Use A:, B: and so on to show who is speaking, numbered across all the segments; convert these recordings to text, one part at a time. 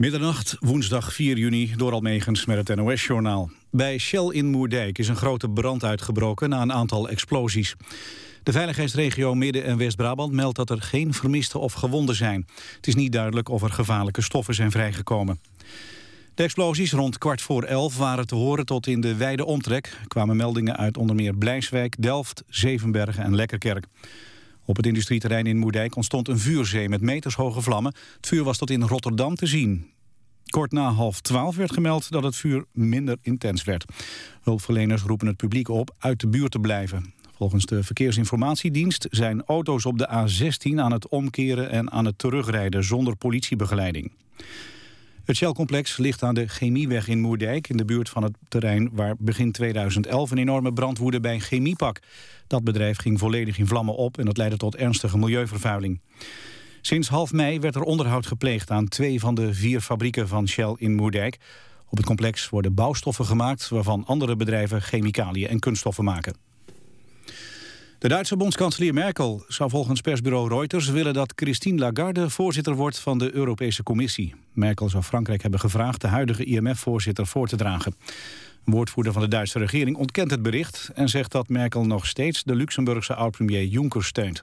A: Middernacht, woensdag 4 juni, door Almegens met het NOS-journaal. Bij Shell in Moerdijk is een grote brand uitgebroken na een aantal explosies. De veiligheidsregio Midden- en West-Brabant meldt dat er geen vermisten of gewonden zijn. Het is niet duidelijk of er gevaarlijke stoffen zijn vrijgekomen. De explosies rond kwart voor elf waren te horen tot in de wijde omtrek. Kwamen meldingen uit onder meer Blijswijk, Delft, Zevenbergen en Lekkerkerk. Op het industrieterrein in Moerdijk ontstond een vuurzee met metershoge vlammen. Het vuur was tot in Rotterdam te zien. Kort na half twaalf werd gemeld dat het vuur minder intens werd. Hulpverleners roepen het publiek op uit de buurt te blijven. Volgens de Verkeersinformatiedienst zijn auto's op de A16 aan het omkeren en aan het terugrijden zonder politiebegeleiding. Het Shell-complex ligt aan de Chemieweg in Moerdijk... in de buurt van het terrein waar begin 2011 een enorme brand woedde bij Chemiepak. Dat bedrijf ging volledig in vlammen op en dat leidde tot ernstige milieuvervuiling. Sinds half mei werd er onderhoud gepleegd aan twee van de vier fabrieken van Shell in Moerdijk. Op het complex worden bouwstoffen gemaakt waarvan andere bedrijven chemicaliën en kunststoffen maken. De Duitse bondskanselier Merkel zou volgens persbureau Reuters willen dat Christine Lagarde voorzitter wordt van de Europese Commissie. Merkel zou Frankrijk hebben gevraagd de huidige IMF-voorzitter voor te dragen. Een woordvoerder van de Duitse regering ontkent het bericht en zegt dat Merkel nog steeds de Luxemburgse oud-premier Juncker steunt.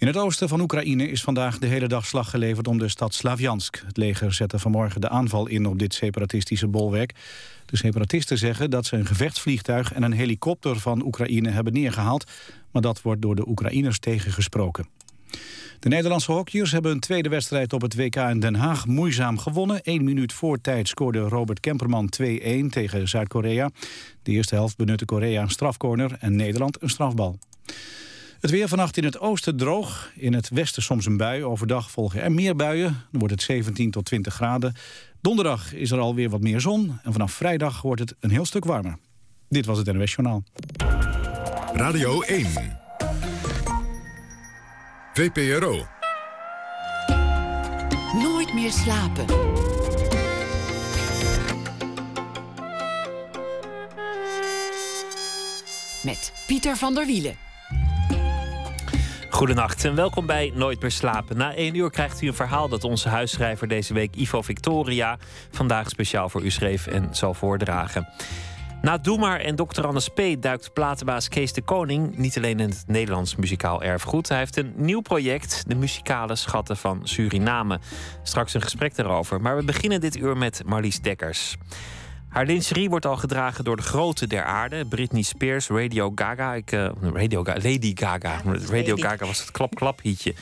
A: In het oosten van Oekraïne is vandaag de hele dag slag geleverd om de stad Slavjansk. Het leger zette vanmorgen de aanval in op dit separatistische bolwerk. De separatisten zeggen dat ze een gevechtsvliegtuig en een helikopter van Oekraïne hebben neergehaald. Maar dat wordt door de Oekraïners tegengesproken. De Nederlandse hockeyers hebben een tweede wedstrijd op het WK in Den Haag moeizaam gewonnen. Eén minuut voor tijd scoorde Robert Kemperman 2-1 tegen Zuid-Korea. De eerste helft benutte Korea een strafcorner en Nederland een strafbal. Het weer vannacht in het oosten droog. In het westen soms een bui. Overdag volgen er meer buien. Dan wordt het 17 tot 20 graden. Donderdag is er alweer wat meer zon. En vanaf vrijdag wordt het een heel stuk warmer. Dit was het NWS Journaal.
B: Radio 1. VPRO.
C: Nooit meer slapen. Met Pieter van der Wielen.
D: Goedenacht en welkom bij Nooit meer slapen. Na één uur krijgt u een verhaal dat onze huisschrijver deze week Ivo Victoria vandaag speciaal voor u schreef en zal voordragen. Na Doe maar en Dr. Anne Spee duikt platenbaas Kees de Koning niet alleen in het Nederlands muzikaal erfgoed. Hij heeft een nieuw project, de muzikale schatten van Suriname. Straks een gesprek daarover. Maar we beginnen dit uur met Marlies Dekkers. Haar lingerie wordt al gedragen door de grote der aarde. Britney Spears, Radio Gaga. Ik, uh, Radio Lady Gaga. Radio Gaga was het klap-klap hietje.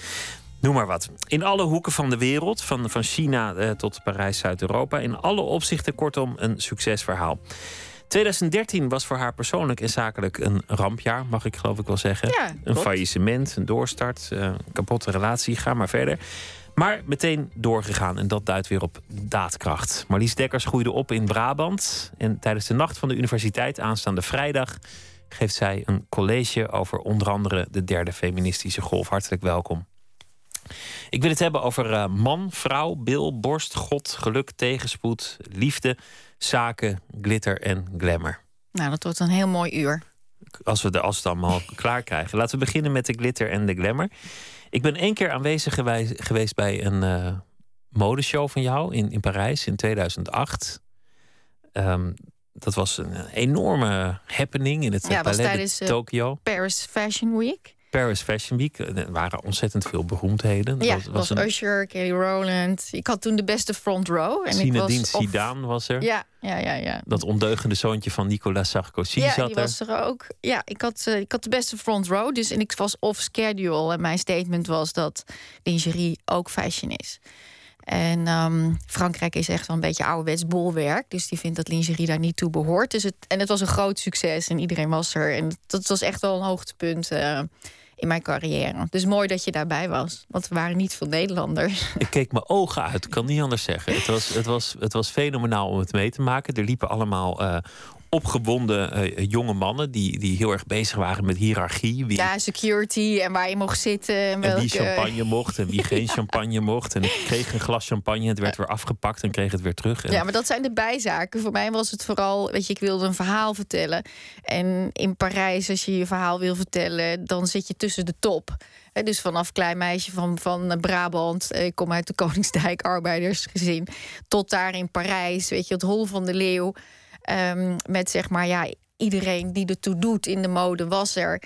D: Noem maar wat. In alle hoeken van de wereld, van, van China eh, tot Parijs, Zuid-Europa. In alle opzichten kortom een succesverhaal. 2013 was voor haar persoonlijk en zakelijk een rampjaar, mag ik geloof ik wel zeggen.
E: Ja,
D: een faillissement, een doorstart, eh, een kapotte relatie, ga maar verder. Maar meteen doorgegaan en dat duidt weer op daadkracht. Marlies Dekkers groeide op in Brabant. En tijdens de Nacht van de Universiteit aanstaande vrijdag geeft zij een college over onder andere de derde feministische golf. Hartelijk welkom. Ik wil het hebben over eh, man, vrouw, bil, borst, god, geluk, tegenspoed, liefde, zaken, glitter en glamour.
E: Nou, dat wordt een heel mooi uur.
D: Als we, de, als we het allemaal klaar krijgen. Laten we beginnen met de glitter en de glamour. Ik ben één keer aanwezig geweest bij een eh, modeshow van jou in, in Parijs in 2008. Ehm, dat was een enorme happening in het
E: Ja, was
D: Palais
E: tijdens,
D: de
E: eh,
D: Tokyo.
E: Paris Fashion Week.
D: Paris Fashion Week. Er waren ontzettend veel beroemdheden.
E: ja,
D: Dat
E: was, was
D: een-
E: Usher, Kelly Rowland. Ik had toen de beste front row. En
D: Zinedine
E: was of-
D: Zidane was er.
E: Ja, ja, ja, ja.
D: Dat ondeugende zoontje van Nicolas Sarkozy
E: ja,
D: zat
E: die
D: er.
E: was er ook. Ja, ik had, eh, ik had de beste front row. Dus en ik was off schedule. En mijn statement was dat lingerie ook fashion is. En ehm, Frankrijk is echt wel een beetje ouderwets bolwerk. Dus die vindt dat lingerie daar niet toe behoort. Dus het, en het was een groot succes en iedereen was er. En dat was echt wel een hoogtepunt eh, in mijn carrière. Dus mooi dat je daarbij was. Want we waren niet veel Nederlanders.
D: Ik keek mijn ogen uit, ik kan niet anders zeggen. Het was, het, was, het was fenomenaal om het mee te maken. Er liepen allemaal eh, opgewonden eh, jonge mannen die, die heel erg bezig waren met hiërarchie.
E: Wie, ja, security en waar je mocht zitten. En,
D: en wie champagne mocht en wie geen champagne mocht. En ik kreeg een glas champagne, het werd weer afgepakt en kreeg het weer terug. En...
E: Ja, maar dat zijn de bijzaken. Voor mij was het vooral, weet je, ik wilde een verhaal vertellen. En in Parijs, als je je verhaal wil vertellen, dan zit je tussen de top. Dus vanaf klein meisje van, van Brabant, ik kom uit de Koningsdijk, arbeidersgezin, tot daar in Parijs, weet je, het Hol van de Leeuw. Um, met zeg maar, ja, iedereen die ertoe doet in de mode was er.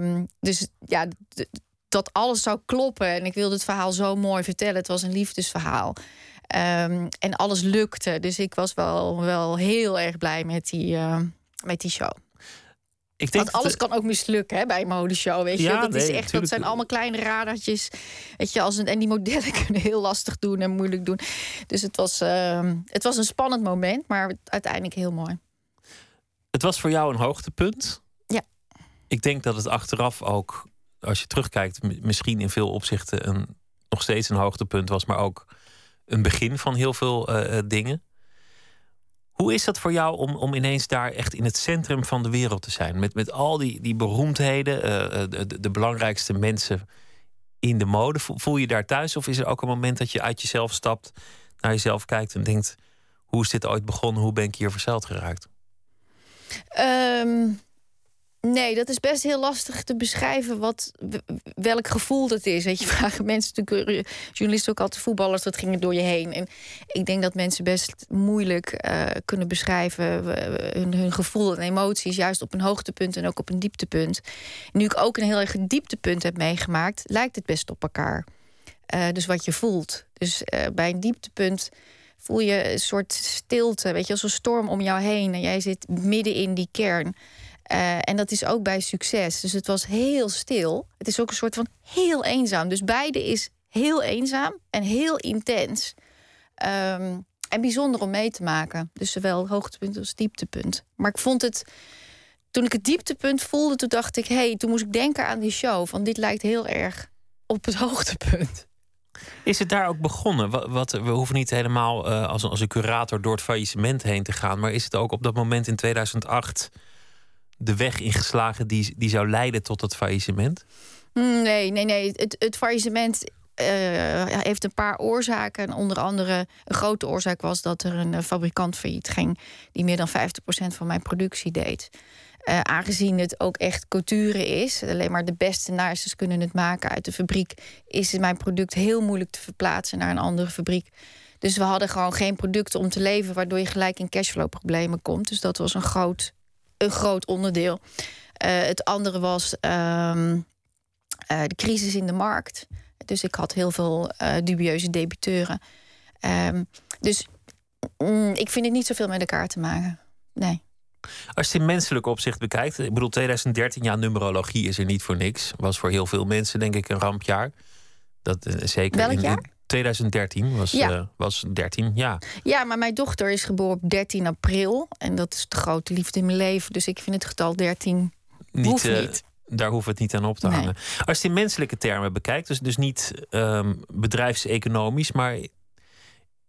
E: Um, dus ja, dat alles zou kloppen. En ik wilde het verhaal zo mooi vertellen. Het was een liefdesverhaal. Um, en alles lukte. Dus ik was wel, wel heel erg blij met die, uh, met die show. Ik denk Want alles kan ook mislukken hè, bij een modeshow. Weet je? Dat, is echt, dat zijn allemaal kleine radertjes. Weet je, als een, en die modellen kunnen heel lastig doen en moeilijk doen. Dus het was, uh, het was een spannend moment, maar uiteindelijk heel mooi.
D: Het was voor jou een hoogtepunt.
E: Ja.
D: Ik denk dat het achteraf ook, als je terugkijkt, misschien in veel opzichten een, nog steeds een hoogtepunt was, maar ook een begin van heel veel uh, dingen. Hoe is dat voor jou om, om ineens daar echt in het centrum van de wereld te zijn? Met, met al die, die beroemdheden, uh, de, de, belangrijkste mensen in de mode. Voel je daar thuis? Of is er ook een moment dat je uit jezelf stapt, naar jezelf kijkt en denkt: hoe is dit ooit begonnen? Hoe ben ik hier verzeild geraakt?
E: Um, Nee, dat is best heel lastig te beschrijven wat, welk gevoel dat is. Weet je, vragen mensen natuurlijk, eh, journalisten ook altijd voetballers, dat ging er door je heen. En ik denk dat mensen best moeilijk uh, kunnen beschrijven hun, hun, gevoel en emoties, juist op een hoogtepunt en ook op een dieptepunt. Nu ik ook een heel erg dieptepunt heb meegemaakt, lijkt het best op elkaar. Uh, dus wat je voelt. Dus bij een dieptepunt voel je een soort stilte, weet je, als een storm om jou heen en jij zit midden in die kern. Uh, en dat is ook bij succes. Dus het was heel stil. Het is ook een soort van heel eenzaam. Dus beide is heel eenzaam en heel intens. Um, en bijzonder om mee te maken. Dus zowel hoogtepunt als dieptepunt. Maar ik vond het. Toen ik het dieptepunt voelde, toen dacht ik: hé, hey, toen moest ik denken aan die show. Van dit lijkt heel erg op het hoogtepunt.
D: Is het daar ook begonnen? Wat, we hoeven niet helemaal uh, als, als een curator door het faillissement heen te gaan. Maar is het ook op dat moment in 2008 de weg ingeslagen die, die zou leiden tot het faillissement?
E: Hmm, nee, nee, nee. Het, het faillissement uh, heeft een paar oorzaken. Onder andere een grote oorzaak was dat er een fabrikant failliet ging... die meer dan 50% van mijn productie deed. Uh, aangezien het ook echt couture is, alleen maar de beste naaisters kunnen het maken uit de fabriek, is mijn product heel moeilijk te verplaatsen naar een andere fabriek. Dus we hadden gewoon geen producten om te leveren, waardoor je gelijk in cashflow-problemen komt. Dus dat was een groot een groot onderdeel. Uh, het andere was um, uh, de crisis in de markt. Dus ik had heel veel uh, dubieuze debiteuren. Um, dus mm, ik vind het niet zoveel met elkaar te maken. Nee.
D: Als je het in menselijk opzicht bekijkt, ik bedoel 2013, ja, numerologie is er niet voor niks. Was voor heel veel mensen, denk ik, een rampjaar. Dat, zeker
E: Welk jaar?
D: 2013 was, ja. Uh, was 13, ja.
E: Ja, maar mijn dochter is geboren op 13 april. En dat is de grote liefde in mijn leven. Dus ik vind het getal 13 niet, hoeft uh, niet.
D: Daar hoeven we het niet aan op te nee. hangen. Als je het in menselijke termen bekijkt, dus, dus niet um, bedrijfseconomisch, maar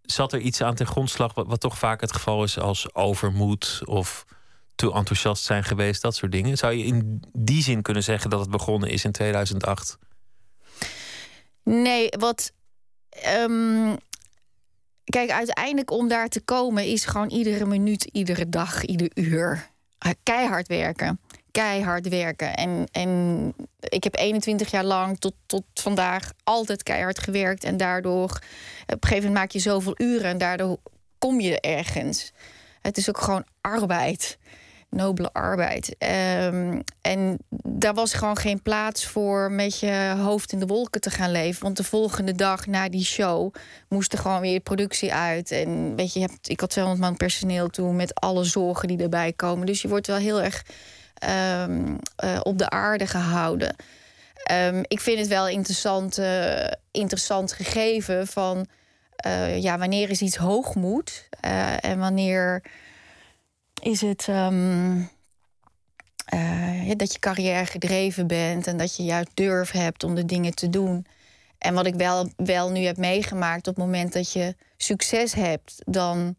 D: zat er iets aan ten grondslag wat, wat toch vaak het geval is als overmoed of te enthousiast zijn geweest, dat soort dingen? Zou je in die zin kunnen zeggen dat het begonnen is in 2008?
E: Nee, wat Um, kijk, uiteindelijk om daar te komen is gewoon iedere minuut, iedere dag, ieder uur keihard werken. Keihard werken. En, en ik heb 21 jaar lang tot, tot vandaag altijd keihard gewerkt. En daardoor, op een gegeven moment maak je zoveel uren en daardoor kom je ergens. Het is ook gewoon arbeid nobele arbeid. Um, en daar was gewoon geen plaats voor met je hoofd in de wolken te gaan leven. Want de volgende dag na die show moest er gewoon weer productie uit. En weet je, ik had 200 man personeel toen met alle zorgen die erbij komen. Dus je wordt wel heel erg um, uh, op de aarde gehouden. Um, ik vind het wel interessant, uh, interessant gegeven van uh, ja, wanneer is iets hoogmoed en wanneer is het um, uh, dat je carrière gedreven bent en dat je juist durf hebt om de dingen te doen. En wat ik wel, wel nu heb meegemaakt, op het moment dat je succes hebt, dan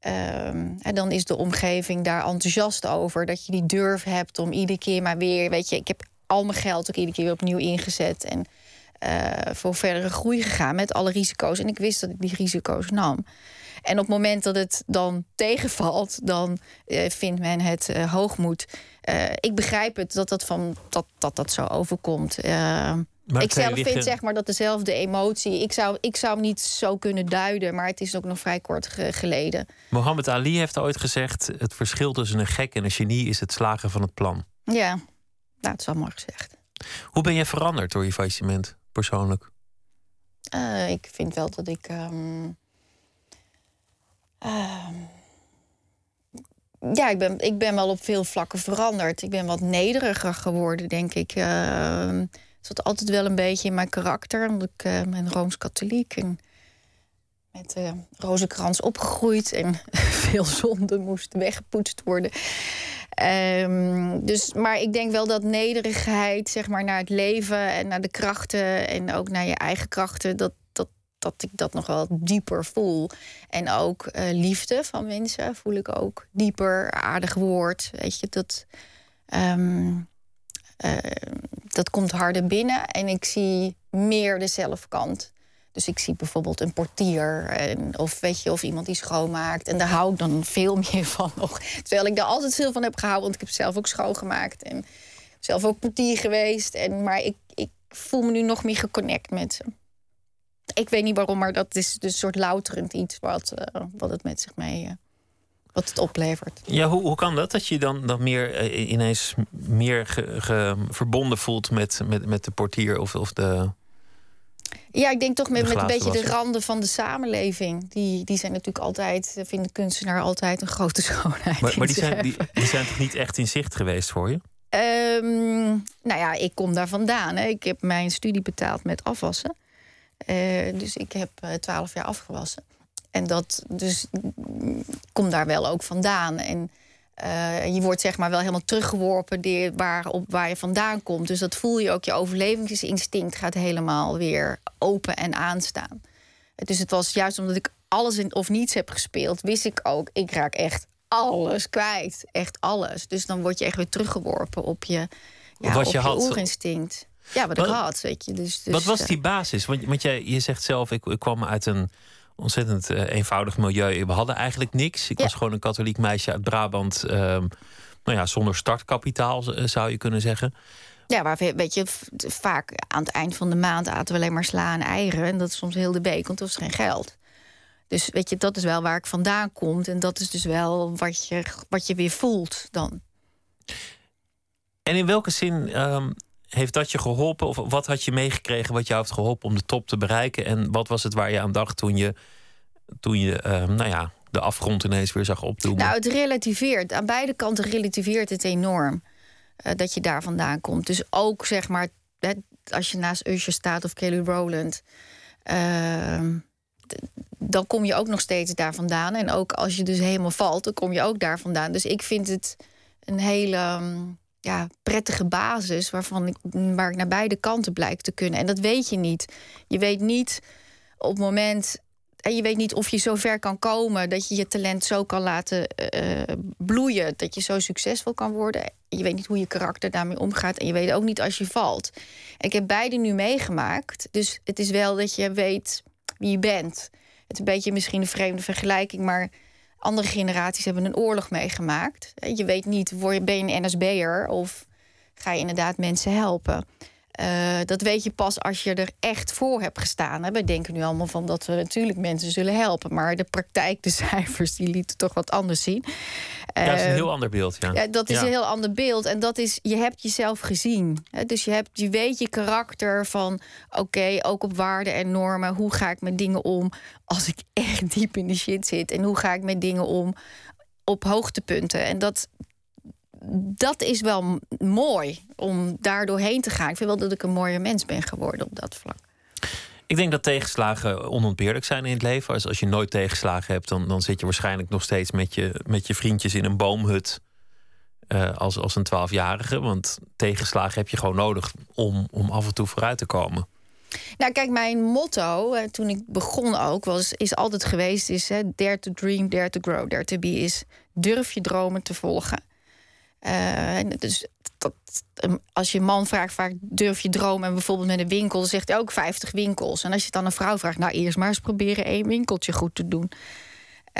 E: ehm, dan is de omgeving daar enthousiast over. Dat je die durf hebt om iedere keer maar weer. Weet je, ik heb al mijn geld ook iedere keer weer opnieuw ingezet. En uh, voor verdere groei gegaan met alle risico's. En ik wist dat ik die risico's nam. En op het moment dat het dan tegenvalt, dan uh, vindt men het uh, hoogmoed. ik begrijp het dat dat, van, dat, dat, dat zo overkomt. ik zelf vind zeg maar dat dezelfde emotie. Ik zou, ik zou hem niet zo kunnen duiden, maar het is ook nog vrij kort geleden.
D: Mohammed Ali heeft ooit gezegd: het verschil tussen een gek en een genie is het slagen van het plan.
E: Ja, nou, dat is wel mooi gezegd.
D: Hoe ben je veranderd door je faillissement? persoonlijk?
E: Uh, ik vind wel dat ik. Um, uh, ja, ik ben, ik ben wel op veel vlakken veranderd. Ik ben wat nederiger geworden, denk ik. Uh, het zat altijd wel een beetje in mijn karakter. Omdat ik uh, ben rooms-katholiek en met uh, rozenkrans opgegroeid. En veel zonden moesten weggepoetst worden. Um, dus, maar ik denk wel dat nederigheid, zeg maar, naar het leven en naar de krachten en ook naar je eigen krachten, dat, dat, ik dat nog wel dieper voel. En ook uh, liefde van mensen voel ik ook dieper, aardig woord. Weet je, dat, um, uh, dat komt harder binnen en ik zie meer de zelfkant. Dus ik zie bijvoorbeeld een portier of, weet je, of iemand die schoonmaakt. En daar hou ik dan veel meer van nog. Terwijl ik daar altijd veel van heb gehouden, want ik heb zelf ook schoongemaakt. En zelf ook portier geweest. En, maar ik, ik voel me nu nog meer geconnect met ze. Ik weet niet waarom, maar dat is dus een soort louterend iets wat, uh, wat het met zich mee... Uh, wat het oplevert.
D: Ja, hoe, hoe kan dat? Dat je dan, dan meer uh, ineens meer ge, ge, verbonden voelt met, met, met de portier of, of de,
E: ja, ik denk toch met, met een beetje de randen van de samenleving. Die, die zijn natuurlijk altijd, vinden kunstenaar altijd een grote schoonheid.
D: Maar, maar die, zijn, die, die, zijn toch niet echt in zicht geweest voor je?
E: Um, nou ja, ik kom daar vandaan. Hè. Ik heb mijn studie betaald met afwassen. Uh, dus ik heb uh, twaalf jaar afgewassen. En dat, dus kom daar wel ook vandaan. En uh, je wordt zeg maar wel helemaal teruggeworpen die, waar, op, waar je vandaan komt. Dus dat voel je ook. Je overlevingsinstinct gaat helemaal weer open en aanstaan. Dus het was juist omdat ik alles in, of niets heb gespeeld, wist ik ook, ik raak echt alles kwijt. Echt alles. Dus dan word je echt weer teruggeworpen op je, ja, wat op je, je oerinstinct. Ja, wat, wat, ik had, weet je. Dus, dus,
D: wat was die basis? Want, want jij, je zegt zelf, ik, ik kwam uit een ontzettend uh, eenvoudig milieu. We hadden eigenlijk niks. Ik was gewoon een katholiek meisje uit Brabant. Uh, nou ja, zonder startkapitaal eh, zou je kunnen zeggen.
E: Ja, maar weet je, vaak aan het eind van de maand aten we alleen maar sla en eieren. En dat is soms heel de beek, want er was geen geld. Dus weet je, dat is wel waar ik vandaan kom. En dat is dus wel wat je, wat je weer voelt dan.
D: En in welke zin um, heeft dat je geholpen? Of wat had je meegekregen wat jou heeft geholpen om de top te bereiken? En wat was het waar je aan dacht toen je, toen je uh, nou ja, de afgrond ineens weer zag opdoen?
E: Nou, het relativeert. Aan beide kanten relativeert het enorm uh, dat je daar vandaan komt. Dus ook zeg maar, als je naast Usher staat of Kelly Rowland. Uh, dan kom je ook nog steeds daar vandaan. En ook als je dus helemaal valt, dan kom je ook daar vandaan. Dus ik vind het een hele ja, prettige basis waarvan ik, waar ik naar beide kanten blijk te kunnen. En dat weet je niet. Je weet niet op het moment. En je weet niet of je zo ver kan komen dat je je talent zo kan laten uh, bloeien. Dat je zo succesvol kan worden. Je weet niet hoe je karakter daarmee omgaat. En je weet ook niet als je valt. Ik heb beide nu meegemaakt. Dus het is wel dat je weet wie je bent. Het is een beetje misschien een vreemde vergelijking, maar andere generaties hebben een oorlog meegemaakt. Je weet niet, ben je een NSB'er of ga je inderdaad mensen helpen? Uh, dat weet je pas als je er echt voor hebt gestaan. Hè. Wij denken nu allemaal van dat we natuurlijk mensen zullen helpen. Maar de praktijk, de cijfers, die lieten toch wat anders zien.
D: Ja, dat is een eh, heel ander beeld. Ja,
E: ja dat is een heel ander beeld. En dat is, je hebt jezelf gezien. Hè. Dus je, hebt, je weet je karakter van... oké, ook op waarden en normen. Hoe ga ik met dingen om als ik echt diep in de shit zit? En hoe ga ik met dingen om op hoogtepunten? En dat, dat is wel mooi om daar doorheen te gaan. Ik vind wel dat ik een mooier mens ben geworden op dat vlak.
D: Ik denk dat tegenslagen onontbeerlijk zijn in het leven. Als, als je nooit tegenslagen hebt, dan, dan zit je waarschijnlijk nog steeds met je, met je vriendjes in een boomhut. Uh, als, als een twaalfjarige. Want tegenslagen heb je gewoon nodig om, om af en toe vooruit te komen.
E: Nou, kijk, mijn motto eh, toen ik begon ook was, is altijd geweest: is hè, dare to dream, dare to grow, dare to be. Is durf je dromen te volgen. Uh, dus dat, als je man vraagt vaak durf je dromen en bijvoorbeeld met een winkel, zegt hij ook 50 winkels. En als je dan een vrouw vraagt, nou eerst maar eens proberen één winkeltje goed te doen.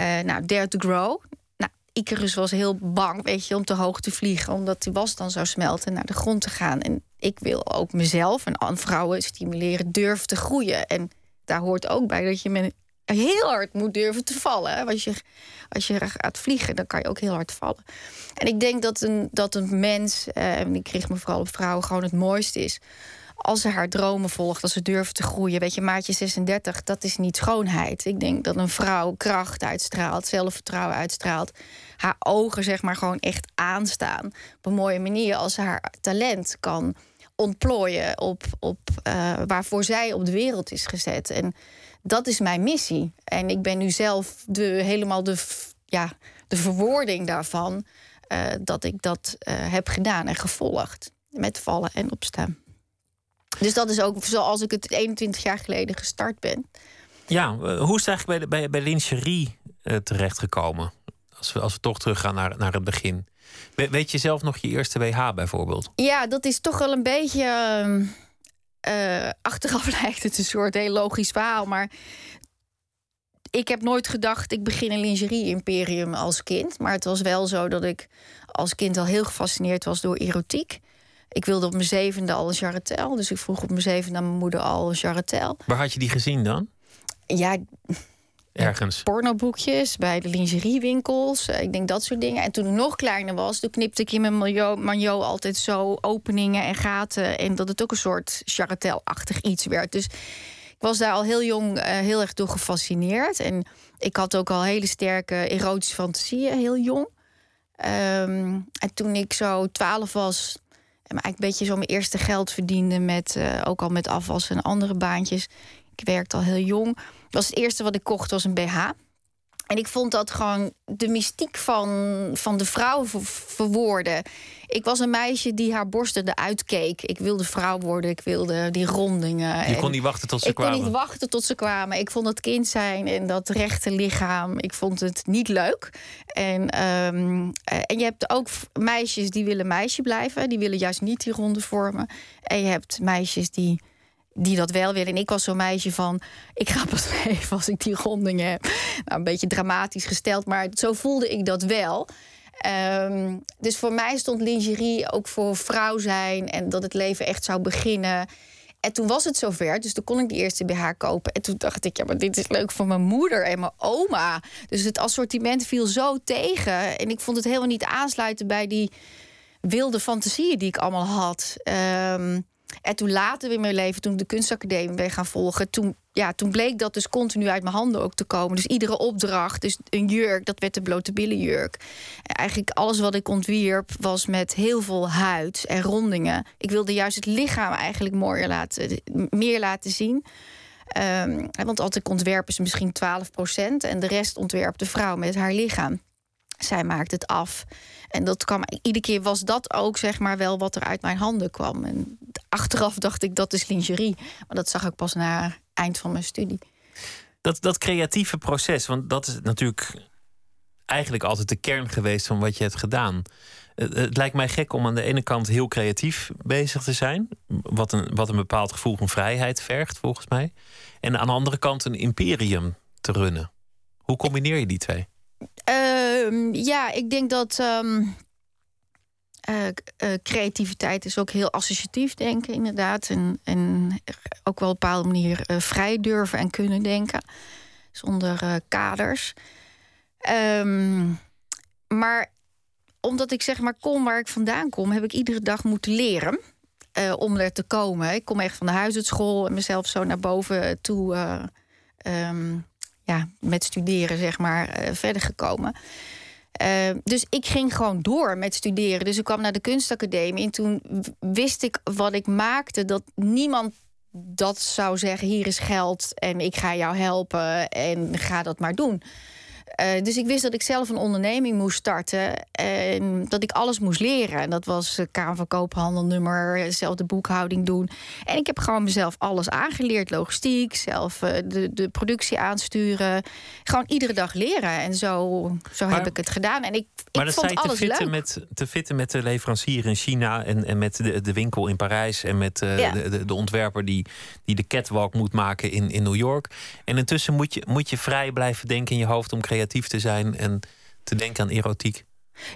E: Uh, nou, dare to grow. Nou, Icarus was heel bang, weet je, om te hoog te vliegen, omdat die was dan zou smelten en naar de grond te gaan. En ik wil ook mezelf en vrouwen stimuleren, durf te groeien. En daar hoort ook bij dat je met heel hard moet durven te vallen. Als je, als je gaat vliegen, dan kan je ook heel hard vallen. En ik denk dat een, dat een mens, eh, en ik kreeg me vooral op vrouwen, gewoon het mooiste is. Als ze haar dromen volgt, als ze durven te groeien. Weet je, maatje 36, dat is niet schoonheid. Ik denk dat een vrouw kracht uitstraalt, zelfvertrouwen uitstraalt. Haar ogen, zeg maar, gewoon echt aanstaan. Op een mooie manier als ze haar talent kan ontplooien op, op uh, waarvoor zij op de wereld is gezet. En dat is mijn missie. En ik ben nu zelf de, helemaal de, ja, de verwoording daarvan. Uh, dat ik dat uh, heb gedaan en gevolgd. Met vallen en opstaan. Dus dat is ook zoals ik het 21 jaar geleden gestart ben.
D: Ja, hoe is het eigenlijk bij, de, bij, bij lingerie uh, terechtgekomen? Als we, als we toch teruggaan naar, naar het begin. We, weet je zelf nog je eerste WH bijvoorbeeld?
E: Ja, dat is toch wel een beetje. Uh, achteraf lijkt het een soort heel logisch verhaal. Maar ik heb nooit gedacht, ik begin een lingerie-imperium als kind. Maar het was wel zo dat ik als kind al heel gefascineerd was door erotiek. Ik wilde op mijn zevende al een jarretel. Dus ik vroeg op mijn zevende aan mijn moeder al een jarretel.
D: Waar had je die gezien dan?
E: Ja,
D: ergens.
E: Pornoboekjes bij de lingeriewinkels. Ik denk dat soort dingen. En toen ik nog kleiner was, toen knipte ik in mijn manjo altijd zo openingen en gaten. En dat het ook een soort charretel-achtig iets werd. Dus ik was daar al heel jong uh, heel erg door gefascineerd. En ik had ook al hele sterke erotische fantasieën, heel jong. Um, en toen ik zo twaalf was, en eigenlijk een beetje zo mijn eerste geld verdiende met uh, ook al met afwas en andere baantjes. Ik werkte al heel jong was het eerste wat ik kocht, was een BH. En ik vond dat gewoon de mystiek van, van de vrouw verwoorden. Ik was een meisje die haar borsten eruit keek. Ik wilde vrouw worden, ik wilde die rondingen.
D: Je kon niet wachten tot ze kwamen?
E: Ik kon niet wachten tot ze kwamen. Ik vond het kind zijn en dat rechte lichaam... ik vond het niet leuk. En, ehm, eh, en je hebt ook meisjes die willen meisje blijven. Die willen juist niet die ronde vormen. En je hebt meisjes die die dat wel willen. En ik was zo'n meisje van, ik ga pas even als ik die ronding heb. Nou, een beetje dramatisch gesteld, maar zo voelde ik dat wel. Um, dus voor mij stond lingerie ook voor vrouw zijn en dat het leven echt zou beginnen. En toen was het zover, dus toen kon ik die eerste BH kopen. En toen dacht ik, ja, maar dit is leuk voor mijn moeder en mijn oma. Dus het assortiment viel zo tegen. En ik vond het helemaal niet aansluiten bij die wilde fantasieën die ik allemaal had. Um, en toen later in mijn leven, toen ik de kunstacademie ben gaan volgen, toen, ja, toen bleek dat dus continu uit mijn handen ook te komen. Dus iedere opdracht, dus een jurk, dat werd de blote billenjurk. Eigenlijk alles wat ik ontwierp was met heel veel huid en rondingen. Ik wilde juist het lichaam eigenlijk mooier laten, meer laten zien. Um, want altijd ontwerpen ze misschien 12% en de rest ontwerpt de vrouw met haar lichaam. Zij maakt het af. En dat kwam, iedere keer was dat ook zeg maar wel wat er uit mijn handen kwam. En achteraf dacht ik dat is lingerie. Maar dat zag ik pas na het eind van mijn studie.
D: Dat, dat creatieve proces, want dat is natuurlijk eigenlijk altijd de kern geweest van wat je hebt gedaan. Het, lijkt mij gek om aan de ene kant heel creatief bezig te zijn, wat een, wat een bepaald gevoel van vrijheid vergt, volgens mij. En aan de andere kant een imperium te runnen. Hoe combineer je die twee?
E: Uh, ja, ik denk dat um, uh, creativiteit is ook heel associatief denken, inderdaad. En, en ook wel op een bepaalde manier uh, vrij durven en kunnen denken. Zonder kaders. Um, maar omdat ik zeg maar kom waar ik vandaan kom, heb ik iedere dag moeten leren. om er te komen. Ik kom echt van de huisartschool en mezelf zo naar boven toe ja, met studeren, zeg maar, uh, verder gekomen. Uh, dus ik ging gewoon door met studeren. Dus ik kwam naar de kunstacademie en toen wist ik wat ik maakte, dat niemand dat zou zeggen: hier is geld en ik ga jou helpen en ga dat maar doen. Eh, dus ik wist dat ik zelf een onderneming moest starten en dat ik alles moest leren. En dat was uh, van zelf de boekhouding doen. En ik heb gewoon mezelf alles aangeleerd: logistiek, zelf uh, de, de productie aansturen. Gewoon iedere dag leren. En zo, zo heb ik het gedaan. En ik,
D: maar
E: ik
D: dat
E: vond alles
D: te fitten,
E: leuk.
D: met, te fitten met de leverancier in China en, en met de, de winkel in Parijs en met
E: Ja.
D: de, de, de ontwerper die, die de catwalk moet maken in, in New York. En intussen moet je, moet je vrij blijven denken in je hoofd om creatief te zijn en te denken aan erotiek.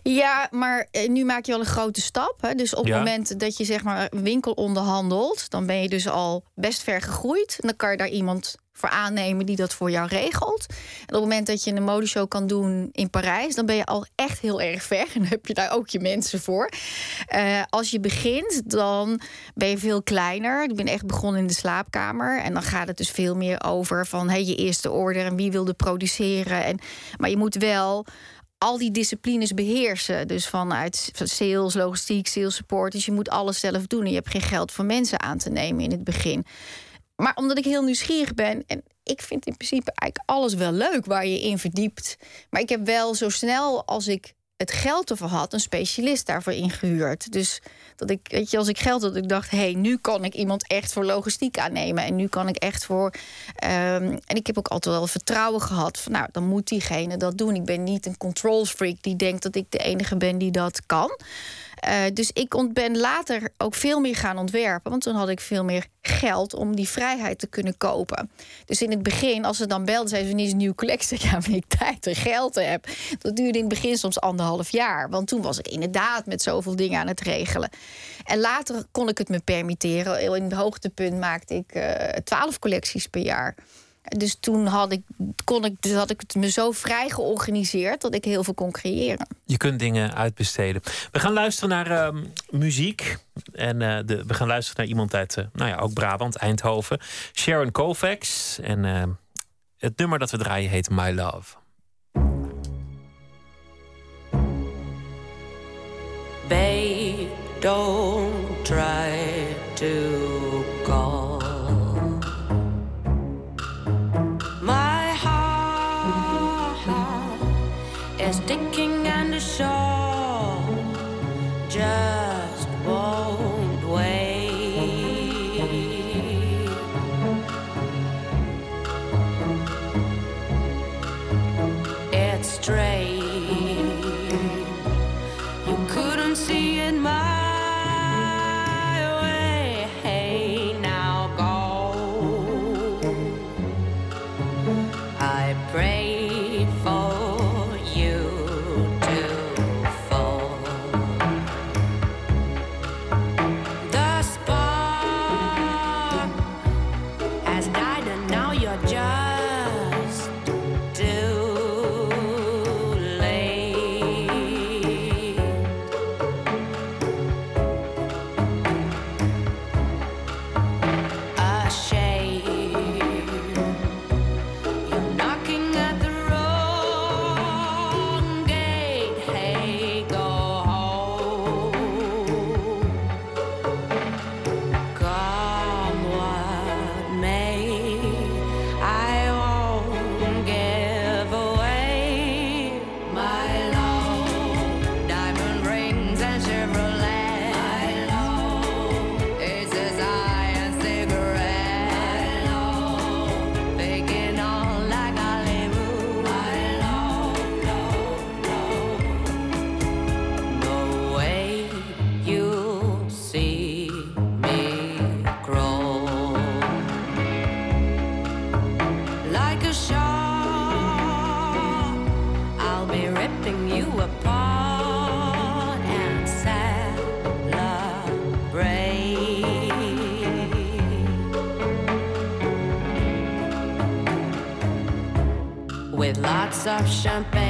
E: Ja, maar eh, nu maak je wel een grote stap. Hè? Dus op
D: Ja.
E: het moment dat je zeg maar een winkel onderhandelt, dan ben je dus al best ver gegroeid. En dan kan je daar iemand voor aannemen die dat voor jou regelt. En op het moment dat je een modeshow kan doen in Parijs, dan ben je al echt heel erg ver. En dan heb je daar ook je mensen voor. Eh, als je begint, dan ben je veel kleiner. Ik ben echt begonnen in de slaapkamer. En dan gaat het dus veel meer over van hey, je eerste order en wie wilde produceren. En, maar je moet wel al die disciplines beheersen. Dus vanuit sales, logistiek, sales support. Dus je moet alles zelf doen. En je hebt geen geld voor mensen aan te nemen in het begin. Maar omdat ik heel nieuwsgierig ben. En ik vind in principe eigenlijk alles wel leuk waar je in verdiept. Maar ik heb wel zo snel als ik het geld ervoor had, een specialist daarvoor ingehuurd. Dus dat ik, weet je, als ik geld had, ik dacht, hé, hey, nu kan ik iemand echt voor logistiek aannemen. En nu kan ik echt voor. ehm, en ik heb ook altijd wel vertrouwen gehad van, nou, dan moet diegene dat doen. Ik ben niet een control freak die denkt dat ik de enige ben die dat kan. Eh, dus ik ben later ook veel meer gaan ontwerpen. Want toen had ik veel meer geld om die vrijheid te kunnen kopen. Dus in het begin, als ze dan belden, zeiden ze: is een nieuwe collectie? Ja, wanneer ik tijd en geld heb. Dat duurde in het begin soms anderhalf jaar. Want toen was ik inderdaad met zoveel dingen aan het regelen. En later kon ik het me permitteren. In het hoogtepunt maakte ik twaalf collecties per jaar. Dus toen had ik, kon ik, dus had ik het me zo vrij georganiseerd dat ik heel veel kon creëren.
D: Je kunt dingen uitbesteden. We gaan luisteren naar ehm, muziek. En eh, de, we gaan luisteren naar iemand uit, eh, nou ja, ook Brabant, Eindhoven. Sharon Kovacs. En eh, het nummer dat we draaien heet My Love.
F: Babe, don't try and just won't wait. It's strange. Of champagne.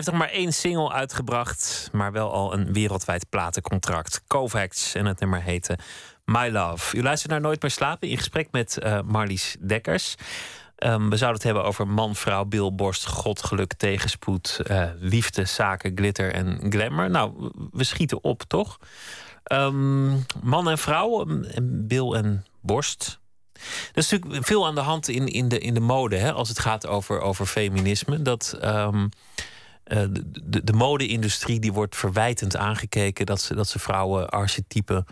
D: Heeft nog maar één single uitgebracht, maar wel al een wereldwijd platencontract. Kovacs en het nummer heette My Love. U luistert naar Nooit meer slapen in gesprek met eh, Marlies Dekkers. Ehm, we zouden het hebben over man, vrouw, bilborst, god, geluk, tegenspoed, eh, liefde, zaken, glitter en glamour. Nou, we schieten op, toch? Ehm, man en vrouw, en bil en borst. Er is natuurlijk veel aan de hand in, in, de, in de mode, hè, als het gaat over, over feminisme. Dat ehm, de, de, de mode-industrie die wordt verwijtend aangekeken dat ze, dat ze vrouwen archetypen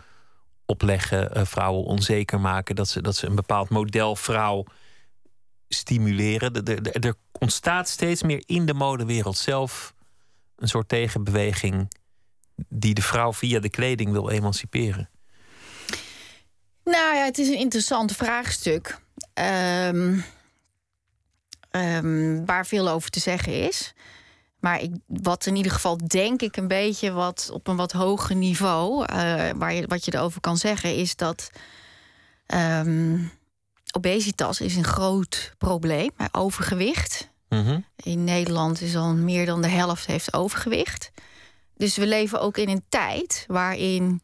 D: opleggen, eh, vrouwen onzeker maken, dat ze, dat ze een bepaald model vrouw stimuleren. Er ontstaat steeds meer in de modewereld zelf een soort tegenbeweging die de vrouw via de kleding wil emanciperen.
E: Nou ja, het is een interessant vraagstuk. ehm, ehm, waar veel over te zeggen is. Maar ik, wat in ieder geval denk ik een beetje wat op een wat hoger niveau, eh, waar je, wat je erover kan zeggen, is dat ehm, obesitas is een groot probleem. Eh, Overgewicht.
D: Mhm.
E: In Nederland is al meer dan de helft heeft overgewicht. Dus we leven ook in een tijd waarin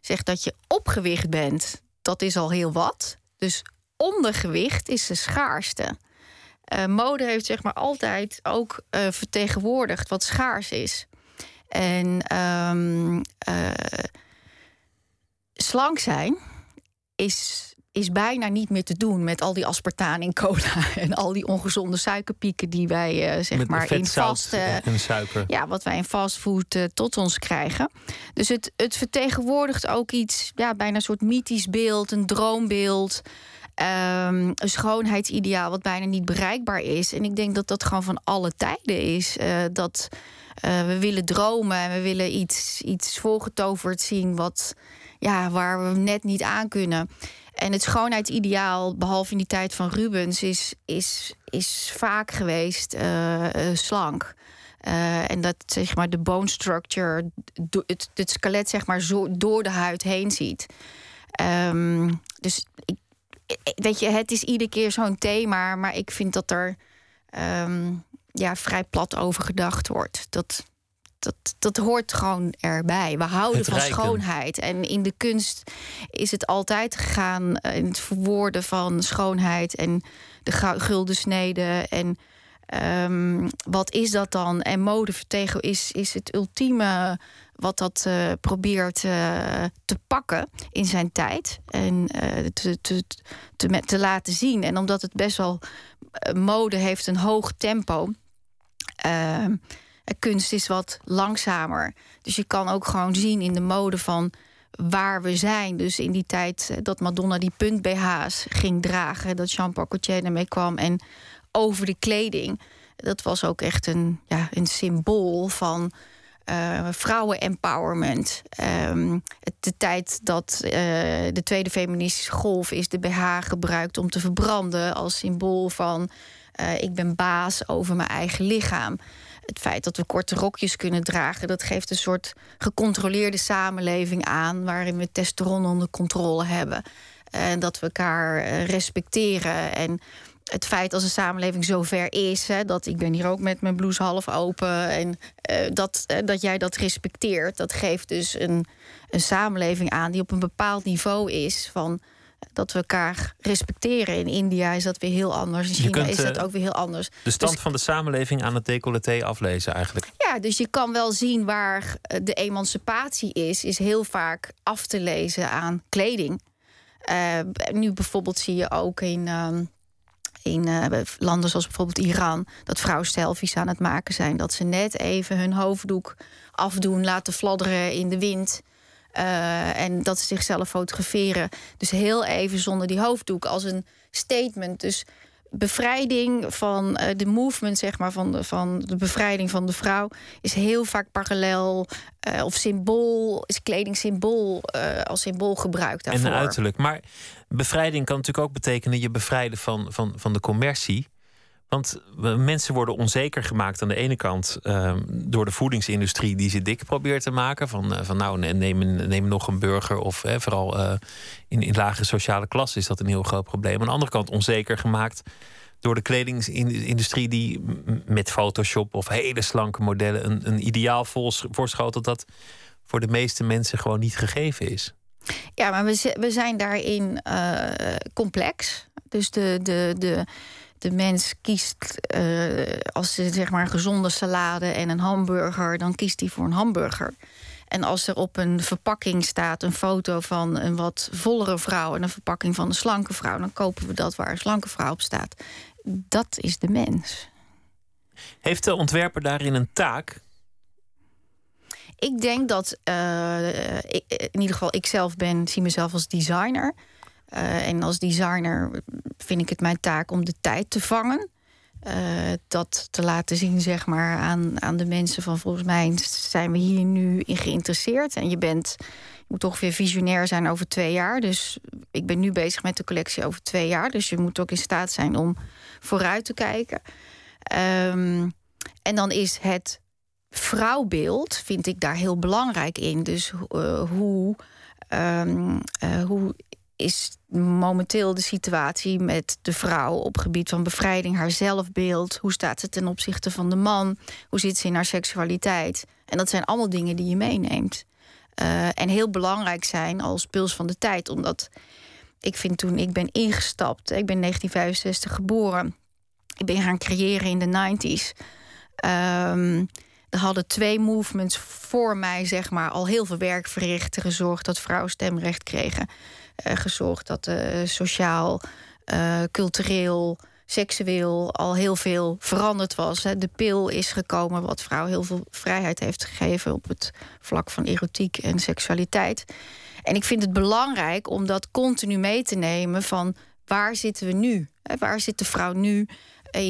E: zegt dat je opgewicht bent, dat is al heel wat. Dus ondergewicht is de schaarste. Eh, mode heeft zeg maar altijd ook eh, vertegenwoordigd wat schaars is. En eh, slank zijn is, is bijna niet meer te doen met al die aspartaan in cola en al die ongezonde suikerpieken die wij zeg
D: Met
E: maar in vaste
D: en suiker.
E: ja, wat wij in fastfood tot ons krijgen. Dus het, het vertegenwoordigt ook iets, ja, bijna een soort mythisch beeld, een droombeeld. Ehm, een schoonheidsideaal wat bijna niet bereikbaar is. En ik denk dat dat gewoon van alle tijden is. Eh, dat eh, we willen dromen en we willen iets, iets voorgetoverd zien wat, ja, waar we net niet aan kunnen. En het schoonheidsideaal, behalve in die tijd van Rubens, is, is, is vaak geweest eh, slank. Eh, en dat zeg maar de bone structure, het, skelet zeg maar zo door de huid heen ziet. Ehm, dus ik- weet je, het is iedere keer zo'n thema, maar ik vind dat er ehm, ja, vrij plat over gedacht wordt. Dat, dat, dat hoort gewoon erbij. We houden
D: Het
E: van
D: rijken.
E: schoonheid. En in de kunst is het altijd gegaan eh, in het verwoorden van schoonheid en de gu- gulden snede. En ehm, wat is dat dan? En mode vertegen is, is het ultieme wat dat eh, probeert eh, te pakken in zijn tijd. En eh, te, te, te, laten zien. En omdat het best wel mode heeft een hoog tempo. Ehm, kunst is wat langzamer. Dus je kan ook gewoon zien in de mode van waar we zijn. Dus in die tijd dat Madonna die punt BH's ging dragen, dat Jean-Paul ermee kwam en over de kleding. Dat was ook echt een, ja, een symbool van eh, vrouwen-empowerment. Ehm, de tijd dat eh, de tweede feministische golf is de BH gebruikt om te verbranden als symbool van eh, ik ben baas over mijn eigen lichaam. Het feit dat we korte rokjes kunnen dragen, dat geeft een soort gecontroleerde samenleving aan, waarin we testosteron onder controle hebben. En dat we elkaar respecteren. En het feit als een samenleving zo ver is, hè, dat ik ben hier ook met mijn blouse half open. En eh, dat, eh, dat jij dat respecteert, dat geeft dus een, een samenleving aan die op een bepaald niveau is van dat we elkaar respecteren. In India is dat weer heel anders. In China
D: kunt,
E: is dat
D: eh,
E: ook weer heel anders.
D: De stand
E: Dus-
D: van de samenleving aan het decolleté aflezen eigenlijk.
E: Ja, dus je kan wel zien waar de emancipatie is, is heel vaak af te lezen aan kleding. Nu bijvoorbeeld zie je ook in, ehm, in eh, landen zoals bijvoorbeeld Iran dat vrouwen selfies aan het maken zijn. Dat ze net even hun hoofddoek afdoen, laten fladderen in de wind. Eh, en dat ze zichzelf fotograferen. Dus heel even zonder die hoofddoek als een statement. Dus bevrijding van uh, de movement, zeg maar, van de, van de bevrijding van de vrouw, is heel vaak parallel uh, of symbool, is kleding symbool uh, als symbool gebruikt daarvoor.
D: En uiterlijk. Maar bevrijding kan natuurlijk ook betekenen je bevrijden van, van, van de commercie. Want mensen worden onzeker gemaakt aan de ene kant uh, door de voedingsindustrie die ze dik probeert te maken. Van, uh, van nou, neem, neem nog een burger. Of vooral uh, in, in lage sociale klasse is dat een heel groot probleem. Aan de andere kant onzeker gemaakt door de kledingindustrie die met Photoshop of hele slanke modellen een, een ideaal voorschotelt dat voor de meeste mensen gewoon niet gegeven is.
E: Ja, maar we, we zijn daarin complex. Dus de, de, de, de mens kiest, uh, als ze zeg maar een gezonde salade en een hamburger, dan kiest hij voor een hamburger. En als er op een verpakking staat een foto van een wat vollere vrouw en een verpakking van een slanke vrouw, dan kopen we dat waar een slanke vrouw op staat. Dat is de mens.
D: Heeft de ontwerper daarin een taak?
E: Ik denk dat, uh, ik, in ieder geval, ik zelf ben, zie mezelf als designer. Uh, en als designer vind ik het mijn taak om de tijd te vangen. Uh, dat te laten zien, zeg maar, aan, aan de mensen van volgens mij zijn we hier nu in geïnteresseerd. En je bent, je moet toch weer visionair zijn over twee jaar. Dus ik ben nu bezig met de collectie over twee jaar. Dus je moet ook in staat zijn om vooruit te kijken. Um, en dan is het vrouwbeeld, vind ik daar heel belangrijk in. Dus uh, hoe, uh, hoe is momenteel de situatie met de vrouw op gebied van bevrijding, haar zelfbeeld. Hoe staat ze ten opzichte van de man? Hoe zit ze in haar seksualiteit? En dat zijn allemaal dingen die je meeneemt. Uh, en heel belangrijk zijn als puls van de tijd. Omdat ik vind toen ik ben ingestapt, ik ben 1965 geboren. Ik ben gaan creëren in de 90s. Um, er hadden twee movements voor mij, zeg maar, al heel veel werk verricht. Gezorgd dat vrouwen stemrecht kregen. Uh, gezorgd dat uh, sociaal, uh, cultureel, seksueel al heel veel veranderd was. De pil is gekomen, wat vrouw heel veel vrijheid heeft gegeven op het vlak van erotiek en seksualiteit. En ik vind het belangrijk om dat continu mee te nemen van waar zitten we nu? Waar zit de vrouw nu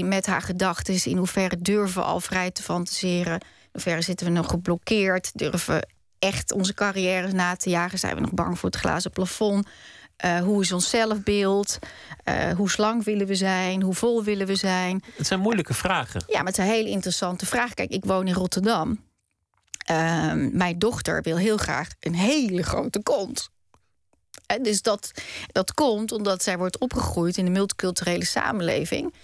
E: met haar gedachten? In hoeverre durven we al vrij te fantaseren? In hoeverre zitten we nog geblokkeerd? Durven echt onze carrières na te jagen? Zijn we nog bang voor het glazen plafond? Uh, hoe is ons zelfbeeld? Uh, hoe slank willen we zijn? Hoe vol willen we zijn?
D: Het zijn moeilijke vragen.
E: Ja, maar het zijn hele interessante vragen. Kijk, ik woon in Rotterdam. Uh, mijn dochter wil heel graag een hele grote kont. En dus dat, dat komt omdat zij wordt opgegroeid in een multiculturele samenleving.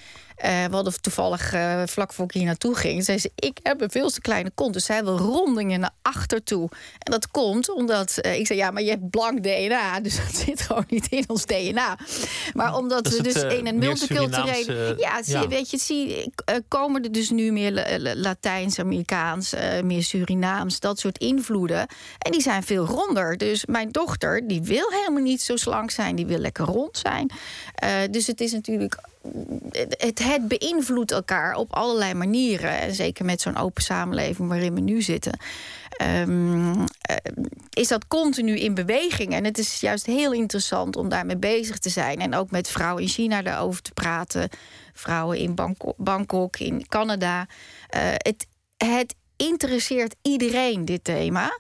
E: Uh, we hadden toevallig uh, vlak voor ik hier naartoe ging, zei ze: Ik heb een veel te kleine kont. Dus zij wil rondingen naar achter toe. En dat komt omdat uh, ik zei: Ja, maar je hebt blank DNA. Dus dat zit gewoon niet in ons DNA. Maar omdat we dus in een multiculturele. Ja, ja, weet je, zie, komen er dus nu meer Latijns-Amerikaans, meer Surinaams, dat soort invloeden. En die zijn veel ronder. Dus mijn dochter, die wil helemaal niet zo slank zijn. Die wil lekker rond zijn. dus het is natuurlijk het, beïnvloedt elkaar op allerlei manieren. En zeker met zo'n open samenleving waarin we nu zitten. Um, is dat continu in beweging. En het is juist heel interessant om daarmee bezig te zijn. En ook met vrouwen in China daarover te praten. Vrouwen in Bangkok, in Canada. Uh, het, het interesseert iedereen, dit thema.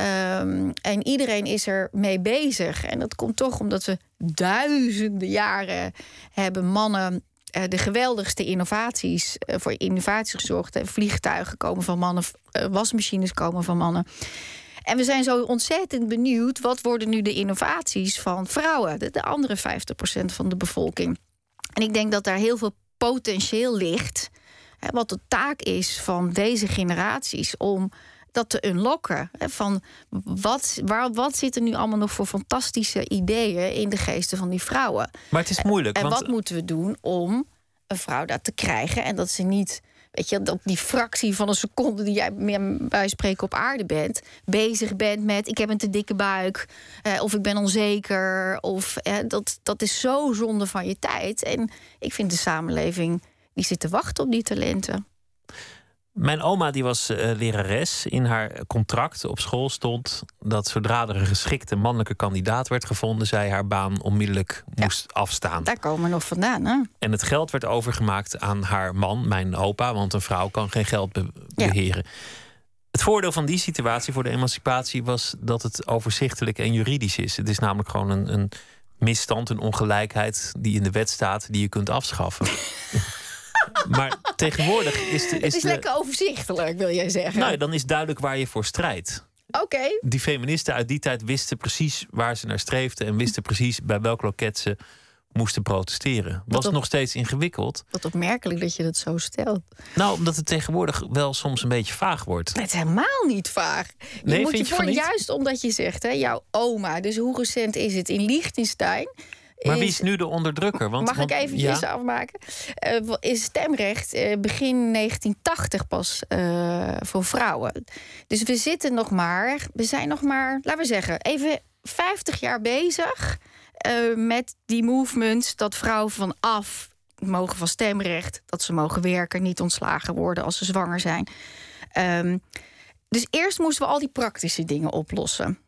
E: Um, en iedereen is er mee bezig. En dat komt toch omdat we duizenden jaren hebben mannen uh, de geweldigste innovaties uh, voor innovaties gezorgd. Vliegtuigen komen van mannen, wasmachines komen van mannen. En we zijn zo ontzettend benieuwd wat worden nu de innovaties van vrouwen, de, de andere 50% van de bevolking. En ik denk dat daar heel veel potentieel ligt. Hè, wat de taak is van deze generaties om dat te unlocken. Van wat, waar, wat zit er nu allemaal nog voor fantastische ideeën in de geesten van die vrouwen?
D: Maar het is moeilijk.
E: En,
D: want...
E: wat moeten we doen om een vrouw dat te krijgen en dat ze niet. Weet je, op die fractie van een seconde die jij bij spreken op aarde bent, bezig bent met ik heb een te dikke buik, eh, of ik ben onzeker, of eh, dat, dat is zo zonde van je tijd. En ik vind de samenleving die zit te wachten op die talenten.
D: Mijn oma die was eh, lerares. In haar contract op school stond dat zodra er een geschikte mannelijke kandidaat werd gevonden, zij haar baan onmiddellijk moest afstaan.
E: Daar komen we nog vandaan, hè?
D: En het geld werd overgemaakt aan haar man, mijn opa, want een vrouw kan geen geld be-
E: Ja.
D: beheren. Het voordeel van die situatie voor de emancipatie was dat het overzichtelijk en juridisch is. Het is namelijk gewoon een, een misstand, een ongelijkheid die in de wet staat, die je kunt afschaffen. maar tegenwoordig is de.
E: Het
D: Is
E: is
D: de
E: lekker overzichtelijk, wil jij zeggen.
D: nou, dan is duidelijk waar je voor strijdt.
E: Oké.
D: Die feministen uit die tijd wisten precies waar ze naar streefden en wisten precies bij welk loket ze moesten protesteren. Was
E: op-
D: nog steeds ingewikkeld.
E: Wat opmerkelijk dat je dat zo stelt.
D: Nou, omdat het tegenwoordig wel soms een beetje vaag wordt.
E: Het is helemaal niet vaag. Je
D: Nee,
E: moet
D: vind
E: je
D: je
E: voor,
D: niet?
E: juist omdat je zegt, hè, jouw oma, dus hoe recent is het? In Liechtenstein.
D: Maar wie is nu de onderdrukker? Want,
E: Mag
D: want-
E: ik eventjes
D: ja,
E: afmaken? Eh, is stemrecht eh, begin 1980 pas eh, voor vrouwen. Dus we zitten nog maar, we zijn nog maar, laten we zeggen, even 50 jaar bezig met die movements dat vrouwen vanaf mogen van stemrecht, dat ze mogen werken, niet ontslagen worden als ze zwanger zijn. Ehm, dus eerst moesten we al die praktische dingen oplossen.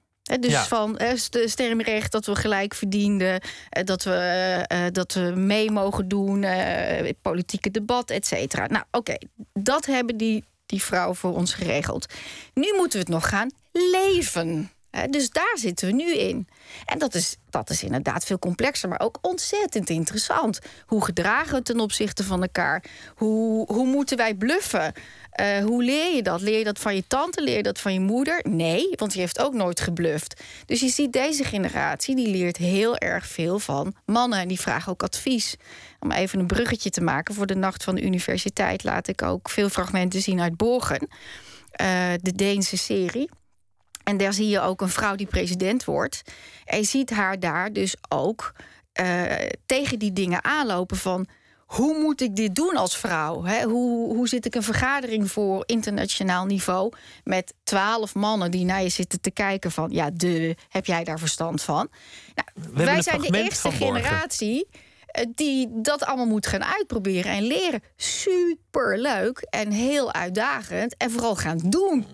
E: Dus
D: Ja.
E: van st- stemrecht, dat we gelijk verdienden, eh, dat, we, eh, dat we mee mogen doen, eh, het politieke debat, et cetera. Nou, oké, dat hebben die, die vrouwen voor ons geregeld. Nu moeten we het nog gaan leven. Dus daar zitten we nu in. En dat is, dat is inderdaad veel complexer, maar ook ontzettend interessant. Hoe gedragen we ten opzichte van elkaar? Hoe, hoe moeten wij bluffen? Eh, hoe leer je dat? Leer je dat van je tante? Leer je dat van je moeder? Nee, want die heeft ook nooit gebluft. Dus je ziet deze generatie, die leert heel erg veel van mannen. En die vragen ook advies. Om even een bruggetje te maken voor de Nacht van de Universiteit... laat ik ook veel fragmenten zien uit Borgen. eh, de Deense serie. En daar zie je ook een vrouw die president wordt. En je ziet haar daar dus ook eh, tegen die dingen aanlopen van... hoe moet ik dit doen als vrouw? Hè? Hoe, hoe zit ik een vergadering voor internationaal niveau... met twaalf mannen die naar je zitten te kijken van... ja, de, heb jij daar verstand van? Nou, wij zijn de eerste generatie eh, die dat allemaal moet gaan uitproberen en leren. Super leuk en heel uitdagend. En vooral gaan doen.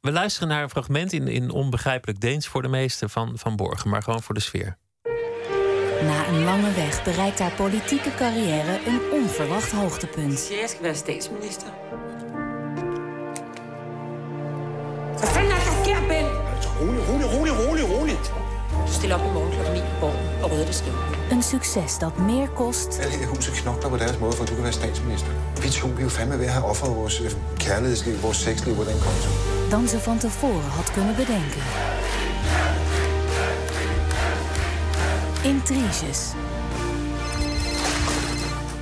D: we luisteren naar een fragment in, in onbegrijpelijk Deens voor de meeste van, van Borgen, maar gewoon voor de sfeer.
G: Na een lange weg bereikt haar politieke carrière een onverwacht hoogtepunt.
H: jeg skal være statsminister. Hvad fanden er der sker, Ben?
I: Rolig, rolig, rolig, rolig, roligt.
H: Du stiller op i morgen klokken 9 på borgen og rydder det skævt.
G: Een succes dat meer kost
I: Alle huset knokler på deres måde, for at du kan være statsminister. Vi to, vi er jo fandme ved at have offret vores kærlighedsliv, vores sexliv på den konto.
G: dan ze van tevoren had kunnen bedenken. Intriges,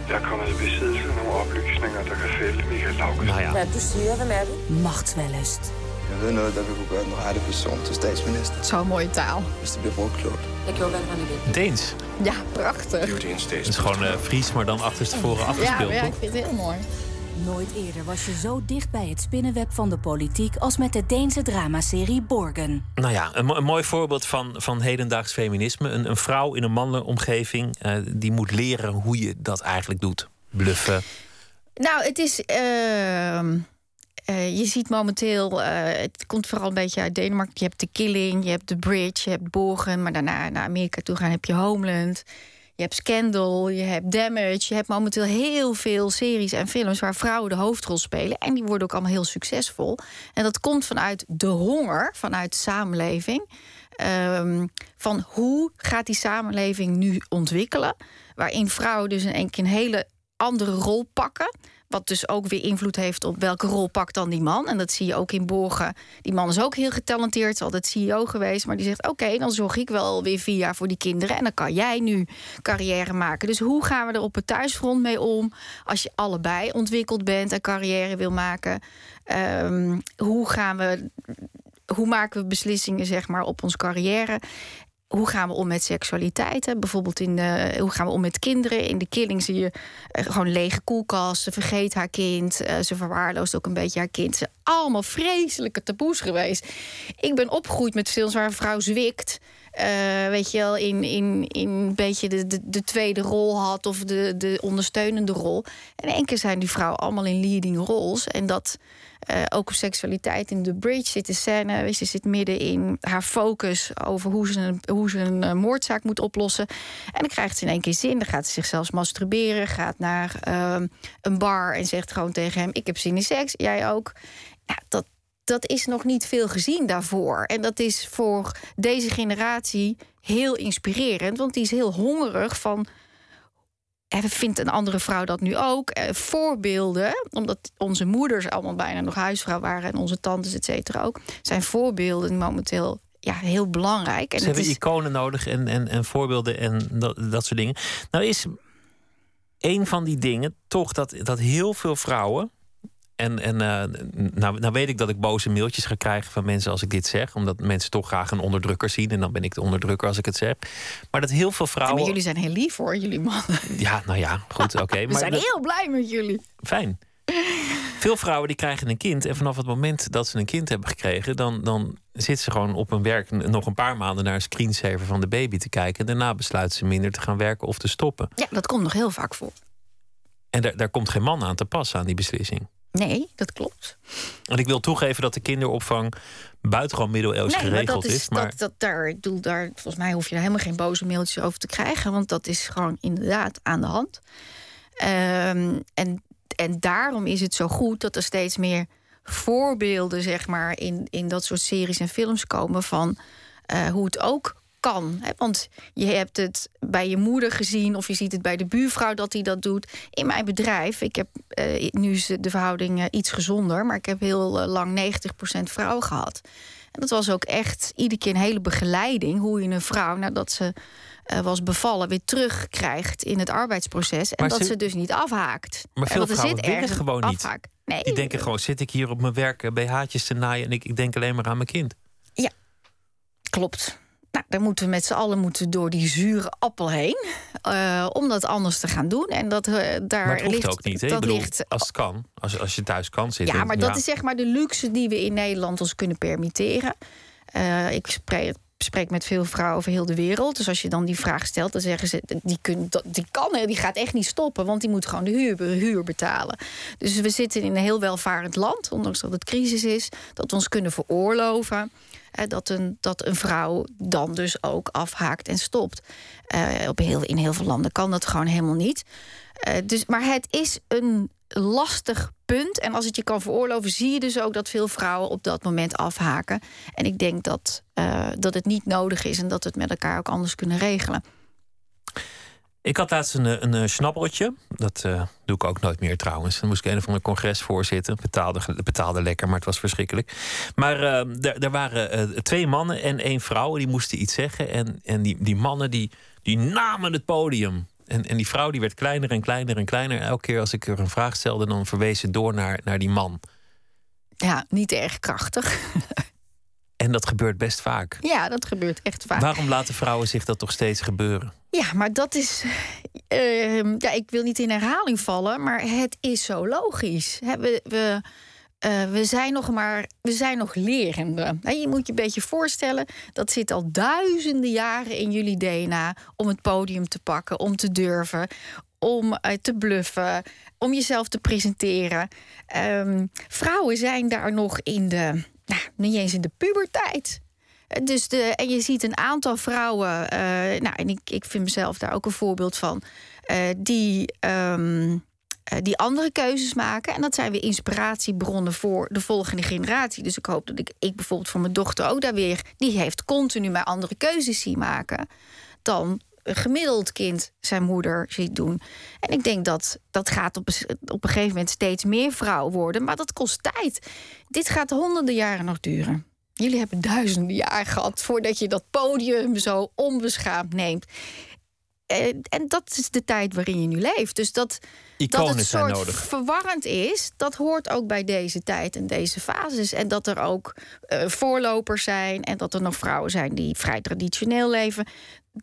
J: Jeg er kommet i besiddelse af nogle oplysninger, der kan fælde Michael Laugesen.
D: Nou ja,
H: Hvad er det, du siger? Hvem er du?
G: machtswellust.
I: Jeg ved noget, der vil kunne gøre den rette person til statsminister,
E: Zo'n mooie taal.
I: hvis det bliver brugt klogt.
H: Jeg gjorde, hvad han igen.
D: Deens.
E: Ja, prachtig.
J: Det er jo det, en
D: Het is gewoon eh, Fries, maar dan achterstevoren
E: Ja,
D: afgespeeld.
E: ja, ik
D: toch?
E: vind het heel mooi.
G: Nooit eerder was je zo dicht bij het spinnenweb van de politiek als met de Deense dramaserie Borgen.
D: Nou ja, een, mo- een mooi voorbeeld van, van hedendaags feminisme. Een, een vrouw in een mannelijke omgeving eh, die moet leren hoe je dat eigenlijk doet. Bluffen.
E: Nou, het is. ehm, eh, je ziet momenteel, eh, het komt vooral een beetje uit Denemarken. Je hebt The Killing, je hebt The Bridge, je hebt Borgen. Maar daarna naar Amerika toe gaan heb je Homeland. Je hebt Scandal, je hebt Damage. Je hebt momenteel heel veel series en films waar vrouwen de hoofdrol spelen. En die worden ook allemaal heel succesvol. En dat komt vanuit de honger, vanuit de samenleving. Ehm, van hoe gaat die samenleving nu ontwikkelen? Waarin vrouwen dus in één keer een hele andere rol pakken. Wat dus ook weer invloed heeft op welke rol pakt dan die man. En dat zie je ook in Borgen. Die man is ook heel getalenteerd, altijd CEO geweest. Maar die zegt: Oké, dan zorg ik wel weer vier jaar voor die kinderen. En dan kan jij nu carrière maken. Dus hoe gaan we er op het thuisfront mee om? Als je allebei ontwikkeld bent en carrière wil maken. Ehm, hoe gaan we. Hoe maken we beslissingen zeg maar, op onze carrière? Hoe gaan we om met seksualiteit? Hè? Bijvoorbeeld in hoe gaan we om met kinderen? In de killing zie je eh, gewoon lege koelkast. Ze vergeet haar kind. eh, ze verwaarloost ook een beetje haar kind. Ze zijn allemaal vreselijke taboes geweest. Ik ben opgegroeid met films waar een vrouw zwikt. eh, weet je wel, in, in, in een beetje de, de, de tweede rol had of de, de ondersteunende rol. En keer zijn die vrouwen allemaal in leading roles. En dat eh, ook seksualiteit in de bridge zit de scène. Ze zit midden in haar focus over hoe ze een, hoe ze een eh, moordzaak moet oplossen. En dan krijgt ze in één keer zin. Dan gaat ze zichzelf masturberen, gaat naar ehm, een bar en zegt gewoon tegen hem: Ik heb zin in seks, jij ook. Ja, dat, dat is nog niet veel gezien daarvoor. En dat is voor deze generatie heel inspirerend, want die is heel hongerig van. En vindt een andere vrouw dat nu ook? Eh, voorbeelden, omdat onze moeders allemaal bijna nog huisvrouw waren en onze tantes, et cetera, ook, zijn voorbeelden momenteel ja, heel belangrijk. En
D: Ze hebben
E: is,
D: iconen nodig en, en, en voorbeelden en dat, dat soort dingen. Nou is een van die dingen toch dat, dat heel veel vrouwen. En, en eh, nou, nou weet ik dat ik boze mailtjes ga krijgen van mensen als ik dit zeg. Omdat mensen toch graag een onderdrukker zien. En dan ben ik de onderdrukker als ik het zeg. Maar dat heel veel
E: Ja,
D: vrouwen.
E: maar jullie zijn heel lief hoor, jullie mannen.
D: Ja, nou ja, goed, oké.
E: We
D: maar
E: zijn
D: dat-
E: heel blij met jullie.
D: Fijn. Veel vrouwen die krijgen een kind. En vanaf het moment dat ze een kind hebben gekregen, dan, dan zitten ze gewoon op hun werk nog een paar maanden naar een screensaver van de baby te kijken. En daarna besluiten ze minder te gaan werken of te stoppen.
E: Ja, dat komt nog heel vaak voor.
D: En daar, daar komt geen man aan te passen aan die beslissing.
E: Nee, dat klopt.
D: En ik wil toegeven dat de kinderopvang buitengewoon middeleeuws
E: nee, maar
D: geregeld
E: dat is.
D: Maar
E: dat, dat, daar, ik bedoel, daar, volgens mij hoef je daar helemaal geen boze mailtjes over te krijgen. Want dat is gewoon inderdaad aan de hand. Ehm, en, en daarom is het zo goed dat er steeds meer voorbeelden, zeg maar, in, in dat soort series en films komen van eh, hoe het ook kan. Hè? Want je hebt het bij je moeder gezien of je ziet het bij de buurvrouw dat hij dat doet. In mijn bedrijf, ik heb eh, nu is de verhouding eh, iets gezonder, maar ik heb heel eh, lang 90% vrouwen gehad. En dat was ook echt iedere keer een hele begeleiding hoe je een vrouw nadat ze was bevallen weer terugkrijgt in het arbeidsproces en
D: Maar
E: dat
D: ze-
E: ze, dus niet afhaakt.
D: Maar veel
E: er
D: vrouwen willen
E: ergens
D: gewoon niet.
E: Nee,
D: die denken gewoon, zit ik hier op mijn werk eh, BH'tjes te naaien en ik, ik denk alleen maar aan mijn kind.
E: Klopt. Nou, dan moeten we met z'n allen moeten door die zure appel heen. eh, om dat anders te gaan doen. En dat, eh, daar
D: Maar het hoeft
E: ligt,
D: ook niet. Hè?
E: Dat
D: bedoel,
E: ligt,
D: als het kan, als, als je thuis kan zitten.
E: ja, maar dat is zeg maar de luxe die we in Nederland ons kunnen permitteren. Eh, ik spreek, spreek met veel vrouwen over heel de wereld. Dus als je dan die vraag stelt, dan zeggen ze... die, kun, die kan, die gaat echt niet stoppen... want die moet gewoon de huur, huur betalen. Dus we zitten in een heel welvarend land... ondanks dat het crisis is, dat we ons kunnen veroorloven... dat, een, dat een vrouw dan dus ook afhaakt en stopt. Eh, op heel, in heel veel landen kan dat gewoon helemaal niet. Eh, dus, maar het is een lastig punt. En als het je kan veroorloven, zie je dus ook dat veel vrouwen op dat moment afhaken. En ik denk dat, eh, dat het niet nodig is en dat we het met elkaar ook anders kunnen regelen.
D: Ik had laatst een, eh, een, eh, snabbeltje. Dat eh, doe ik ook nooit meer trouwens. Dan moest ik een of ander congres voorzitten. Betaalde, betaalde lekker, maar het was verschrikkelijk. Maar eh, er, waren eh, twee mannen en één vrouw. Die moesten iets zeggen. En, en die, die mannen die, die namen het podium. En, en die vrouw die werd kleiner en kleiner en kleiner. Elke keer als ik er een vraag stelde, dan verwees ze door naar, naar die man.
E: Ja, niet erg krachtig.
D: En dat gebeurt best vaak.
E: Ja, dat gebeurt echt vaak.
D: Waarom laten vrouwen zich dat toch steeds gebeuren?
E: Ja, maar dat is. ehm, ja, ik wil niet in herhaling vallen, maar het is zo logisch. We, we, eh, we zijn nog maar. We zijn nog lerende. Je moet je een beetje voorstellen. Dat zit al duizenden jaren in jullie DNA. om het podium te pakken, om te durven. Om eh, te bluffen, om jezelf te presenteren. Ehm, vrouwen zijn daar nog in de. Nou, niet eens in de puberteit. Eh, Dus de, en je ziet een aantal vrouwen, eh, nou, en ik, ik vind mezelf daar ook een voorbeeld van, eh, die, ehm, eh, die andere keuzes maken. En dat zijn weer inspiratiebronnen voor de volgende generatie. Dus ik hoop dat ik, ik bijvoorbeeld voor mijn dochter ook daar weer, die heeft continu maar andere keuzes zien maken dan gemiddeld kind zijn moeder ziet doen. En ik denk dat dat gaat op, op een gegeven moment steeds meer vrouw worden, maar dat kost tijd. Dit gaat honderden jaren nog duren. Jullie hebben duizenden jaar gehad voordat je dat podium zo onbeschaamd neemt. En, en dat is de tijd waarin je nu leeft. Dus dat, dat het soort
D: nodig.
E: verwarrend is, dat hoort ook bij deze tijd en deze fases. En dat er ook eh, voorlopers zijn en dat er nog vrouwen zijn die vrij traditioneel leven.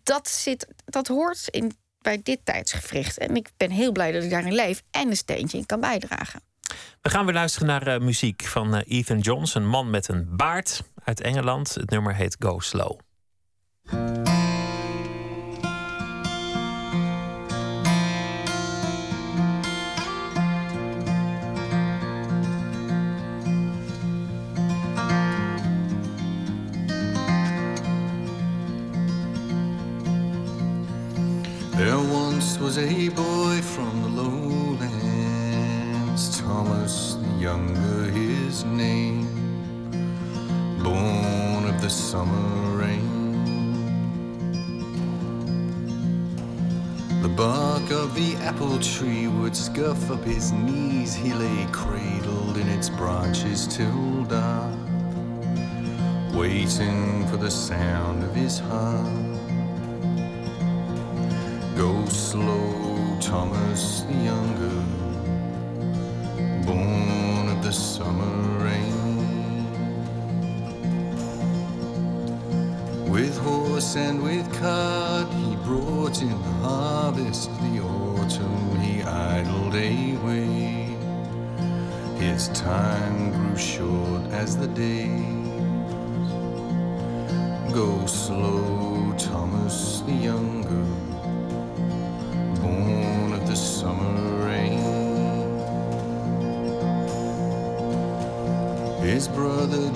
E: Dat, zit, dat hoort in, bij dit tijdsgevricht. En ik ben heel blij dat ik daarin leef en een steentje in kan bijdragen.
D: We gaan weer luisteren naar eh, muziek van eh, Ethan Jones, een man met een baard uit Engeland. Het nummer heet Go Slow.
K: Was a boy from the lowlands, Thomas the younger his name, born of the summer rain. The bark of the apple tree would scuff up his knees. He lay cradled in its branches till dark, waiting for the sound of his heart. Go slow, Thomas the younger, born of the summer rain. With horse and with cart, he brought in the harvest. The autumn he idled away. His time grew short as the days. Go slow, Thomas the younger,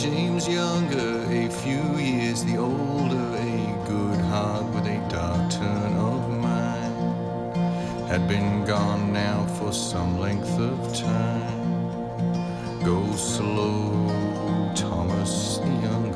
K: James younger, a few years the older, a good heart with a dark turn of mind, had been gone now for some length of time. Go slow, Thomas the younger,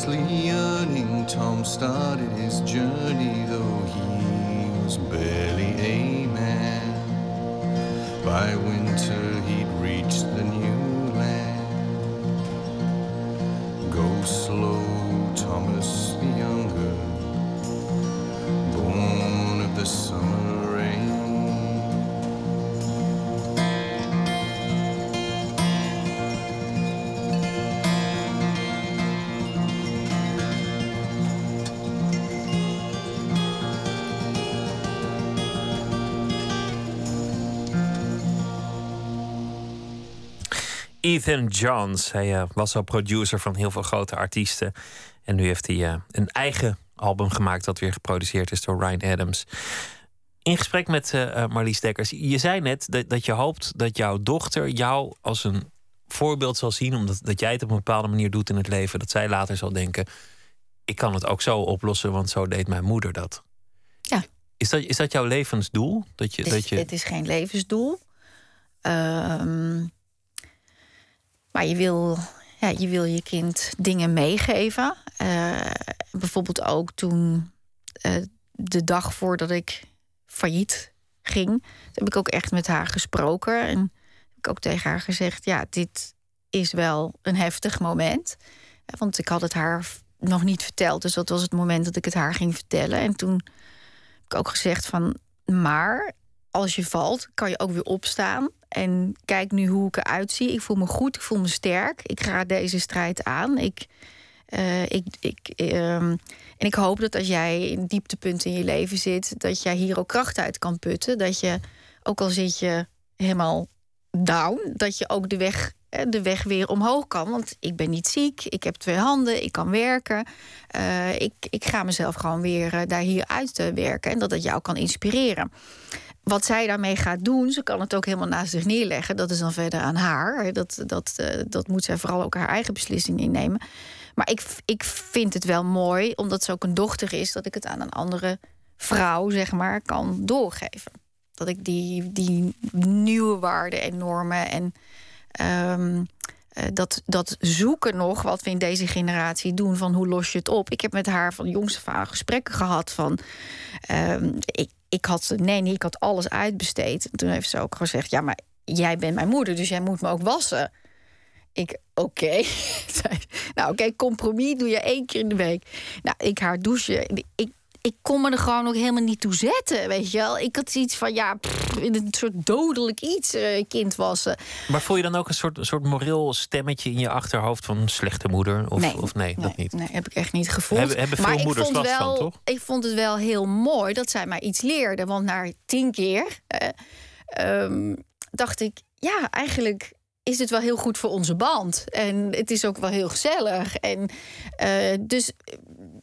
K: Restlessly yearning, Tom started his journey, though he was barely a man. By winter, he'd reached the new
D: Ethan Johns. Hij eh, was al producer van heel veel grote artiesten. En nu heeft hij eh, een eigen album gemaakt dat weer geproduceerd is door Ryan Adams. In gesprek met eh, Marlies Dekkers. Je zei net dat, dat je hoopt dat jouw dochter jou als een voorbeeld zal zien. Omdat dat jij het op een bepaalde manier doet in het leven. Dat zij later zal denken: ik kan het ook zo oplossen, want zo deed mijn moeder dat.
E: Ja.
D: Is dat, is dat jouw levensdoel? Dat je,
E: Het is,
D: dat je...
E: het is geen levensdoel. Ehm, maar je wil, ja, je wil je kind dingen meegeven. Eh, bijvoorbeeld ook toen eh, de dag voordat ik failliet ging, heb ik ook echt met haar gesproken. En heb ik ook tegen haar gezegd: Ja, dit is wel een heftig moment. Want ik had het haar nog niet verteld. Dus dat was het moment dat ik het haar ging vertellen. En toen heb ik ook gezegd van... maar als je valt, kan je ook weer opstaan. En kijk nu hoe ik eruit zie. Ik voel me goed, ik voel me sterk. Ik ga deze strijd aan. Ik, eh, ik, ik, ehm, en ik hoop dat als jij in dieptepunt in je leven zit... dat jij hier ook kracht uit kan putten. Dat je, ook al zit je helemaal down... dat je ook de weg, eh, de weg weer omhoog kan. Want ik ben niet ziek, ik heb twee handen, ik kan werken. Eh, ik, ik ga mezelf gewoon weer daar hier uit eh, werken. En dat het jou kan inspireren. Wat zij daarmee gaat doen, ze kan het ook helemaal naast zich neerleggen. Dat is dan verder aan haar. Dat, dat, eh, dat moet zij vooral ook haar eigen beslissing innemen. Maar ik, ik vind het wel mooi, omdat ze ook een dochter is, dat ik het aan een andere vrouw, zeg maar, kan doorgeven. Dat ik die, die nieuwe waarden en normen en ehm, eh, dat, dat zoeken nog, wat we in deze generatie doen, van hoe los je het op. Ik heb met haar van jongs af aan gesprekken gehad van. ehm, ik, ik had, nee, nee, ik had alles uitbesteed. En toen heeft ze ook gezegd: Ja, maar jij bent mijn moeder, dus jij moet me ook wassen. Ik, oké. Nou, oké, compromis doe je één keer in de week. Nou, ik haar douchen. Ik, ik kon me er gewoon ook helemaal niet toe zetten, weet je wel. Ik had iets van, ja, pff, een soort dodelijk iets, eh, kind wassen.
D: Maar voel je dan ook een soort, soort moreel stemmetje in je achterhoofd van slechte moeder? Of nee, of nee, dat niet?
E: Nee, heb ik echt niet gevoeld.
D: Hebben, hebben veel
E: maar ik
D: moeders
E: vond
D: last
E: wel,
D: van, toch?
E: Ik vond het wel heel mooi dat zij mij iets leerde. Want na tien keer eh, ehm, dacht ik, ja, eigenlijk is het wel heel goed voor onze band. En het is ook wel heel gezellig. En eh, dus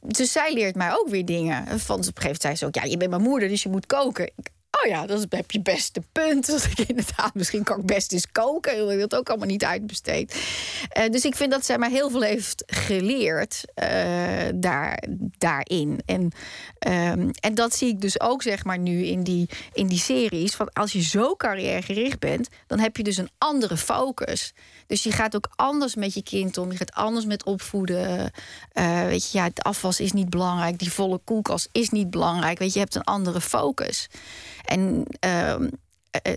E: dus zij leert mij ook weer dingen. Van, op een gegeven moment zei ze ook... ja, je bent mijn moeder, dus je moet koken. Oh ja, dat heb je beste punt. Dat ik inderdaad, misschien kan ik best eens koken. Ik dat ook allemaal niet uitbesteed. Uh, dus ik vind dat zij mij heel veel heeft geleerd uh, daar, daarin. En, um, en dat zie ik dus ook zeg maar nu in die, in die series. Van als je zo carrièregericht bent, dan heb je dus een andere focus. Dus je gaat ook anders met je kind om. Je gaat anders met opvoeden. Uh, weet je, ja, het afwas is niet belangrijk. Die volle koelkast is niet belangrijk. Weet je, je hebt een andere focus. En, uh,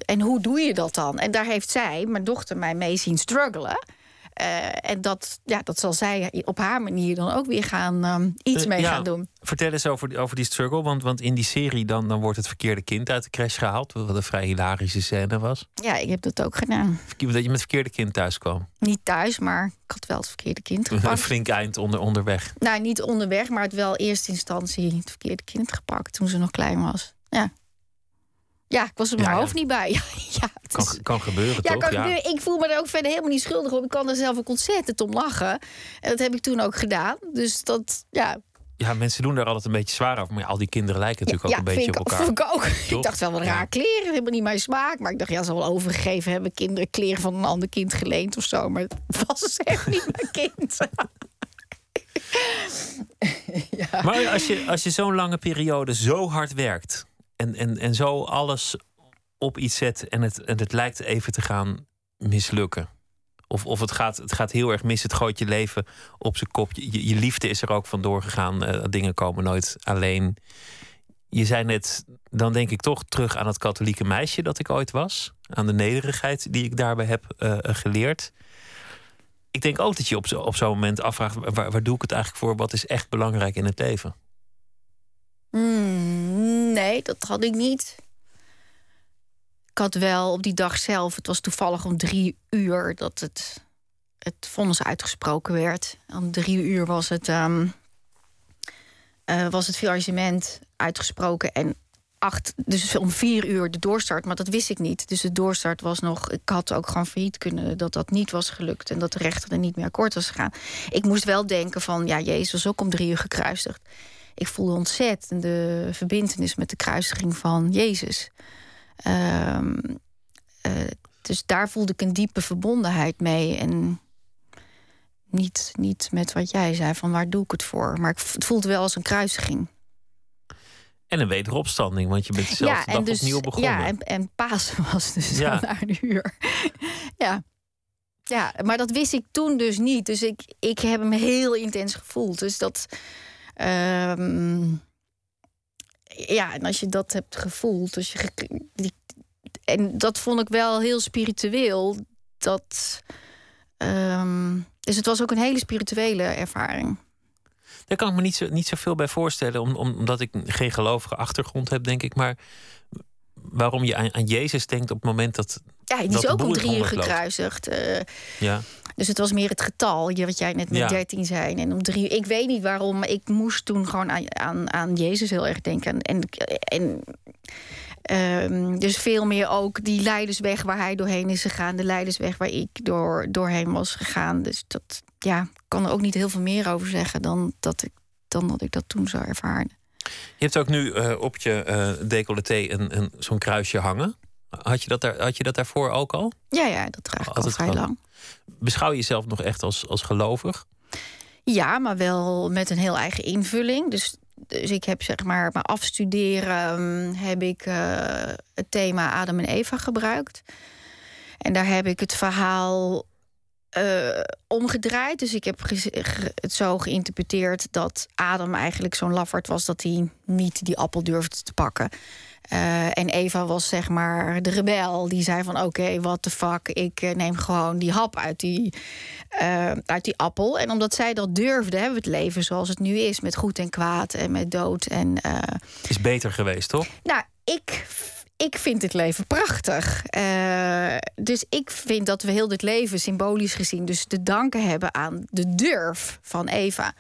E: en hoe doe je dat dan? En daar heeft zij, mijn dochter, mij mee zien struggelen. Uh, en dat, ja, dat zal zij op haar manier dan ook weer gaan um, iets uh, mee
D: ja,
E: gaan doen.
D: Vertel eens over, over die struggle. Want, want in die serie dan, dan wordt het verkeerde kind uit de crash gehaald. Wat een vrij hilarische scène was.
E: Ja, ik heb dat ook gedaan.
D: Dat je met het verkeerde kind thuis kwam.
E: Niet thuis, maar ik had wel het verkeerde kind gepakt.
D: Een flink eind onder, onderweg.
E: Nou, niet onderweg, maar het wel eerste instantie het verkeerde kind gepakt toen ze nog klein was. Ja. Ja, ik was er mijn
D: Ja, ja.
E: hoofd niet bij. ja, het
D: Kan,
E: is-
D: kan gebeuren,
E: ja,
D: toch?
E: kan gebeuren. ik voel me er ook verder helemaal niet schuldig op. Ik kan er zelf ook ontzettend om lachen. En dat heb ik toen ook gedaan. Dus dat, ja.
D: Ja, mensen doen daar altijd een beetje zwaar over. Maar al die kinderen lijken natuurlijk ook een beetje op elkaar.
E: ik ook.
D: Toch?
E: Ik dacht wel wat raar kleren. Helemaal niet mijn smaak. Maar ik dacht, ja, ze wel overgegeven hebben. Kinderen kleren van een ander kind geleend of zo. Maar het was dus echt niet mijn kind.
D: Maar als je, als je zo'n lange periode zo hard werkt en, en, en zo alles op iets zet en het, en het lijkt even te gaan mislukken. Of, of het, gaat, het gaat heel erg mis, het gooit je leven op zijn kop. Je, je liefde is er ook vandoor gegaan. eh, dingen komen nooit alleen. Je zei net, dan denk ik toch terug aan het katholieke meisje dat ik ooit was. Aan de nederigheid die ik daarbij heb eh, geleerd. Ik denk ook dat je op zo- op zo'n moment afvraagt: waar, waar doe ik het eigenlijk voor? Wat is echt belangrijk in het leven?
E: Hmm, nee, dat had ik niet. Ik had wel op die dag zelf, het was toevallig om drie uur dat het, het vonnis uitgesproken werd. Om drie uur was het, eh, was het uitgesproken. En acht, dus om vier uur de doorstart, maar dat wist ik niet. Dus de doorstart was nog, ik had ook gewoon failliet kunnen dat dat niet was gelukt en dat de rechter er niet meer akkoord was gegaan. Ik moest wel denken van, ja, Jezus was ook om drie uur gekruisigd. Ik voelde de verbindenis met de kruisiging van Jezus. Ehm, eh, dus daar voelde ik een diepe verbondenheid mee. En niet, niet met wat jij zei, van waar doe ik het voor. Maar het voelde wel als een kruisiging.
D: En een wederopstanding, want je bent zelf de dag opnieuw begonnen.
E: Ja, en, en Pasen was dus
D: Ja.
E: ja. na een uur. ja. ja, maar dat wist ik toen dus niet. Dus ik, ik heb hem heel intens gevoeld. Dus dat... ehm, ja, en als je dat hebt gevoeld... Dus je, die, en dat vond ik wel heel spiritueel. Dat, ehm, dus het was ook een hele spirituele ervaring.
D: Daar kan ik me niet, zo, niet zoveel bij voorstellen, om, om- omdat ik geen gelovige achtergrond heb, denk ik. Maar waarom je aan, aan Jezus denkt op het moment dat.
E: Ja, die
D: dat
E: is ook om
D: in
E: drie uur
D: honderd loopt.
E: gekruisigd. eh,
D: Ja.
E: Dus het was meer het getal, je- wat jij net met
D: Ja.
E: 13 zei. En om drie ik weet niet waarom, maar ik moest toen gewoon aan, aan, aan Jezus heel erg denken. En, en ehm, dus veel meer ook die leidersweg waar hij doorheen is gegaan, de leidersweg waar ik door, doorheen was gegaan. Dus dat ja, ik kan er ook niet heel veel meer over zeggen dan dat ik, dan dat, ik dat toen zo ervaarde.
D: Je hebt ook nu eh, op je eh decolleté een, een, zo'n kruisje hangen. Had je, dat daar, had je dat daarvoor ook al?
E: Ja, ja, dat draag ik al
D: Altijd
E: vrij
D: al.
E: lang.
D: Beschouw je jezelf nog echt als, als gelovig?
E: Ja, maar wel met een heel eigen invulling. Dus, dus ik heb zeg maar mijn afstuderen hm, heb ik eh, het thema Adam en Eva gebruikt. En daar heb ik het verhaal eh, omgedraaid. Dus ik heb het zo geïnterpreteerd dat Adam eigenlijk zo'n lafaard was dat hij niet die appel durfde te pakken. Eh, en Eva was zeg maar de rebel. Die zei van oké, what the fuck. Ik eh, neem gewoon die hap uit die, eh, uit die appel. En omdat zij dat durfde, hebben we het leven zoals het nu is. Met goed en kwaad en met dood. En, eh,
D: Is beter geweest, toch?
E: nou, ik, ik vind het leven prachtig. Dus ik vind dat we heel dit leven symbolisch gezien... dus te danken hebben aan de durf van Eva.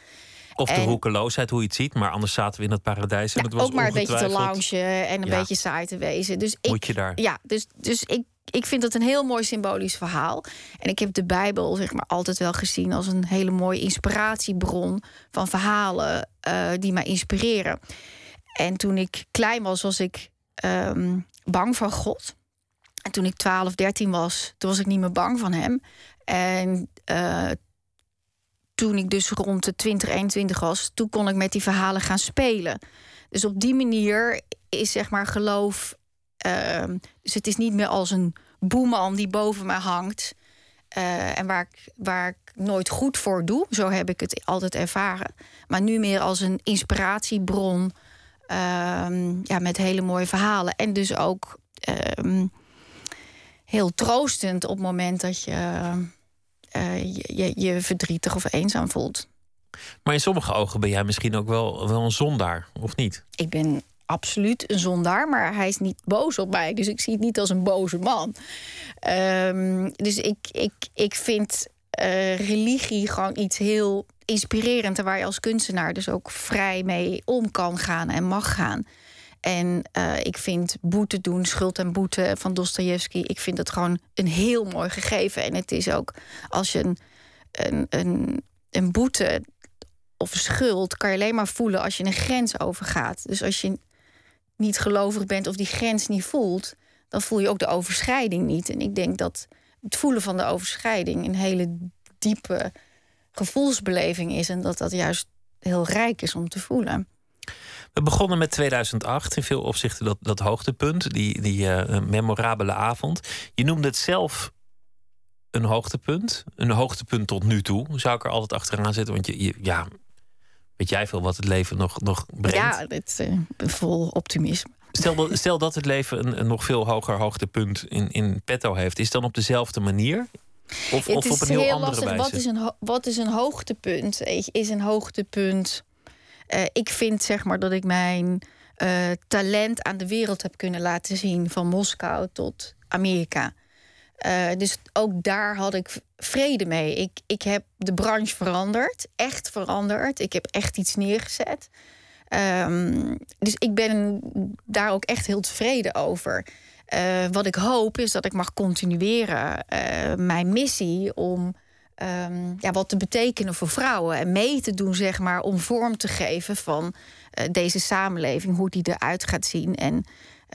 D: Of de
E: En-
D: roekeloosheid, hoe je het ziet. Maar anders zaten we in het paradijs. En
E: Ja,
D: het was
E: ook maar een beetje te loungen en een
D: Ja.
E: beetje saai te wezen. Dus ik,
D: Moet je daar.
E: Ja, dus, dus ik, ik vind het een heel mooi symbolisch verhaal. En ik heb de Bijbel zeg maar, altijd wel gezien als een hele mooie inspiratiebron van verhalen uh, die mij inspireren. En toen ik klein was, was ik um, bang van God. En toen ik 12, 13 was, toen was ik niet meer bang van hem. En uh, toen ik dus rond de 20, 21 was, toen kon ik met die verhalen gaan spelen. Dus op die manier is zeg maar geloof. Uh, dus het is niet meer als een boeman die boven mij hangt. Uh, en waar ik, waar ik nooit goed voor doe. Zo heb ik het altijd ervaren. Maar nu meer als een inspiratiebron. Uh, ja, met hele mooie verhalen. En dus ook ehm, heel troostend op het moment dat je, uh, je, je verdrietig of eenzaam voelt.
D: Maar in sommige ogen ben jij misschien ook wel, wel een zondaar, of niet?
E: Ik ben absoluut een zondaar, maar hij is niet boos op mij. Dus ik zie het niet als een boze man. Um, dus ik, ik, ik vind uh, religie gewoon iets heel inspirerend... waar je als kunstenaar dus ook vrij mee om kan gaan en mag gaan. En uh, ik vind boete doen, schuld en boete van Dostoevsky... ik vind het gewoon een heel mooi gegeven. En het is ook als je een, een, een, een boete of schuld kan je alleen maar voelen als je een grens overgaat. Dus als je niet gelovig bent of die grens niet voelt, dan voel je ook de overschrijding niet. En ik denk dat het voelen van de overschrijding een hele diepe gevoelsbeleving is en dat dat juist heel rijk is om te voelen.
D: We begonnen met 2008, in veel opzichten dat, dat hoogtepunt, die, die uh, memorabele avond. Je noemde het zelf een hoogtepunt, een hoogtepunt tot nu toe, zou ik er altijd achteraan zetten. Want je, je ja, weet jij veel wat het leven nog, nog brengt?
E: Ja, dit uh, vol optimisme.
D: Stel dat, stel dat het leven een, een, nog veel hoger hoogtepunt in, in petto heeft. Is het dan op dezelfde manier? Of, of op een heel,
E: heel
D: andere
E: lastig.
D: wijze?
E: Wat is een, wat is een hoogtepunt? Is een hoogtepunt... Uh, ik vind zeg maar dat ik mijn uh, talent aan de wereld heb kunnen laten zien. Van Moskou tot Amerika. Uh, dus ook daar had ik vrede mee. Ik, ik heb de branche veranderd, echt veranderd. Ik heb echt iets neergezet. Um, dus ik ben daar ook echt heel tevreden over. Wat ik hoop is dat ik mag continueren mijn missie om um, ja, wat te betekenen voor vrouwen en mee te doen, zeg maar, om vorm te geven van deze samenleving, hoe die eruit gaat zien. En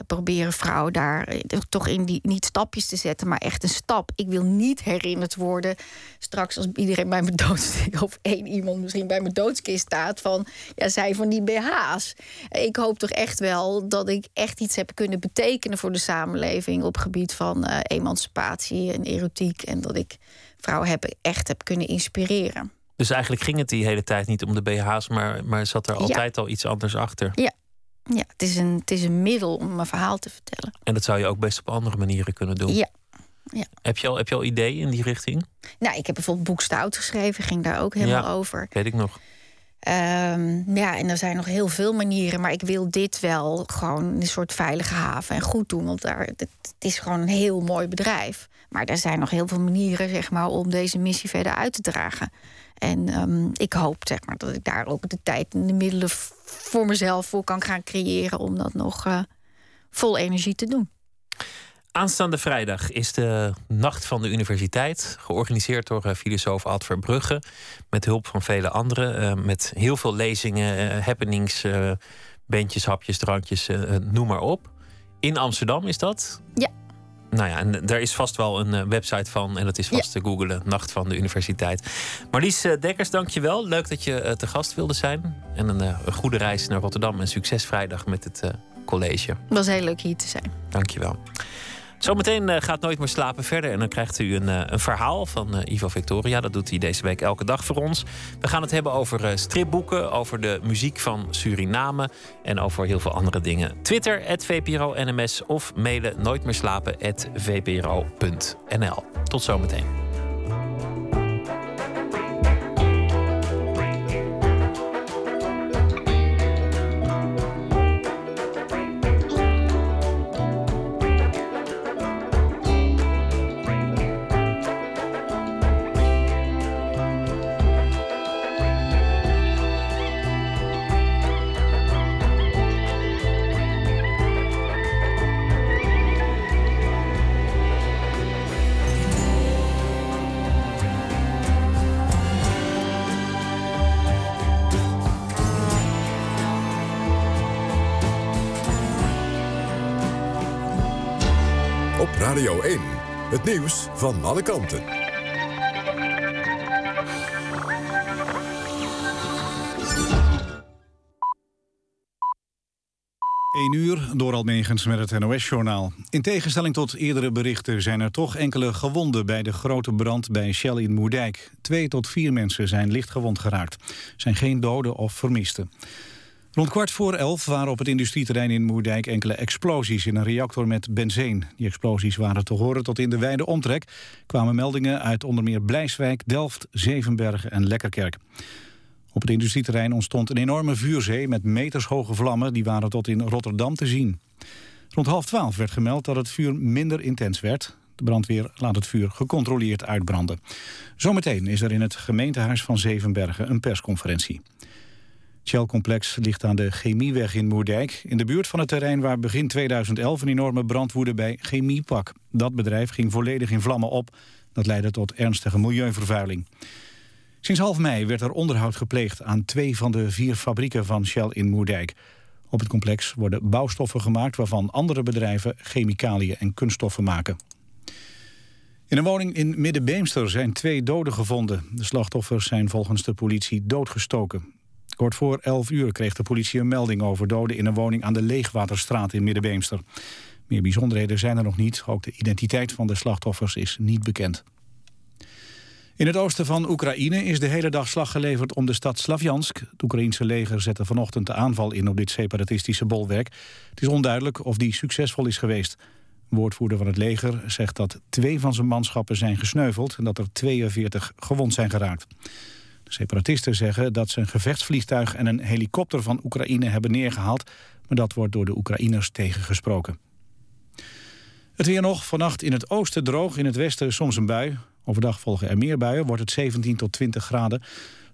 E: proberen vrouwen daar eh, toch in die niet stapjes te zetten, maar echt een stap. Ik wil niet herinnerd worden straks als iedereen bij mijn doodskist of één iemand misschien bij mijn doodskist staat van ja, zij van die BH's. Ik hoop toch echt wel dat ik echt iets heb kunnen betekenen voor de samenleving op gebied van emancipatie en erotiek en dat ik vrouwen heb, echt heb kunnen inspireren.
D: Dus eigenlijk ging het die hele tijd niet om de BH's, maar, maar zat er altijd ja. al iets anders achter?
E: Ja, ja, het is, een, het is een middel om een verhaal te vertellen.
D: En dat zou je ook best op andere manieren kunnen doen.
E: Ja. ja.
D: Heb, je al, heb je al ideeën in die richting?
E: Nou, ik heb bijvoorbeeld Boek Stout geschreven, ging daar ook helemaal
D: ja,
E: over.
D: Weet ik nog.
E: Um, ja, en er zijn nog heel veel manieren, maar ik wil dit wel gewoon een soort veilige haven en goed doen. Want daar, het, is gewoon een heel mooi bedrijf. Maar er zijn nog heel veel manieren zeg maar, om deze missie verder uit te dragen. En um, ik hoop zeg maar, dat ik daar ook de tijd en de middelen voor mezelf voor kan gaan creëren om dat nog uh, vol energie te doen.
D: Aanstaande vrijdag is de Nacht van de Universiteit, georganiseerd door uh, filosoof Ad Verbrugge, met hulp van vele anderen, uh, met heel veel lezingen, happenings, bandjes, hapjes, drankjes, noem maar op. In Amsterdam is dat?
E: Ja.
D: Nou ja, en daar is vast wel een website van. En dat is vast ja. te googlen. Nacht van de Universiteit. Marlies Dekkers, dank je wel. Leuk dat je te gast wilde zijn. En een, een, goede reis naar Rotterdam. En succes vrijdag met het college. Het
E: was heel leuk hier te zijn.
D: Dank je wel. Zometeen gaat Nooit meer slapen verder. En dan krijgt u een, een verhaal van Ivo Victoria. Dat doet hij deze week elke dag voor ons. We gaan het hebben over stripboeken, over de muziek van Suriname en over heel veel andere dingen. Twitter, @vpro_nms of mailen nooitmeerslapen@vpro.nl. Tot zometeen.
B: Nieuws van alle kanten.
A: 1 uur door Almegens met het NOS-journaal. In tegenstelling tot eerdere berichten zijn er toch enkele gewonden... bij de grote brand bij Shell in Moerdijk. Twee tot vier mensen zijn licht gewond geraakt. Er zijn geen doden of vermisten. Rond kwart voor elf waren op het industrieterrein in Moerdijk... enkele explosies in een reactor met benzeen. Die explosies waren te horen tot in de wijde omtrek. kwamen meldingen uit onder meer Blijswijk, Delft, Zevenbergen en Lekkerkerk. Op het industrieterrein ontstond een enorme vuurzee met metershoge vlammen. Die waren tot in Rotterdam te zien. Rond half twaalf werd gemeld dat het vuur minder intens werd. De brandweer laat het vuur gecontroleerd uitbranden. Zometeen is er in het gemeentehuis van Zevenbergen een persconferentie. Shell-complex ligt aan de Chemieweg in Moerdijk... in de buurt van het terrein waar begin 2011 een enorme brand woedde bij Chemiepak. Dat bedrijf ging volledig in vlammen op. Dat leidde tot ernstige milieuvervuiling. Sinds half mei werd er onderhoud gepleegd aan twee van de vier fabrieken van Shell in Moerdijk. Op het complex worden bouwstoffen gemaakt waarvan andere bedrijven chemicaliën en kunststoffen maken. In een woning in Middenbeemster zijn twee doden gevonden. De slachtoffers zijn volgens de politie doodgestoken. Kort voor 11 uur kreeg de politie een melding over doden in een woning aan de Leegwaterstraat in Middenbeemster. Meer bijzonderheden zijn er nog niet. Ook de identiteit van de slachtoffers is niet bekend. In het oosten van Oekraïne is de hele dag slag geleverd om de stad Slavjansk. Het Oekraïense leger zette vanochtend de aanval in op dit separatistische bolwerk. Het is onduidelijk of die succesvol is geweest. Een woordvoerder van het leger zegt dat twee van zijn manschappen zijn gesneuveld... en dat er 42 gewond zijn geraakt. Separatisten zeggen dat ze een gevechtsvliegtuig en een helikopter van Oekraïne hebben neergehaald... maar dat wordt door de Oekraïners tegengesproken. Het weer nog, vannacht in het oosten droog, in het westen soms een bui. Overdag volgen er meer buien, wordt het 17 tot 20 graden.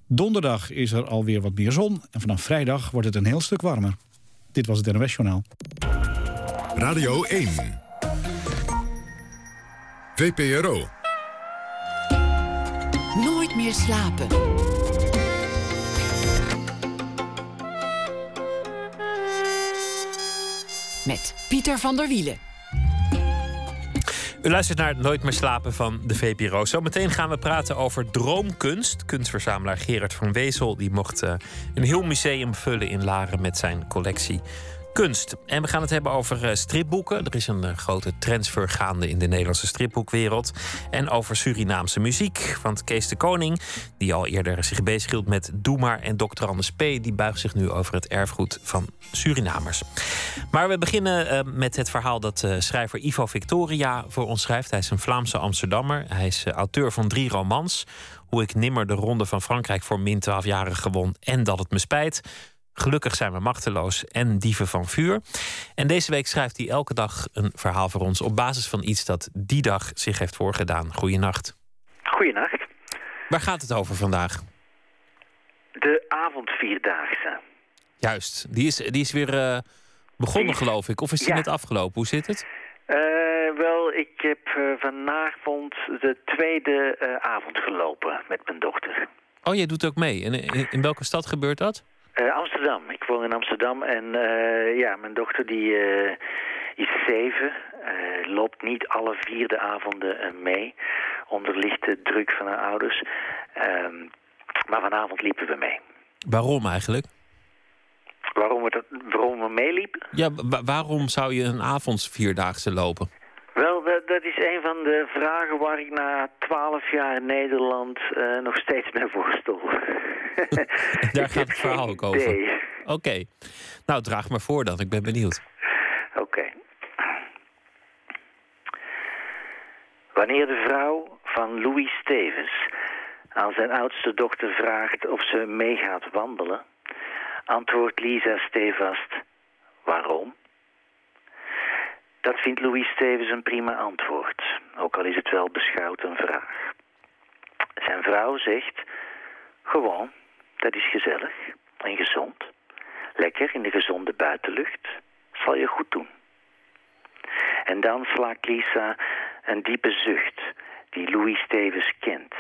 A: Donderdag is er alweer wat meer zon en vanaf vrijdag wordt het een heel stuk warmer. Dit was het NOS Journaal.
B: Radio 1. VPRO.
C: Meer slapen. Met Pieter van der Wielen.
D: U luistert naar Nooit meer slapen van de VPRO. Zometeen gaan we praten over droomkunst. Kunstverzamelaar Gerard van Wezel die mocht uh, een heel museum vullen in Laren met zijn collectie kunst. En we gaan het hebben over uh, stripboeken. Er is een uh, grote transfer gaande in de Nederlandse stripboekwereld. En over Surinaamse muziek. Want Kees de Koning, die al eerder zich bezighield met Doe maar en Dr. Anders P., die buigt zich nu over het erfgoed van Surinamers. Maar we beginnen uh, met het verhaal dat schrijver Ivo Victoria voor ons schrijft. Hij is een Vlaamse Amsterdammer. Hij is auteur van drie romans. Hoe ik nimmer de Ronde van Frankrijk voor min 12 jaren gewon en dat het me spijt. Gelukkig zijn we machteloos en dieven van vuur. En deze week schrijft hij elke dag een verhaal voor ons op basis van iets dat die dag zich heeft voorgedaan. Goeienacht.
L: Goeienacht.
D: Waar gaat het over vandaag?
L: De avondvierdaagse.
D: Juist, die is, die is weer uh, begonnen geloof ik. Of is die
L: Ja.
D: net afgelopen? Hoe zit het?
L: Eh, wel, ik heb eh, vanavond de tweede eh, avond gelopen met mijn dochter.
D: Oh, jij doet ook mee. En in, in welke stad gebeurt dat?
L: Eh, Amsterdam. Ik woon in Amsterdam en eh, ja, mijn dochter die eh, is zeven. loopt niet alle vierde avonden mee. Onder lichte druk van haar ouders. Ehm, maar vanavond liepen we mee.
D: Waarom eigenlijk?
L: Waarom we, dat, waarom we meeliepen?
D: Ja, wa- waarom zou je een avondsvierdaagse lopen?
L: Wel, dat, dat is een van de vragen waar ik na twaalf jaar in Nederland eh, nog steeds mee worstel.
D: Daar gaat het verhaal ook over. Oké. Nou, draag maar voor dan. Ik ben benieuwd.
L: Oké. Wanneer de vrouw van Louis Stevens aan zijn oudste dochter vraagt of ze meegaat wandelen, antwoordt Lisa stevast, waarom? Dat vindt Louis Stevens een prima antwoord, ook al is het wel beschouwd een vraag. Zijn vrouw zegt, gewoon, dat is gezellig en gezond. Lekker in de gezonde buitenlucht, zal je goed doen. En dan slaakt Lisa een diepe zucht die Louis Stevens kent.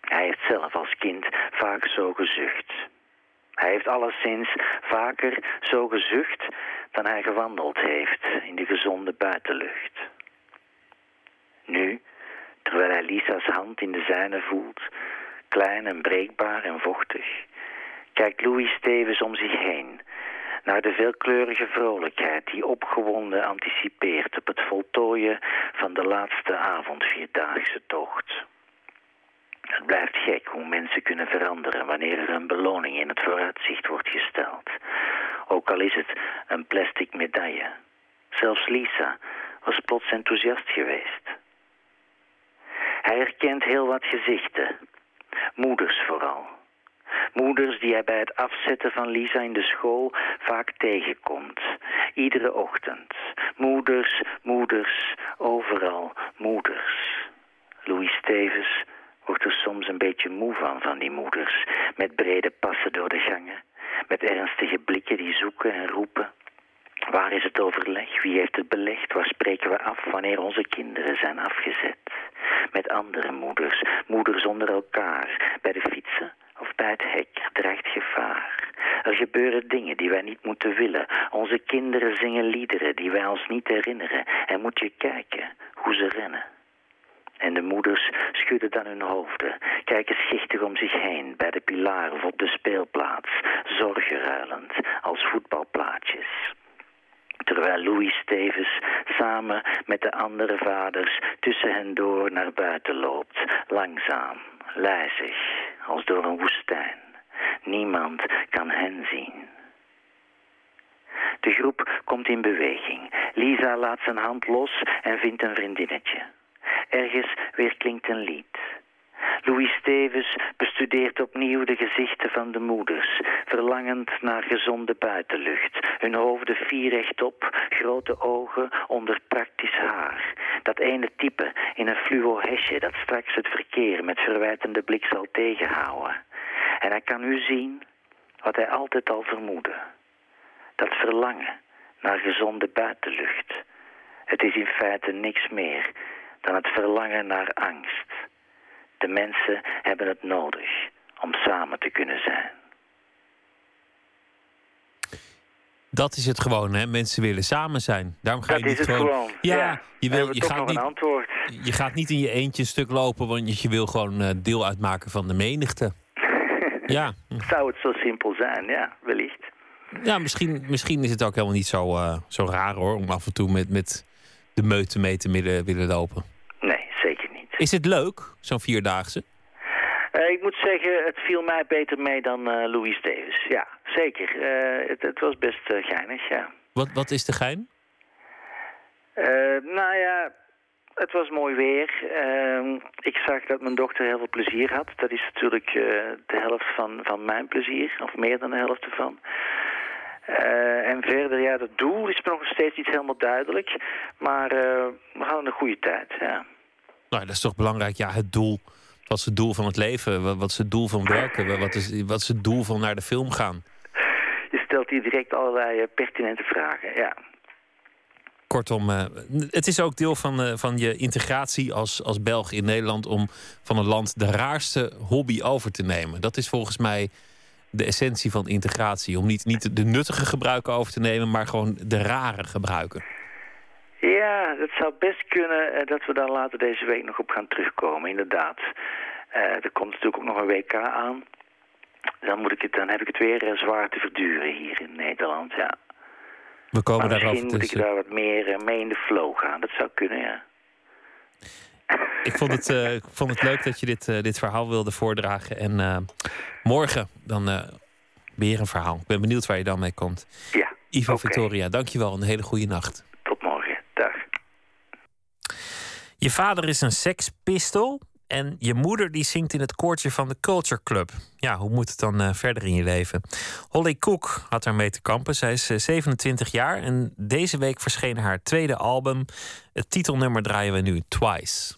L: Hij heeft zelf als kind vaak zo gezucht. Hij heeft alleszins vaker zo gezucht dan hij gewandeld heeft in de gezonde buitenlucht. Nu, terwijl hij Lisa's hand in de zijne voelt, klein en breekbaar en vochtig, kijkt Louis Stevens om zich heen naar de veelkleurige vrolijkheid die opgewonden anticipeert op het voltooien van de laatste avondvierdaagse tocht. Het blijft gek hoe mensen kunnen veranderen wanneer er een beloning in het vooruitzicht wordt gesteld. Ook al is het een plastic medaille. Zelfs Lisa was plots enthousiast geweest. Hij herkent heel wat gezichten. Moeders vooral. Moeders die hij bij het afzetten van Lisa in de school vaak tegenkomt. Iedere ochtend. Moeders, moeders, overal moeders. Louis Stevens wordt er soms een beetje moe van, van die moeders. Met brede passen door de gangen. Met ernstige blikken die zoeken en roepen. Waar is het overleg? Wie heeft het belegd? Waar spreken we af wanneer onze kinderen zijn afgezet? Met andere moeders, moeders onder elkaar, bij de fietsen of bij het hek dreigt gevaar. Er gebeuren dingen die wij niet moeten willen. Onze kinderen zingen liederen die wij ons niet herinneren. En moet je kijken hoe ze rennen. En de moeders schudden dan hun hoofden, kijken schichtig om zich heen bij de pilaar of op de speelplaats, zorgenruilend als voetbalplaatjes. Terwijl Louis Stevens samen met de andere vaders tussen hen door naar buiten loopt, langzaam, lijzig, als door een woestijn. Niemand kan hen zien. De groep komt in beweging. Lisa laat zijn hand los en vindt een vriendinnetje. Ergens weer klinkt een lied. Louis Stevens bestudeert opnieuw de gezichten van de moeders, verlangend naar gezonde buitenlucht. Hun hoofden vier rechtop, grote ogen onder praktisch haar. Dat ene type in een fluo hesje dat straks het verkeer met verwijtende blik zal tegenhouden. En hij kan nu zien wat hij altijd al vermoedde. Dat verlangen naar gezonde buitenlucht. Het is in feite niks meer dan het verlangen naar angst. De mensen hebben het nodig om samen te kunnen zijn.
D: Dat is het gewoon, hè? Mensen willen samen zijn. Daarom ga
L: dat
D: je niet
L: is het
D: gewoon.
L: gewoon.
D: Ja, je, wil, je, gaat niet,
L: een
D: je gaat niet in je eentje een stuk lopen, want je wil gewoon eh, deel uitmaken van de menigte. ja.
L: Zou het zo simpel zijn, ja, wellicht.
D: Ja, misschien, misschien is het ook helemaal niet zo, eh, zo raar hoor, om af en toe met, met de meute mee te willen lopen. Is het leuk, zo'n vierdaagse?
L: Eh, ik moet zeggen, het viel mij beter mee dan eh, Louis Davis. Ja, zeker. Eh, het, het was best geinig, ja.
D: Wat, wat is de gein?
L: Nou ja, het was mooi weer. Ehm, ik zag dat mijn dochter heel veel plezier had. Dat is natuurlijk de helft van, van mijn plezier, of meer dan de helft ervan. En verder, ja, het doel is nog steeds niet helemaal duidelijk. Maar we hadden een goede tijd, ja.
D: Nou, dat is toch belangrijk. Ja, het doel. Wat is het doel van het leven? Wat is het doel van werken? Wat is, wat is het doel van naar de film gaan?
L: Je stelt hier direct allerlei eh, pertinente vragen, ja.
D: Kortom, eh, het is ook deel van, eh, van je integratie als, als Belg in Nederland om van een land de raarste hobby over te nemen. Dat is volgens mij de essentie van integratie. Om niet, niet de nuttige gebruiken over te nemen, maar gewoon de rare gebruiken.
L: Ja, het zou best kunnen eh, dat we daar later deze week nog op gaan terugkomen, inderdaad. Eh, er komt natuurlijk ook nog een WK aan. Dan, moet ik het, dan heb ik het weer eh, zwaar te verduren hier in Nederland, ja.
D: We komen
L: maar misschien moet ik daar wat meer mee in de flow gaan. Dat zou kunnen, ja.
D: Ik vond het, ik vond het leuk dat je dit, dit verhaal wilde voordragen. En morgen dan weer een verhaal. Ik ben benieuwd waar je dan mee komt.
L: Ja,
D: Ivo. Victoria, dankjewel. Een hele goede nacht.
L: Tot morgen. Dag.
D: Je vader is een sekspistol. En je moeder die zingt in het koortje van de Culture Club. Ja, hoe moet het dan eh, verder in je leven? Holly Cook had daarmee te kampen. Zij is eh, 27 jaar en deze week verscheen haar tweede album. Het titelnummer draaien we nu, Twice.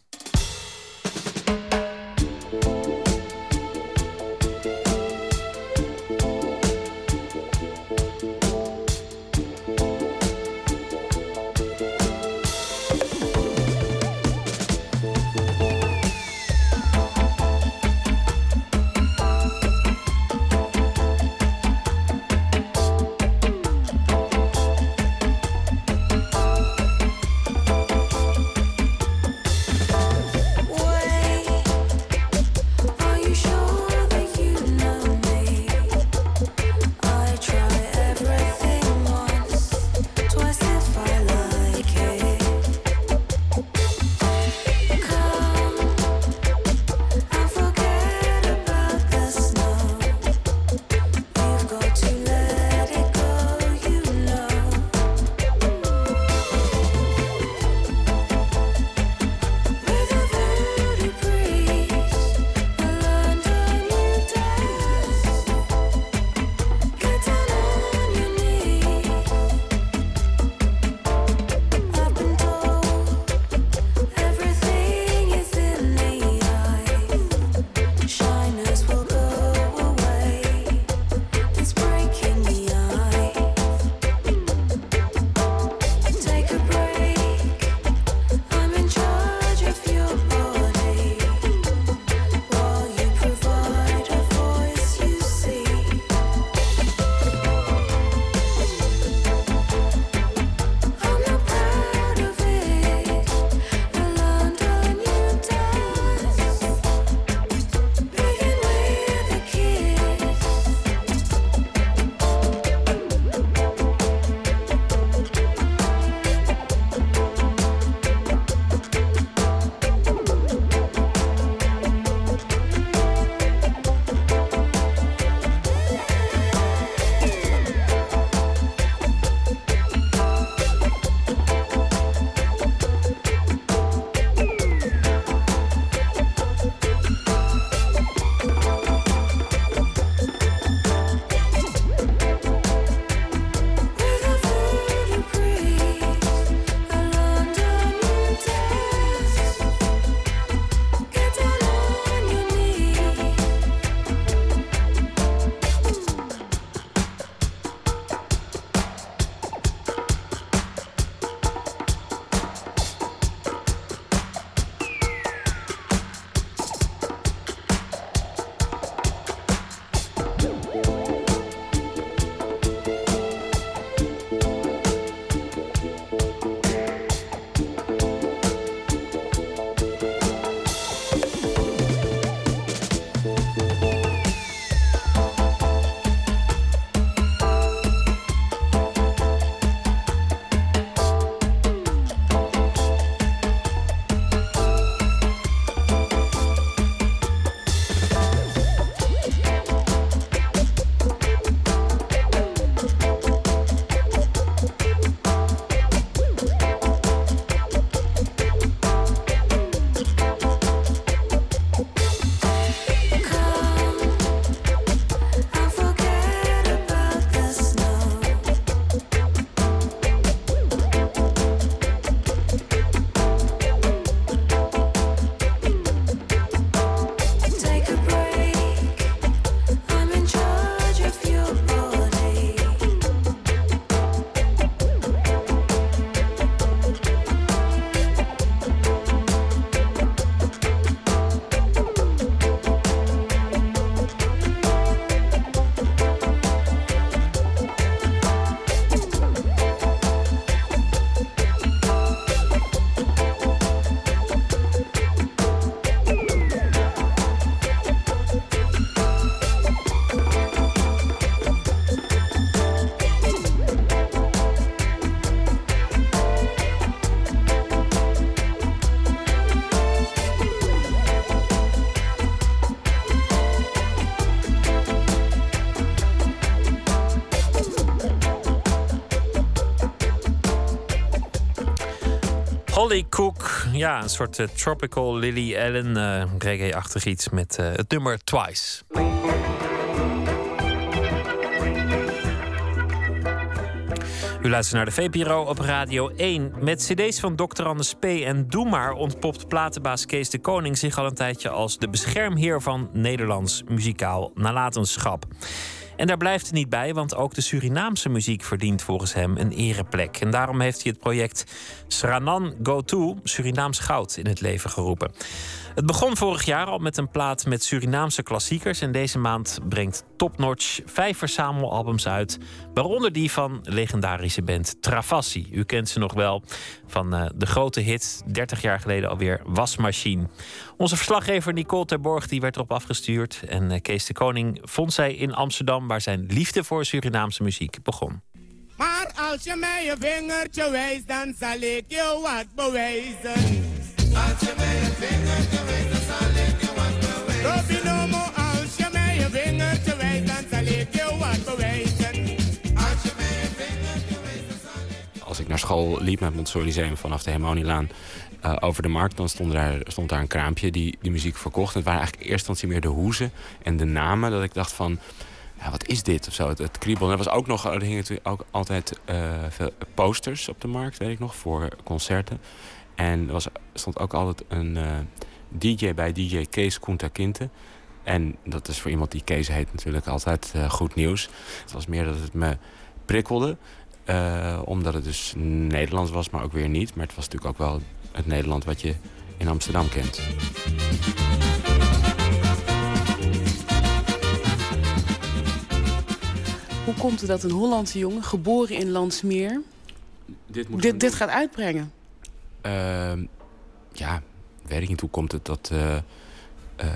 D: Ja, een soort eh, tropical Lily Allen, eh reggae-achtig iets met eh, het nummer Twice. U luistert naar de VPRO op Radio 1. Met cd's van Dr. Anders P. en Doe Maar ontpopt platenbaas Kees de Koning zich al een tijdje als de beschermheer van Nederlands muzikaal nalatenschap. En daar blijft het niet bij, want ook de Surinaamse muziek verdient volgens hem een ereplek. En daarom heeft hij het project Sranan Go To, Surinaams Goud, in het leven geroepen. Het begon vorig jaar al met een plaat met Surinaamse klassiekers. En deze maand brengt Top Notch vijf verzamelalbums uit. Waaronder die van legendarische band Travassi. U kent ze nog wel van eh, de grote hit, 30 jaar geleden alweer, Wasmachine. Onze verslaggever Nicole Terborg die werd erop afgestuurd. En eh, Kees de Koning vond zij in Amsterdam... waar zijn liefde voor Surinaamse muziek begon.
M: Maar als je mij je vingertje wijst, dan zal ik je wat bewijzen. Als je mij je vingertje wijst, dan zal ik je wat bewijzen. Robinomo, als je mij je vingertje wijst, dan zal ik je wat bewijzen. Als je mij je vingertje wijst, dan zal ik...
N: Als ik naar school liep met Montessori Museum vanaf de Hermonielaan uh, over de markt... dan stond daar, stond daar een kraampje die die muziek verkocht. En het waren eigenlijk in eerste instantie meer de hoezen en de namen... dat ik dacht van, wat is dit of zo, het, kriebel. Er was ook nog, er hingen ook altijd veel posters op de markt, weet ik nog, voor concerten. En er was, stond ook altijd een uh, DJ bij, DJ Kees Kunta Kinte. En dat is voor iemand die Kees heet natuurlijk altijd uh, goed nieuws. Het was meer dat het me prikkelde. Omdat het dus Nederlands was, maar ook weer niet. Maar het was natuurlijk ook wel het Nederland wat je in Amsterdam kent.
O: Hoe komt het dat een Hollandse jongen, geboren in Landsmeer,
N: dit,
O: dit, dit gaat uitbrengen?
N: Uh, ja, weet ik niet. Hoe komt het dat uh, uh,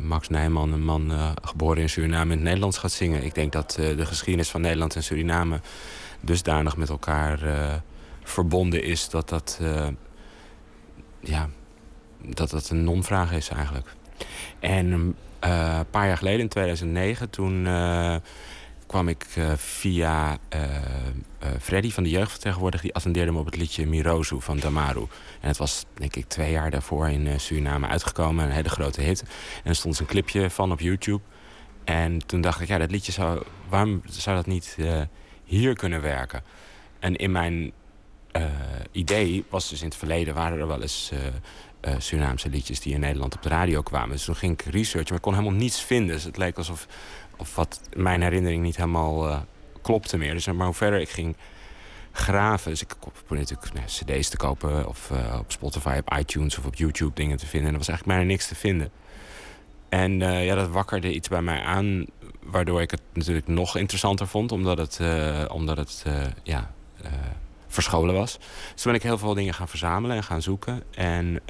N: Max Nijman, een man geboren in Suriname, in het Nederlands gaat zingen? Ik denk dat de geschiedenis van Nederland en Suriname dusdanig met elkaar verbonden is dat dat, ja, dat, dat een non-vraag is eigenlijk. En een paar jaar geleden, in 2009, toen kwam ik uh, via uh, uh, Freddy van de jeugdvertegenwoordiger... die attendeerde me op het liedje Mirozu van Damaru. En het was, denk ik, twee jaar daarvoor in Suriname uitgekomen. Een hele grote hit. En er stond een clipje van op YouTube. En toen dacht ik, ja, dat liedje zou... waarom zou dat niet hier kunnen werken? En in mijn idee was dus in het verleden... waren er wel eens... Surinaamse liedjes die in Nederland op de radio kwamen. Dus toen ging ik researchen, maar ik kon helemaal niets vinden. Dus het leek alsof of wat mijn herinnering niet helemaal uh, klopte meer. Dus, maar hoe verder ik ging graven... Dus ik probeerde natuurlijk nee, cd's te kopen of uh, op Spotify, op iTunes of op YouTube dingen te vinden. En er was eigenlijk bijna niks te vinden. En ja, dat wakkerde iets bij mij aan... waardoor ik het natuurlijk nog interessanter vond. Omdat het, omdat het ja, verscholen was. Dus toen ben ik heel veel dingen gaan verzamelen en gaan zoeken. En,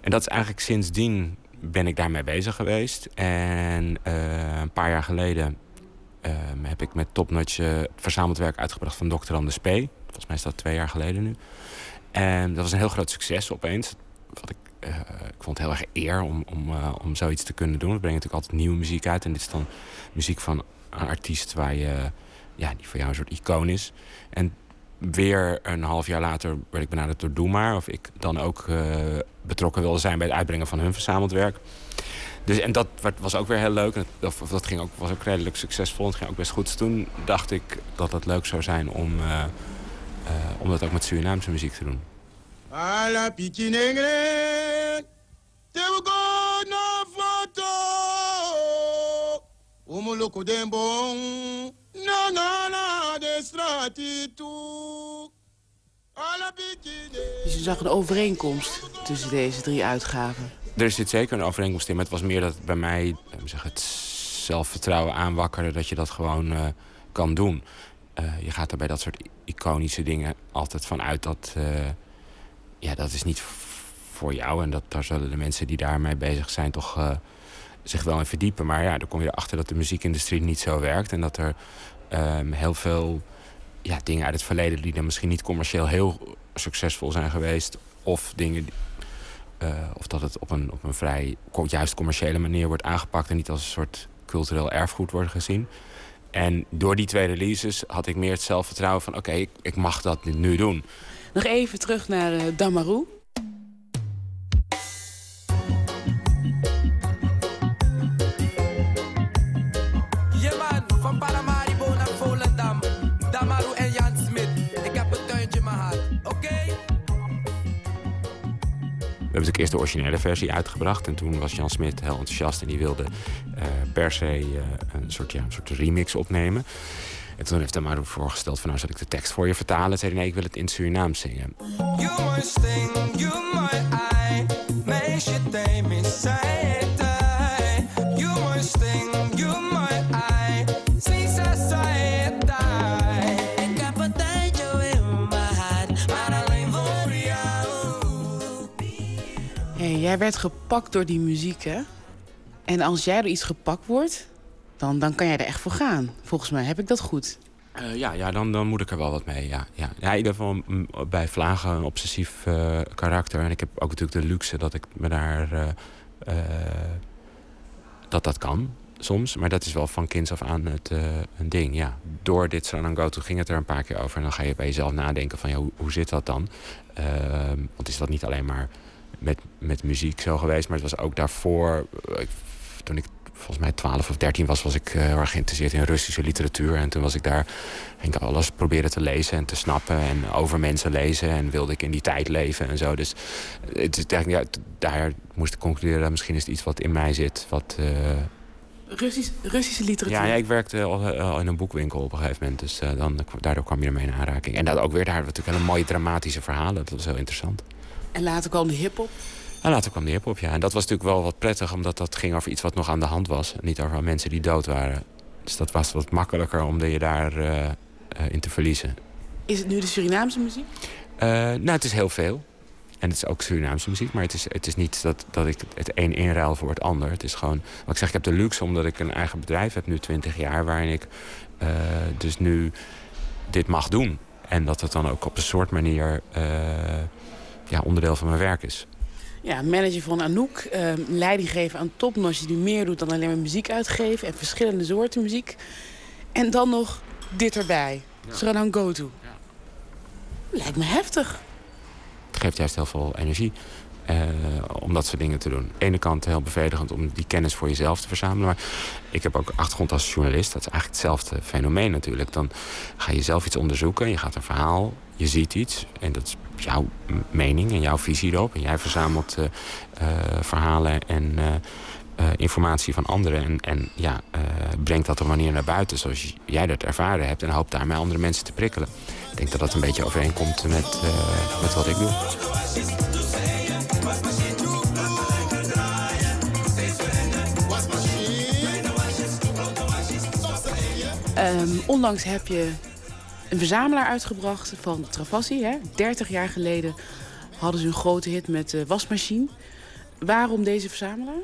N: en dat is eigenlijk sindsdien ben ik daarmee bezig geweest. En uh, een paar jaar geleden uh, heb ik met Topnotch uh, verzameld werk uitgebracht van Dr. Anders P. Volgens mij is dat twee jaar geleden nu. En dat was een heel groot succes opeens. Wat ik, ik vond het heel erg eer om, om, om zoiets te kunnen doen. We brengen natuurlijk altijd nieuwe muziek uit. En dit is dan muziek van een artiest waar je, ja, die voor jou een soort icoon is. En weer een half jaar later werd ik benaderd door Doe Maar. Of ik dan ook uh, betrokken wilde zijn bij het uitbrengen van hun verzameld werk. Dus, en dat was ook weer heel leuk. En dat, dat ging ook, was ook redelijk succesvol. Het ging ook best goed. Dus toen dacht ik dat het leuk zou zijn om, uh, uh, om dat ook met Surinaamse muziek te doen. Alla
O: Dus je zag een overeenkomst tussen deze drie uitgaven?
N: Er zit zeker een overeenkomst in, maar het was meer dat het bij mij zeg, het zelfvertrouwen aanwakkerde dat je dat gewoon uh, kan doen. Uh, je gaat er bij dat soort iconische dingen altijd van uit dat uh, ja, dat is niet voor jou. En dat daar zullen de mensen die daarmee bezig zijn toch zich wel in verdiepen. Maar ja, dan kom je erachter dat de muziekindustrie niet zo werkt. En dat er um, heel veel ja, dingen uit het verleden die dan misschien niet commercieel heel succesvol zijn geweest. Of dingen. Uh, of dat het op een, op een vrij juist commerciële manier wordt aangepakt en niet als een soort cultureel erfgoed wordt gezien. En door die twee releases had ik meer het zelfvertrouwen van... oké, ik, ik, mag dat nu doen.
O: Nog even terug naar uh, Damaru.
N: Natuurlijk eerst de originele versie uitgebracht. En toen was Jan Smit heel enthousiast en die wilde uh, per se uh, een, soort, ja, een soort remix opnemen. En toen heeft hij maar voorgesteld van nou zal ik de tekst voor je vertalen. En zei nee, ik wil het in Surinaams zingen. You sting, you eye,
O: jij werd gepakt door die muziek, hè? En als jij door iets gepakt wordt, dan, dan kan jij er echt voor gaan. Volgens mij heb ik dat goed.
N: Uh, ja, ja dan, dan moet ik er wel wat mee. Ja, ja. ja in ieder geval bij Vlagen een obsessief uh, karakter. En ik heb ook natuurlijk de luxe dat ik me daar. Uh, dat dat kan soms. Maar dat is wel van kinds af aan het, een ding. Ja. Door dit Go To ging het er een paar keer over. En dan ga je bij jezelf nadenken van ja, hoe, hoe zit dat dan? Ehm, want is dat niet alleen maar met, met muziek zo geweest. Maar het was ook daarvoor, eh, toen ik volgens mij 12 of 13 was, was ik uh, erg geïnteresseerd in Russische literatuur. En toen was ik daar, ging ik alles proberen te lezen en te snappen en over mensen lezen. En wilde ik in die tijd leven en zo. Dus het is eigenlijk, ja, daar moest ik concluderen dat misschien is het iets wat in mij zit. Wat, uh...
O: Russisch, Russische literatuur?
N: Ja, ja, ik werkte al, in een boekwinkel op een gegeven moment. Dus dan, daardoor kwam je ermee in aanraking. En dat ook weer, daar natuurlijk hele mooie dramatische verhalen. Dat was heel interessant.
O: En later kwam de hip-hop?
N: En later kwam de hip-hop, ja. En dat was natuurlijk wel wat prettig, omdat dat ging over iets wat nog aan de hand was. Niet over mensen die dood waren. Dus dat was wat makkelijker om je daar uh, in te verliezen.
O: Is het nu de Surinaamse muziek?
N: Uh, nou, het is heel veel. En het is ook Surinaamse muziek. Maar het is, het is niet dat, dat ik het een inruil voor het ander. Het is gewoon... Wat ik zeg, ik heb de luxe omdat ik een eigen bedrijf heb nu 20 jaar... waarin ik uh, dus nu dit mag doen. En dat het dan ook op een soort manier ja, onderdeel van mijn werk is.
O: Ja, manager van Anouk, uh, leiding geven aan topnotches die meer doet dan alleen maar muziek uitgeven en verschillende soorten muziek. En dan nog dit erbij. Ja. dan go to. Ja. Lijkt me heftig.
N: Het geeft juist heel veel energie. Uh, om dat soort dingen te doen. Aan de ene kant heel bevredigend om die kennis voor jezelf te verzamelen. Maar ik heb ook achtergrond als journalist. Dat is eigenlijk hetzelfde fenomeen natuurlijk. Dan ga je zelf iets onderzoeken. Je gaat een verhaal, je ziet iets. En dat is jouw mening en jouw visie erop. En jij verzamelt uh, verhalen en informatie van anderen. En, en ja, brengt dat op manier naar buiten zoals jij dat ervaren hebt. En hoopt daarmee andere mensen te prikkelen. Ik denk dat dat een beetje overeenkomt met, met wat ik doe.
O: Um, onlangs heb je een verzamelaar uitgebracht van Travassi. Hè? 30 jaar geleden hadden ze een grote hit met de wasmachine. Waarom deze verzamelaar?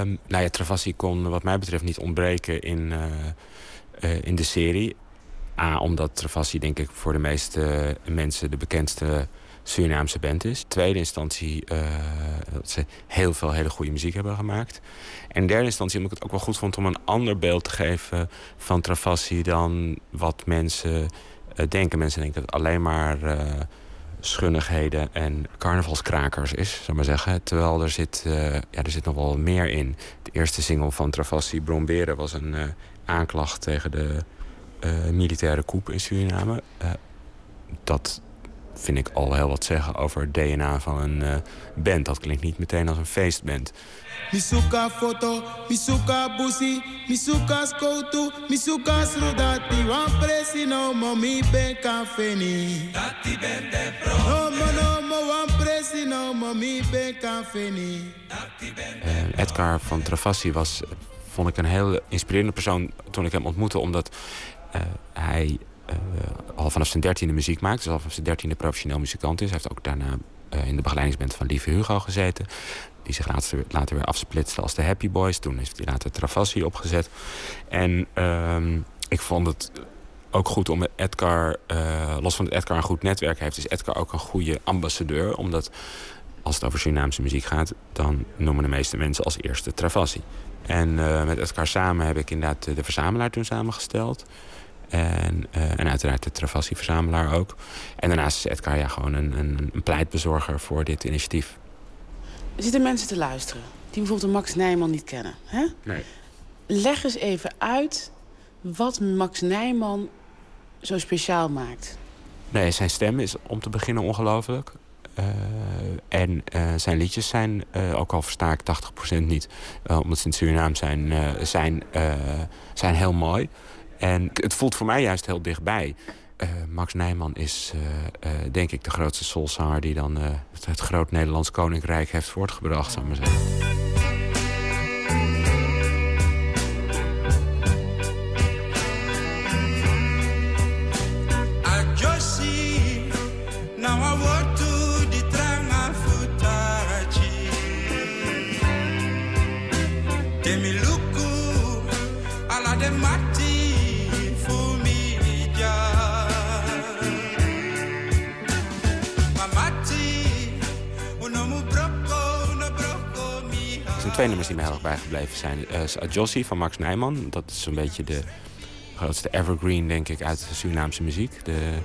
N: Um, nou ja, Travassi kon wat mij betreft niet ontbreken in, uh, uh, in de serie. A, omdat Travassi denk ik voor de meeste mensen de bekendste Surinaamse band is. Tweede instantie uh, dat ze heel veel hele goede muziek hebben gemaakt. En derde instantie omdat ik het ook wel goed vond om een ander beeld te geven van Travassi dan wat mensen uh, denken. Mensen denken dat het alleen maar uh, schunnigheden en carnavalskrakers is, zou maar zeggen. Terwijl er zit, ja, er zit nog wel meer in. De eerste single van Travassi, Bromberen, was een aanklacht tegen de militaire coup in Suriname. dat vind ik al heel wat zeggen over het DNA van een uh, band. Dat klinkt niet meteen als een feestband. Misuka foto, misuka busi, misuka skoutu, misuka srudati, wan presi no mo mi ben kafeni. Dati ben de pro. No mo no mo wan presi no mo mi ben kafeni. Uh, Edgar van Travassi was, vond ik een heel inspirerende persoon toen ik hem ontmoette, omdat uh, hij al vanaf zijn dertiende muziek maakt. Dus al vanaf zijn dertiende professioneel muzikant is. Hij heeft ook daarna uh, in de begeleidingsband van Lieve Hugo gezeten. Die zich later, later weer afsplitste als de Happy Boys. Toen heeft hij later Travassi opgezet. En uh, ik vond het ook goed om Edgar... Uh, los van dat Edgar een goed netwerk heeft... is Edgar ook een goede ambassadeur. Omdat als het over Surinaamse muziek gaat... dan noemen de meeste mensen als eerste Travassi. En eh, met Edgar samen heb ik inderdaad de verzamelaar toen samengesteld. En, eh, en uiteraard de Travassi-verzamelaar ook. En daarnaast is Edgar ja, gewoon een, een, een pleitbezorger voor dit initiatief.
O: Er zitten mensen te luisteren die bijvoorbeeld Max Nijman niet kennen. Hè?
N: Nee.
O: Leg eens even uit wat Max Nijman zo speciaal maakt.
N: Nee, zijn stem is om te beginnen ongelooflijk. Uh, en uh, zijn liedjes zijn, uh, ook al versta ik 80% niet, omdat ze in Surinaam zijn, zijn, zijn heel mooi. En het voelt voor mij juist heel dichtbij. Max Nijman is denk ik de grootste soulzanger die dan het, het groot Nederlands Koninkrijk heeft voortgebracht, zou maar zeggen. Twee nummers die me heel erg bijgebleven zijn. Uh, Jossie van Max Nijman. Dat is zo'n beetje de grootste evergreen, denk ik, uit Surinaamse muziek. De,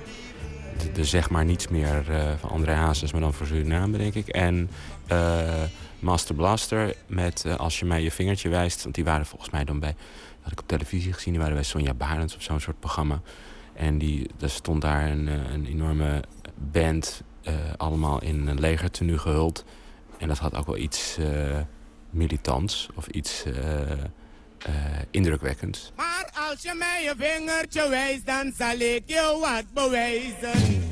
N: de, zeg maar niets meer uh, van André Hazes, maar dan voor Suriname, denk ik. En Master Blaster met Als je mij je vingertje wijst. Want die waren volgens mij dan bij, dat had ik op televisie gezien, die waren bij Sonja Barends op zo'n soort programma. En die, er stond daar een, een enorme band, allemaal in een legertenu gehuld. En dat had ook wel iets militants of iets uh, uh, indrukwekkends.
M: Maar als je mij je vingertje wijst, dan zal ik je wat bewijzen.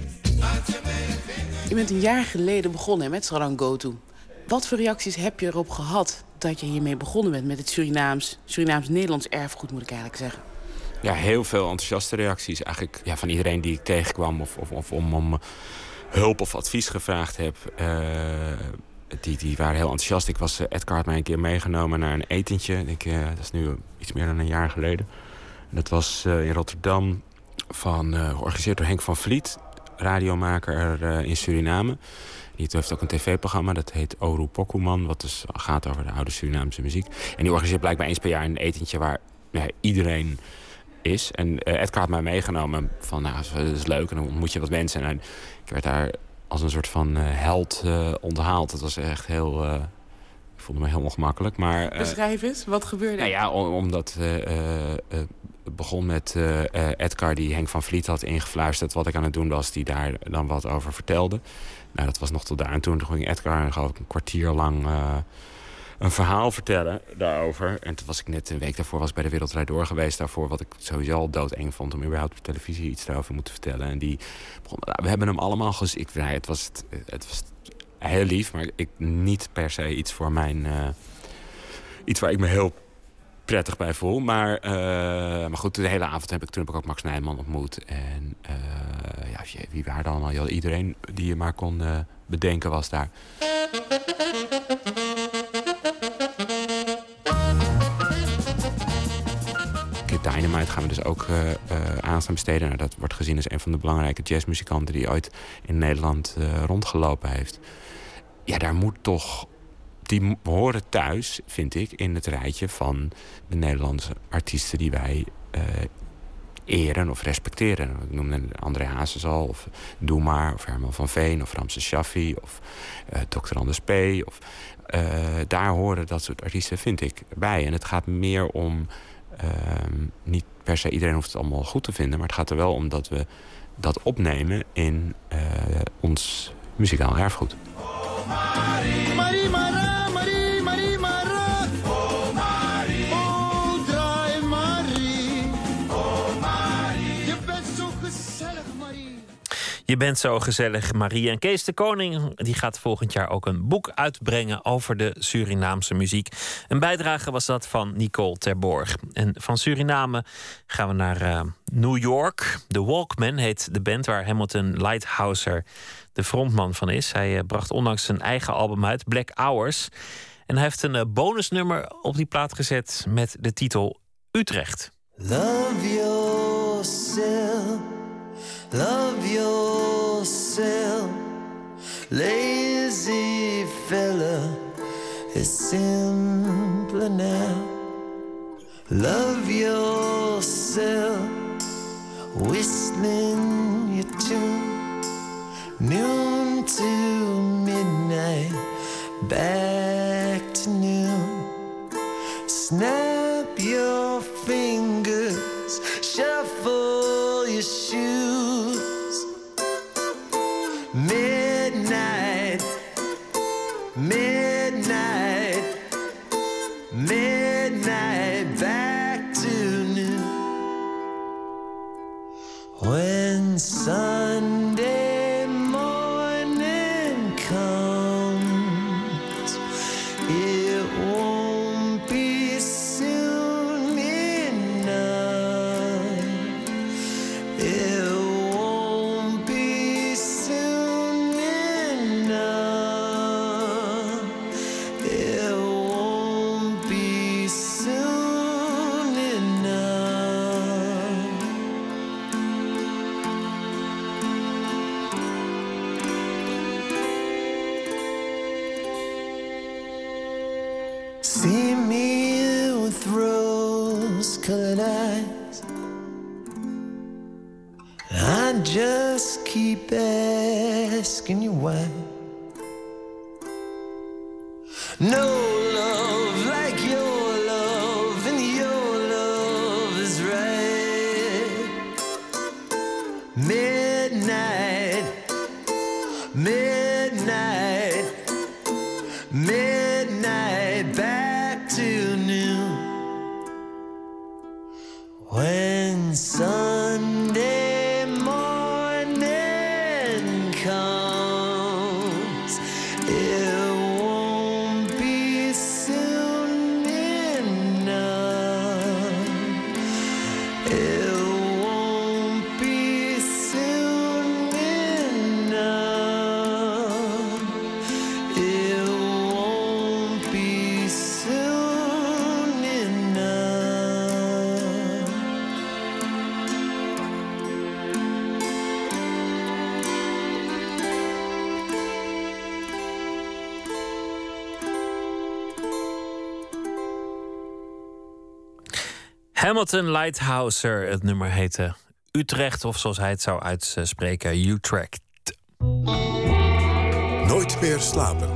O: Je bent een jaar geleden begonnen met Sarangotu. Wat voor reacties heb je erop gehad dat je hiermee begonnen bent met het Surinaams, Surinaams-Nederlands erfgoed, moet ik eigenlijk zeggen?
N: Ja, heel veel enthousiaste reacties. Eigenlijk ja, van iedereen die ik tegenkwam of, of, of om, om hulp of advies gevraagd heb. Uh, die, die waren heel enthousiast. Ik was, uh, Edgar had mij een keer meegenomen naar een etentje. Ik, uh, dat is nu iets meer dan een jaar geleden. En dat was uh, in Rotterdam, van, georganiseerd door Henk van Vliet, radiomaker in Suriname. Die heeft ook een tv-programma, dat heet Oru Pokuman, wat dus gaat over de oude Surinaamse muziek. En die organiseert blijkbaar eens per jaar een etentje waar iedereen is. En Edgar had mij meegenomen van, nou, dat is leuk en dan ontmoet je wat mensen. En ik werd daar als een soort van uh, held uh, onthaald. Dat was echt heel... Uh, ik voelde me heel ongemakkelijk. Maar,
O: Beschrijf eens, wat gebeurde
N: Nou ja, omdat het begon met Edgar die Henk van Vliet had ingefluisterd... wat ik aan het doen was, die daar dan wat over vertelde. Nou, dat was nog tot daar. En toen ging Edgar geloof ik een kwartier lang een verhaal vertellen daarover. En toen was ik net een week daarvoor was bij de Wereldrijd Door geweest daarvoor. Wat ik sowieso al doodeng vond om überhaupt op televisie iets daarover moeten vertellen. En die begon, nou, we hebben hem allemaal gezien. Nou, het, was, het was heel lief, maar ik niet per se iets voor mijn. Uh, iets waar ik me heel prettig bij voel. Maar, uh, maar goed, de hele avond heb ik, toen heb ik ook Max Nijman ontmoet. En uh, ja, wie waren dan allemaal? Iedereen die je maar kon bedenken was daar. Dynamite gaan we dus ook uh, uh, besteden. Nou, dat wordt gezien als een van de belangrijke jazzmuzikanten... die ooit in Nederland uh, rondgelopen heeft. Ja, daar moet toch... Die horen thuis, vind ik, in het rijtje van de Nederlandse artiesten... die wij eren of respecteren. Ik noemde André Hazes al, of Doe Maar, of Herman van Veen... of Ramses Shaffi, of Dr. Anders P. Of, daar horen dat soort artiesten, vind ik, bij. En het gaat meer om Ehm, niet per se iedereen hoeft het allemaal goed te vinden. Maar het gaat er wel om dat we dat opnemen in uh, ons muzikaal erfgoed. Oh,
D: Je bent zo gezellig, Marie. En Kees de Koning die gaat volgend jaar ook een boek uitbrengen over de Surinaamse muziek. Een bijdrage was dat van Nicole Terborg. En van Suriname gaan we naar uh, New York. The Walkman heet de band waar Hamilton Lighthouser de frontman van is. Hij uh, bracht onlangs zijn eigen album uit, Black Hours. En hij heeft een uh, bonusnummer op die plaat gezet met de titel Utrecht.
P: Love yourself, love yourself, lazy fella. It's simpler now. Love yourself, whistling your tune, noon to midnight, back to noon. Snap See me with rose colored eyes. I just keep asking you why.
D: Hamilton Lighthouser. Het nummer heette Utrecht, of zoals hij het zou uitspreken, Utrecht.
B: Nooit meer slapen.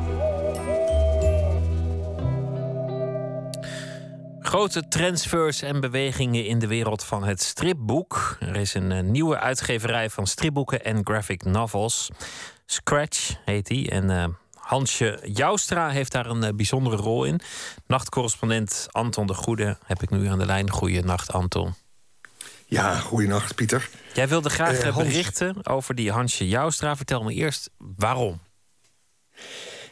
D: Grote transfers en bewegingen in de wereld van het stripboek. Er is een eh, nieuwe uitgeverij van stripboeken en graphic novels. Scratch heet die. En eh, Hansje Joustra heeft daar een eh, bijzondere rol in. Nachtcorrespondent Anton de Goede heb ik nu aan de lijn. Goeienacht, Anton.
Q: Ja, goeienacht, Pieter.
D: Jij wilde graag
Q: Eh,
D: eh, berichten over die Hansje Joustra. Vertel me eerst waarom.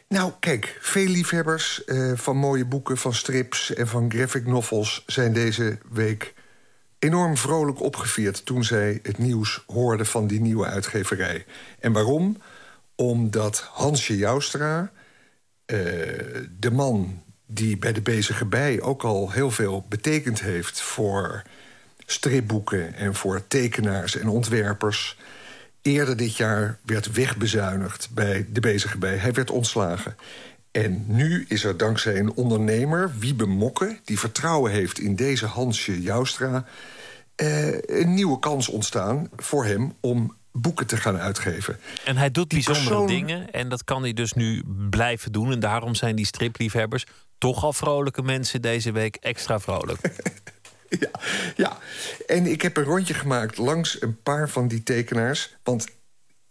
Q: Nou, kijk, veel liefhebbers van mooie boeken, van strips en van graphic novels zijn deze week enorm vrolijk opgevierd toen zij het nieuws hoorden van die nieuwe uitgeverij. En waarom? Omdat Hansje Joustra, eh, de man die bij de Bezige Bij ook al heel veel betekend heeft voor stripboeken en voor tekenaars en ontwerpers, eerder dit jaar werd wegbezuinigd bij de Bezige Bij. Hij werd ontslagen. En nu is er dankzij een ondernemer, Wiebe Mokke... die vertrouwen heeft in deze Hansje Joustra... eh, een nieuwe kans ontstaan voor hem om boeken te gaan uitgeven.
D: En hij doet
Q: Die
D: bijzondere
Q: persoon-
D: dingen. En dat kan hij dus nu blijven doen. En daarom zijn die stripliefhebbers toch al vrolijke mensen deze week extra vrolijk.
Q: Ja, en ik heb een rondje gemaakt langs een paar van die tekenaars. Want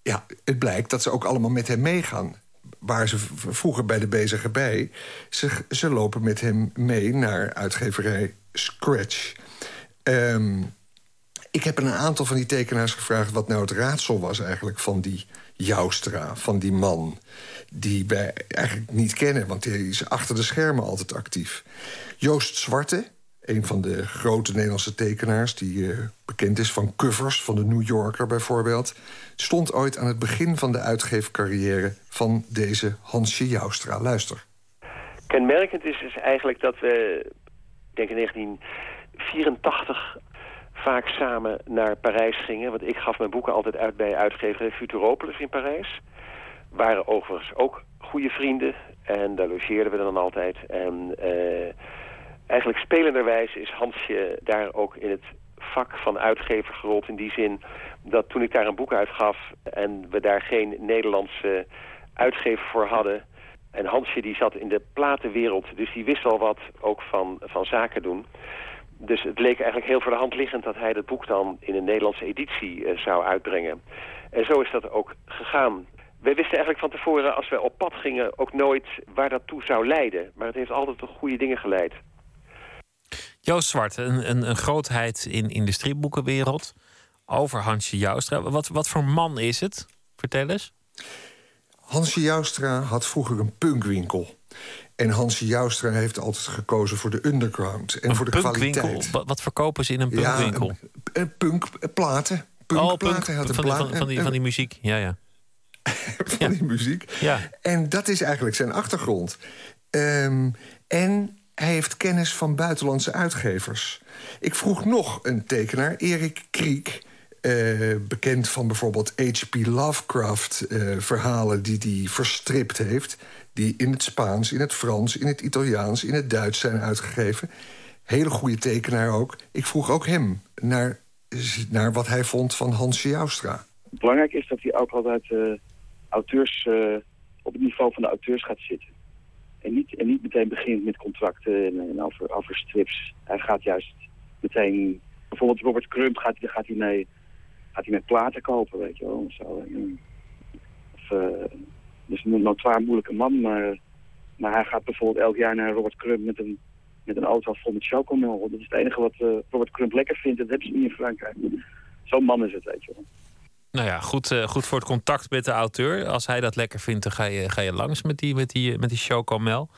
Q: ja, het blijkt dat ze ook allemaal met hem meegaan. Waar ze vroeger bij de bezige bij. Ze, ze lopen met hem mee naar uitgeverij Scratch. Ehm, ik heb een aantal van die tekenaars gevraagd... wat nou het raadsel was eigenlijk van die Joustra, van die man... die wij eigenlijk niet kennen, want hij is achter de schermen altijd actief. Joost Zwarte, een van de grote Nederlandse tekenaars... die eh, bekend is van covers van de New Yorker bijvoorbeeld... stond ooit aan het begin van de uitgeefcarrière van deze Hansje Joustra. Luister.
R: Kenmerkend is, is eigenlijk dat we, ik denk in 1984, vaak samen naar Parijs gingen. Want ik gaf mijn boeken altijd uit bij uitgeverij Futuropolis in Parijs. Waren overigens ook goede vrienden. En daar logeerden we dan altijd. En eh, Eigenlijk spelenderwijs is Hansje daar ook in het vak van uitgever gerold. In die zin dat toen ik daar een boek uitgaf en we daar geen Nederlandse uitgever voor hadden... en Hansje die zat in de platenwereld, dus die wist al wat ook van, van zaken doen... Dus het leek eigenlijk heel voor de hand liggend dat hij dat boek dan in een Nederlandse editie eh, zou uitbrengen. En zo is dat ook gegaan. Wij wisten eigenlijk van tevoren, als wij op pad gingen, ook nooit waar dat toe zou leiden. Maar het heeft altijd tot goede dingen geleid.
D: Joost Zwart, een, een, een grootheid in, in de stripboekenwereld. Over Hansje Joustra. Wat, wat voor man is het? Vertel eens.
Q: Hansje Joustra had vroeger een punkwinkel. En Hansje Joustra heeft altijd gekozen voor de underground en
D: Een
Q: voor de
D: punkwinkel?
Q: kwaliteit.
D: Wat, wat verkopen ze in een
Q: Ja,
D: punkwinkel?
Q: een, een punk, eh, platen. Punkplaten.
D: oh, punk,
Q: Hij had een
D: van,
Q: plaat-
D: van, van, die, van die muziek. Ja, ja.
Q: van die muziek.
D: Ja.
Q: En dat is eigenlijk zijn achtergrond. Ehm, en hij heeft kennis van buitenlandse uitgevers. Ik vroeg nog een tekenaar, Erik Kriek... eh, bekend van bijvoorbeeld H.P. Lovecraft-verhalen... die hij verstript heeft... die in het Spaans, in het Frans, in het Italiaans... in het Duits zijn uitgegeven. Hele goede tekenaar ook. Ik vroeg ook hem naar, naar wat hij vond van Hansje Joustra.
S: Belangrijk is dat hij ook altijd eh, auteurs, eh, op het niveau van de auteurs gaat zitten. En niet, en niet meteen begint met contracten en, en over, over strips. Hij gaat juist meteen... Bijvoorbeeld Robert Crump gaat, gaat hij mee, gaat hij met platen kopen, weet je wel. Of, eh, dus een notoir moeilijke man, maar, maar hij gaat bijvoorbeeld elk jaar naar Robert Crump met een, met een auto vol met chocomel. Dat is het enige wat eh, Robert Crump lekker vindt. Dat hebben ze niet in Frankrijk. Zo'n man is het, weet je wel.
D: Nou ja, goed, eh, goed voor het contact met de auteur. Als hij dat lekker vindt, dan ga je, ga je langs met die, met die, met die chocomel.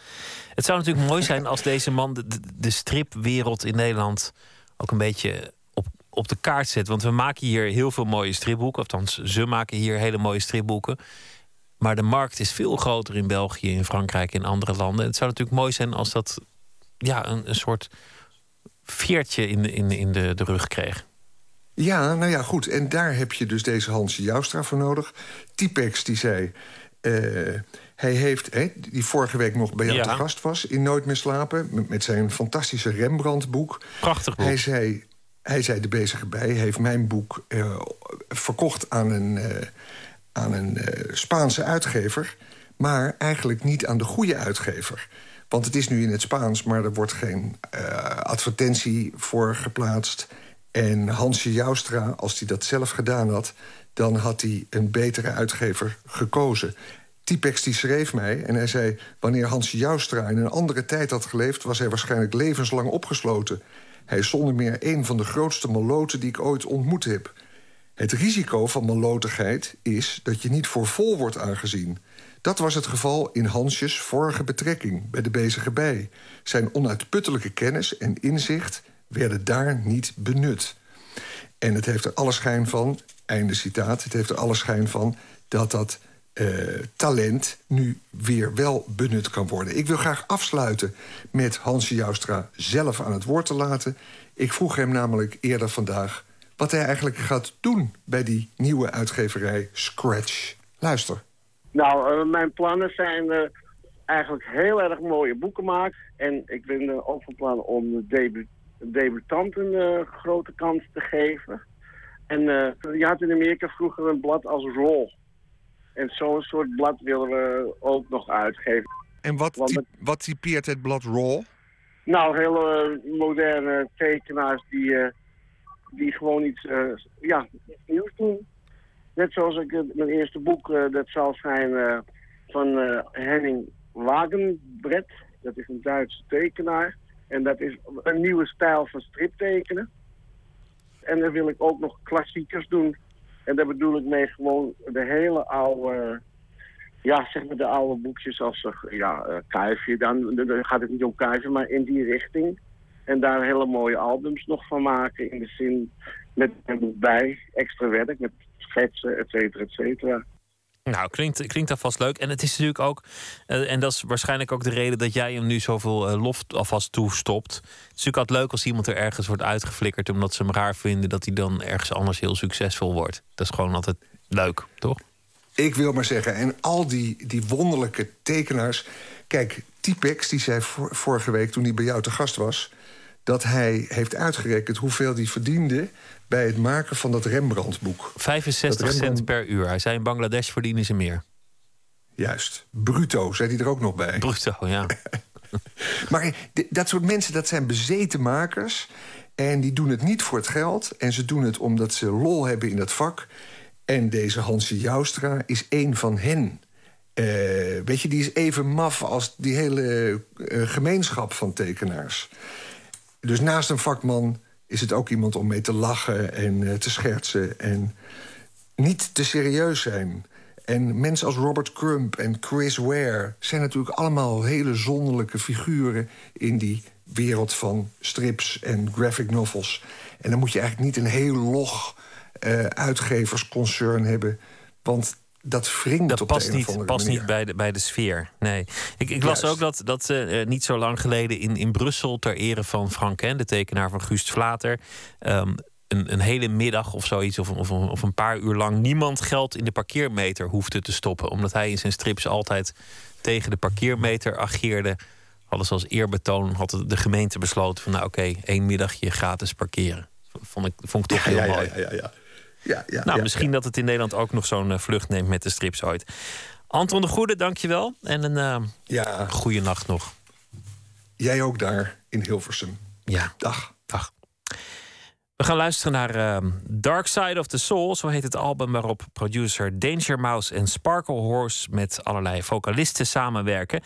D: Het zou natuurlijk mooi zijn als deze man de, de, de stripwereld in Nederland ook een beetje op, op de kaart zet. Want we maken hier heel veel mooie stripboeken. Althans, ze maken hier hele mooie stripboeken. Maar de markt is veel groter in België, in Frankrijk, in andere landen. Het zou natuurlijk mooi zijn als dat ja, een, een soort veertje in, de- in, in de, de rug kreeg.
Q: Ja, nou ja, goed. En daar heb je dus deze Hansje Joustra voor nodig. Typex die zei... eh, hij heeft, hè, die vorige week nog bij jou
D: Ja.
Q: te gast was... in Nooit meer slapen, met, met zijn fantastische Rembrandt-boek.
D: Prachtig boek.
Q: Hij zei, hij zei de bezige bij, heeft mijn boek eh, verkocht aan een, eh, aan een eh, Spaanse uitgever... maar eigenlijk niet aan de goede uitgever. Want het is nu in het Spaans, maar er wordt geen eh, advertentie voor geplaatst... En Hansje Joustra, als hij dat zelf gedaan had... dan had hij een betere uitgever gekozen. Typex die schreef mij en hij zei... wanneer Hansje Joustra in een andere tijd had geleefd... was hij waarschijnlijk levenslang opgesloten. Hij is zonder meer een van de grootste maloten die ik ooit ontmoet heb. Het risico van malotigheid is dat je niet voor vol wordt aangezien. Dat was het geval in Hansjes vorige betrekking bij de bezige bij. Zijn onuitputtelijke kennis en inzicht werden daar niet benut. En het heeft er alle schijn van, einde citaat... het heeft er alle schijn van dat dat eh, talent nu weer wel benut kan worden. Ik wil graag afsluiten met Hansje Joustra zelf aan het woord te laten. Ik vroeg hem namelijk eerder vandaag wat hij eigenlijk gaat doen... bij die nieuwe uitgeverij Scratch. Luister.
T: Nou, eh, mijn plannen zijn eh, eigenlijk heel erg mooie boeken maken. En ik ben eh, ook van plan om de debu debutanten een grote kans te geven. En je had in Amerika vroeger een blad als Roll. En zo'n soort blad willen we ook nog uitgeven.
U: En wat, typ-
T: het-
U: wat typeert het blad Raw?
T: Nou, hele moderne tekenaars die, die gewoon iets, eh, ja, nieuws doen. Net zoals ik mijn eerste boek, eh, dat zal zijn eh, van Henning Wagenbret. Dat is een Duitse tekenaar. En dat is een nieuwe stijl van striptekenen. En dan wil ik ook nog klassiekers doen. En daar bedoel ik mee gewoon de hele oude, ja, zeg maar de oude boekjes als, ja, Kuifje. Dan, dan gaat het niet om Kuifje, maar in die richting. En daar hele mooie albums nog van maken. In de zin met een boek bij, extra werk, met schetsen, et cetera, et cetera.
D: Nou, klinkt, klinkt alvast leuk. En het is natuurlijk ook, eh, en dat is waarschijnlijk ook de reden dat jij hem nu zoveel eh, lof alvast toestopt. Het is natuurlijk altijd leuk als iemand er ergens wordt uitgeflikkerd omdat ze hem raar vinden, dat hij dan ergens anders heel succesvol wordt. Dat is gewoon altijd leuk, toch?
Q: Ik wil maar zeggen, en al die, die wonderlijke tekenaars... Kijk, Typex, die zei vor- vorige week toen hij bij jou te gast was... dat hij heeft uitgerekend hoeveel hij verdiende... bij het maken van dat Rembrandt-boek.
D: 65
Q: Dat Rembrandt-
D: cent per uur. Hij zei in Bangladesh verdienen ze meer.
Q: Juist. Bruto, zei hij er ook nog bij.
D: Bruto, ja.
Q: Maar dat soort mensen, dat zijn bezeten makers. En die doen het niet voor het geld. En ze doen het omdat ze lol hebben in dat vak. En deze Hansie Joustra is één van hen. Eh, weet je, die is even maf als die hele eh, gemeenschap van tekenaars. Dus naast een vakman is het ook iemand om mee te lachen en eh, te schertsen... en niet te serieus zijn. En mensen als Robert Crump en Chris Ware... zijn natuurlijk allemaal hele zonderlijke figuren... in die wereld van strips en graphic novels. En dan moet je eigenlijk niet een heel log eh, uitgeversconcern hebben... want dat wringt
D: Dat
Q: op
D: past,
Q: de een of
D: niet, past
Q: manier.
D: niet bij de, bij de sfeer. Nee. Ik, ik las ook dat, dat eh, eh, niet zo lang geleden in, in Brussel... ter ere van Frank Ken, de tekenaar van Guust Vlater... ehm, een, een hele middag of zoiets, of, of, of een paar uur lang... niemand geld in de parkeermeter hoefde te stoppen. Omdat hij in zijn strips altijd tegen de parkeermeter ageerde. Ze als eerbetoon, had de- gemeente besloten... van nou oké, één middagje gratis parkeren. Vond ik, vond ik toch
Q: Ja,
D: heel
Q: ja, ja,
D: mooi.
Q: ja, ja, ja.
D: Nou,
Q: ja,
D: misschien dat het in Nederland ook nog zo'n eh, vlucht neemt met de strips ooit. Anton de Goede, dankjewel. En een eh
Q: ja.
D: goede nacht nog.
Q: Jij ook daar in Hilversum.
D: Ja.
Q: Dag.
D: Dag. We gaan luisteren naar eh, Dark Side of the Soul. Zo heet het album waarop producer Danger Mouse en Sparkle Horse... met allerlei vocalisten samenwerken.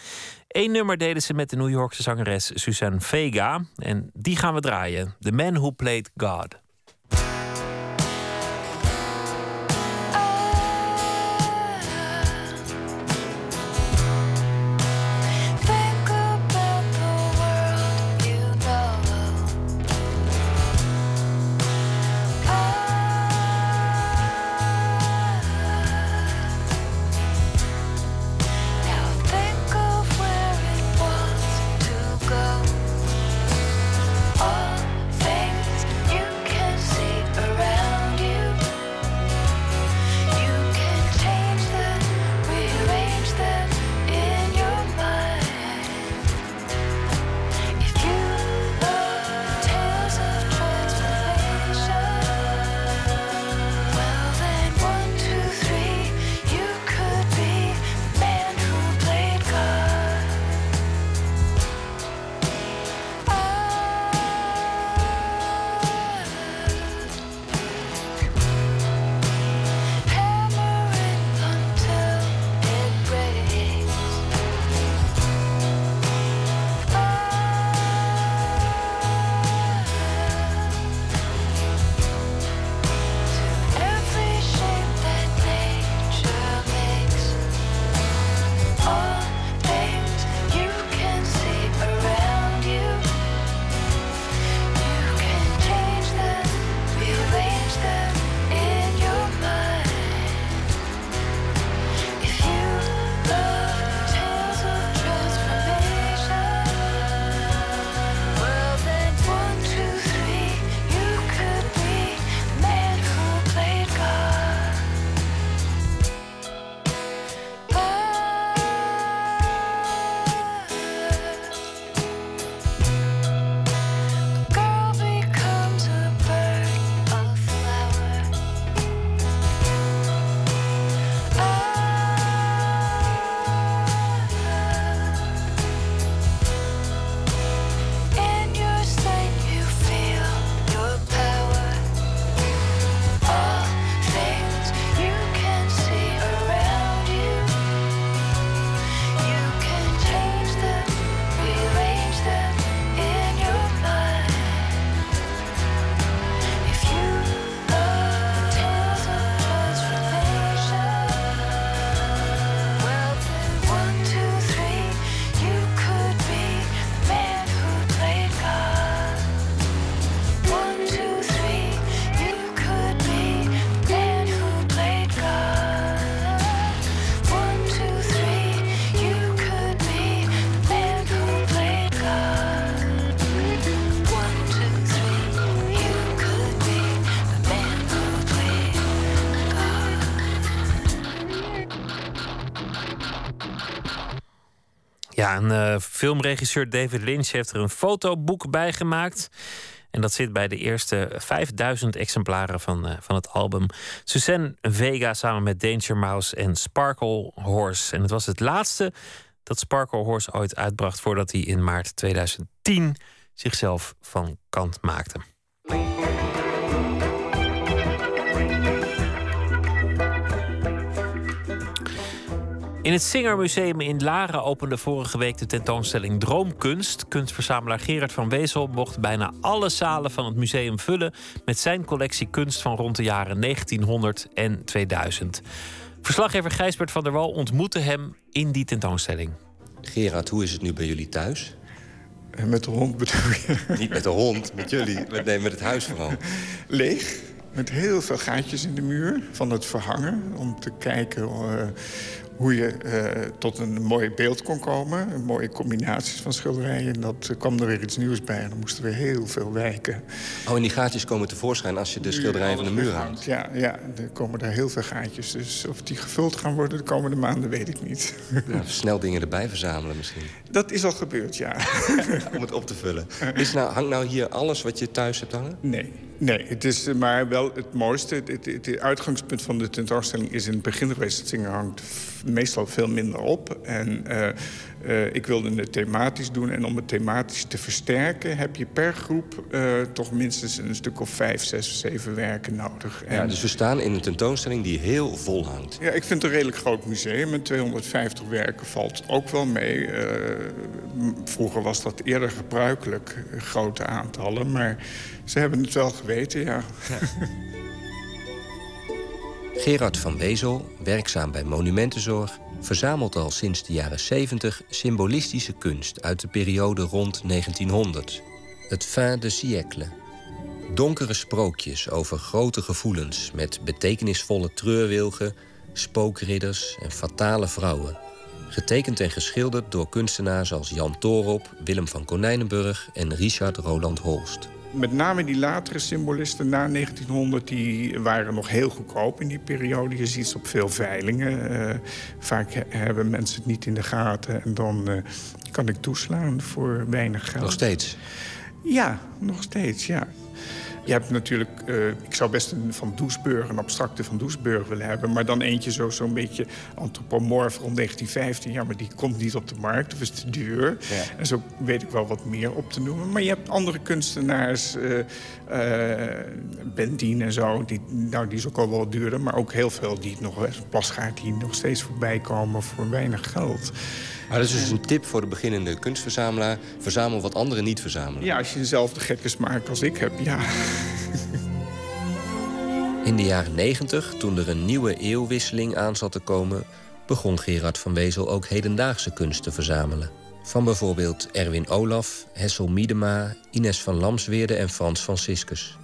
D: Eén nummer deden ze met de New Yorkse zangeres Suzanne Vega. En die gaan we draaien. The Man Who Played God. Eh, filmregisseur David Lynch heeft er een fotoboek bij gemaakt. En dat zit bij de eerste 5000 exemplaren van, eh, van het album. Suzanne Vega samen met Danger Mouse en Sparkle Horse. En het was het laatste dat Sparkle Horse ooit uitbracht voordat hij in maart 2010 zichzelf van kant maakte. In het Singermuseum in Laren opende vorige week de tentoonstelling Droomkunst. Kunstverzamelaar Gerard van Wezel mocht bijna alle zalen van het museum vullen met zijn collectie kunst van rond de jaren 1900 en 2000. Verslaggever Gijsbert van der Wal ontmoette hem in die tentoonstelling.
V: Gerard, hoe is het nu bij jullie thuis?
W: Met de hond bedoel je?
V: Niet met de hond, met jullie. Met, nee, met het huis vooral.
W: Leeg, met heel veel gaatjes in de muur van het verhangen. Om te kijken uh, hoe je uh, tot een mooi beeld kon komen. Een mooie combinaties van schilderijen. En dat uh, kwam er weer iets nieuws bij. En dan moesten we heel veel wijken.
V: Oh, en die gaatjes komen tevoorschijn als je de schilderijen van de muur hangt?
W: Ja, ja, er komen daar heel veel gaatjes. Dus of die gevuld gaan worden de komende maanden, weet ik niet.
V: Ja, snel dingen erbij verzamelen misschien.
W: Dat is al gebeurd, ja.
V: Om het op te vullen. Is nou, hangt nou hier alles wat je thuis hebt hangen?
W: Nee. Nee, het is maar wel het mooiste. Het, het, het, uitgangspunt van de tentoonstelling is in het begin geweest... het zingen hangt meestal veel minder op. En uh, uh, ik wilde het thematisch doen. En om het thematisch te versterken... heb je per groep uh, toch minstens een stuk of vijf, zes, zeven werken nodig.
V: Ja, dus we staan in een tentoonstelling die heel vol hangt.
W: Ja, ik vind het een redelijk groot museum. Met 250 werken valt ook wel mee. vroeger was dat eerder gebruikelijk, grote aantallen. Maar ze hebben het wel geweten, ja. ja.
V: Gerard van Wezel, werkzaam bij Monumentenzorg... verzamelt al sinds de jaren 70 symbolistische kunst... uit de periode rond 1900. Het fin de siècle. Donkere sprookjes over grote gevoelens... met betekenisvolle treurwilgen, spookridders en fatale vrouwen. Getekend en geschilderd door kunstenaars als Jan Torop... Willem van Konijnenburg en Richard Roland Holst
W: met name die latere symbolisten na 1900... die waren nog heel goedkoop in die periode. Je ziet ze op veel veilingen. Uh, vaak hebben mensen het niet in de gaten. En dan uh, kan ik toeslaan voor weinig geld.
V: Nog steeds?
W: Ja, nog steeds, ja. Je hebt natuurlijk, uh, ik zou best een van Doesburg, een abstracte van Doesburg willen hebben. Maar dan eentje zo'n zo beetje antropomorf rond 1915. Ja, maar die komt niet op de markt of is te duur. Ja. En zo weet ik wel wat meer op te noemen. Maar je hebt andere kunstenaars, uh, uh, Bendien en zo. Die, nou, die is ook al wel duurder. Maar ook heel veel die nog, Plasgaard, die nog steeds voorbij komen voor weinig geld.
V: Maar dat is dus een tip voor de beginnende kunstverzamelaar. Verzamel wat anderen niet verzamelen.
W: Ja, als je dezelfde gekke smaak als ik heb, ja.
V: In de jaren 90, toen er een nieuwe eeuwwisseling aan zat te komen... begon Gerard van Wezel ook hedendaagse kunst te verzamelen. Van bijvoorbeeld Erwin Olaf, Hessel Miedema, Ines van Lamsweerde en Frans Franciscus.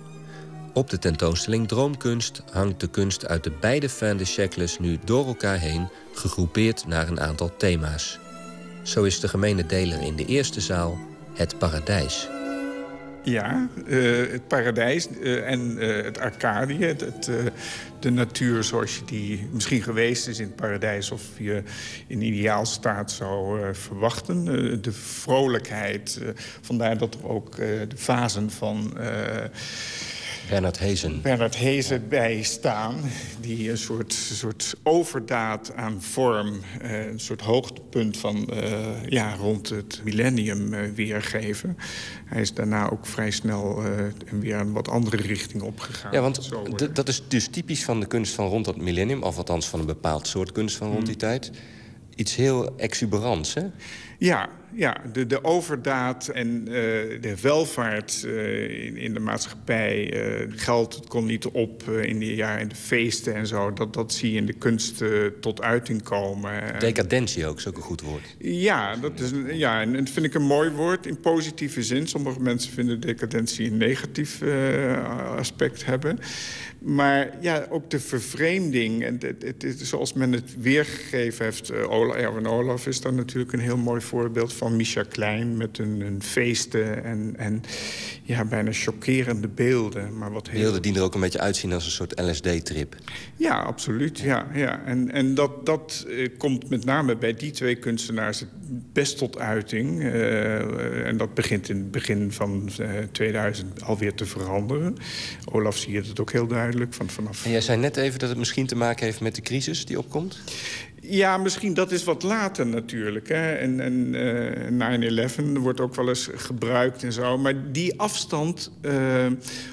V: Op de tentoonstelling Droomkunst hangt de kunst uit de beide fin de nu door elkaar heen... gegroepeerd naar een aantal thema's. Zo is de gemene deler in de eerste zaal het paradijs.
W: Ja, uh, het paradijs uh, en uh, het Arcadië. Het, de natuur zoals je die misschien geweest is in het paradijs... of je in ideaal staat zou verwachten. de vrolijkheid. vandaar dat er ook de fasen van...
V: Bernard Hezen.
W: Bernard Hezen bijstaan. Die een soort, soort overdaad aan vorm, een soort hoogtepunt van uh, ja, rond het millennium uh, weergeven. Hij is daarna ook vrij snel uh, weer een wat andere richting opgegaan.
V: Ja, want dat is dus typisch van de kunst van rond dat millennium... of althans van een bepaald soort kunst van rond die mm. tijd. Iets heel exuberants, hè?
W: Ja, ja de, de overdaad en uh, de welvaart uh, in, in, de maatschappij. Uh, geld het kon niet op in de jaren in de feesten en zo. Dat, dat zie je in de kunst tot uiting komen.
V: Decadentie ook, is ook een goed woord.
W: Ja, dat, is, ja en dat vind ik een mooi woord in positieve zin. Sommige mensen vinden decadentie een negatief aspect hebben. Maar ja, ook de vervreemding. En het, het, het- zoals men het weergegeven heeft. eh, Ola, Erwin Olaf is dan natuurlijk een heel mooi voorbeeld van Misha Klein. Met een, een feesten en, en ja, bijna chockerende beelden. Maar wat heel...
V: Beelden die er ook een beetje uitzien als een soort LSD-trip.
W: Ja, absoluut. Ja, ja. En, en dat, dat eh, komt met name bij die twee kunstenaars het best tot uiting. Eh, en dat begint in het begin van eh, 2000 alweer te veranderen. Olaf zie je het ook heel duidelijk. Van, vanaf...
V: En jij zei net even dat het misschien te maken heeft met de crisis die opkomt.
W: Ja, misschien dat is wat later natuurlijk. Hè. En, en eh 9-11 wordt ook wel eens gebruikt en zo. Maar die afstand, eh,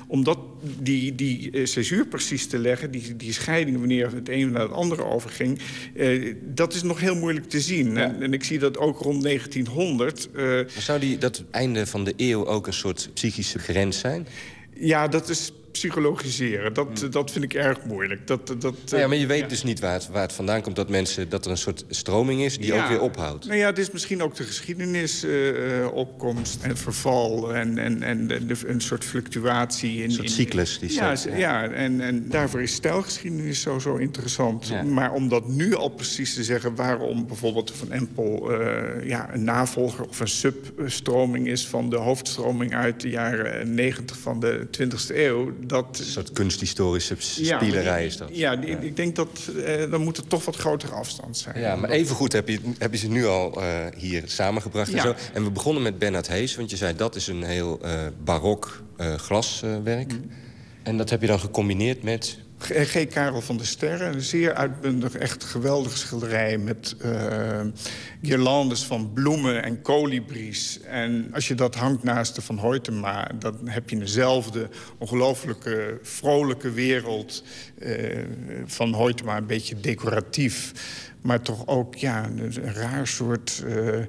W: om dat, die, die eh, precies te leggen... Die, die scheiding wanneer het een naar het andere overging... eh, dat is nog heel moeilijk te zien. En, en ik zie dat ook rond 1900... eh,
V: Maar zou die, dat einde van de eeuw ook een soort psychische grens zijn?
W: ja, dat is psychologiseren. Dat, dat vind ik erg moeilijk. Dat, dat,
V: Nou Hmm. ja, maar je weet
W: ja.
V: dus niet waar het, waar het vandaan komt... dat, mensen, dat er een soort stroming is die ook weer ophoudt.
W: Nou ja, het is misschien ook de geschiedenisopkomst en verval... en, en, en de- een soort fluctuatie. In,
V: Een soort cyclus die
W: ja, ja. en, en daarvoor is stijlgeschiedenis zo, zo interessant. Maar om dat nu al precies te zeggen... waarom bijvoorbeeld Van Empel eh, ja, een navolger of een substroming is... van de hoofdstroming uit de jaren 90 van de 20e eeuw... Dat,
V: Een soort kunsthistorische
W: Ja,
V: spielerij is dat.
W: Ja, ik denk dat eh, dan moet er toch wat grotere afstand zijn.
V: Ja, maar evengoed heb je, heb je ze nu al eh, hier samengebracht en zo. En we begonnen met Bernard Hees, want je zei dat is een heel eh, barok glaswerk.
W: Mm.
V: En dat heb je dan gecombineerd met...
W: G. Karel van der Sterren, een zeer uitbundig, echt geweldige schilderij... met eh guirlandes van bloemen en kolibries. En als je dat hangt naast de Van Hoytema... dan heb je dezelfde ongelooflijke, vrolijke wereld... eh, van Hoytema, een beetje decoratief. Maar toch ook ja, een, een raar soort... eh,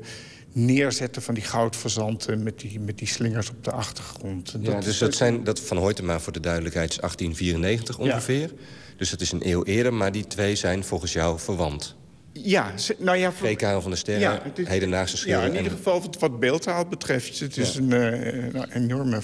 W: neerzetten van die goudverzanten met die, met die slingers op de achtergrond.
V: Ja, dus dat zijn, dat van Hoytema voor de duidelijkheid is 1894
W: Ja.
V: ongeveer. Dus dat is een eeuw eerder, maar die twee zijn volgens jou verwant.
W: Ja, nou ja... voor-
V: van der Sterren,
W: Ja, is-
V: hedendaagse schilder.
W: Ja, in ieder geval wat, wat beeldtaal betreft. Het is
V: Ja.
W: een eh, nou, enorme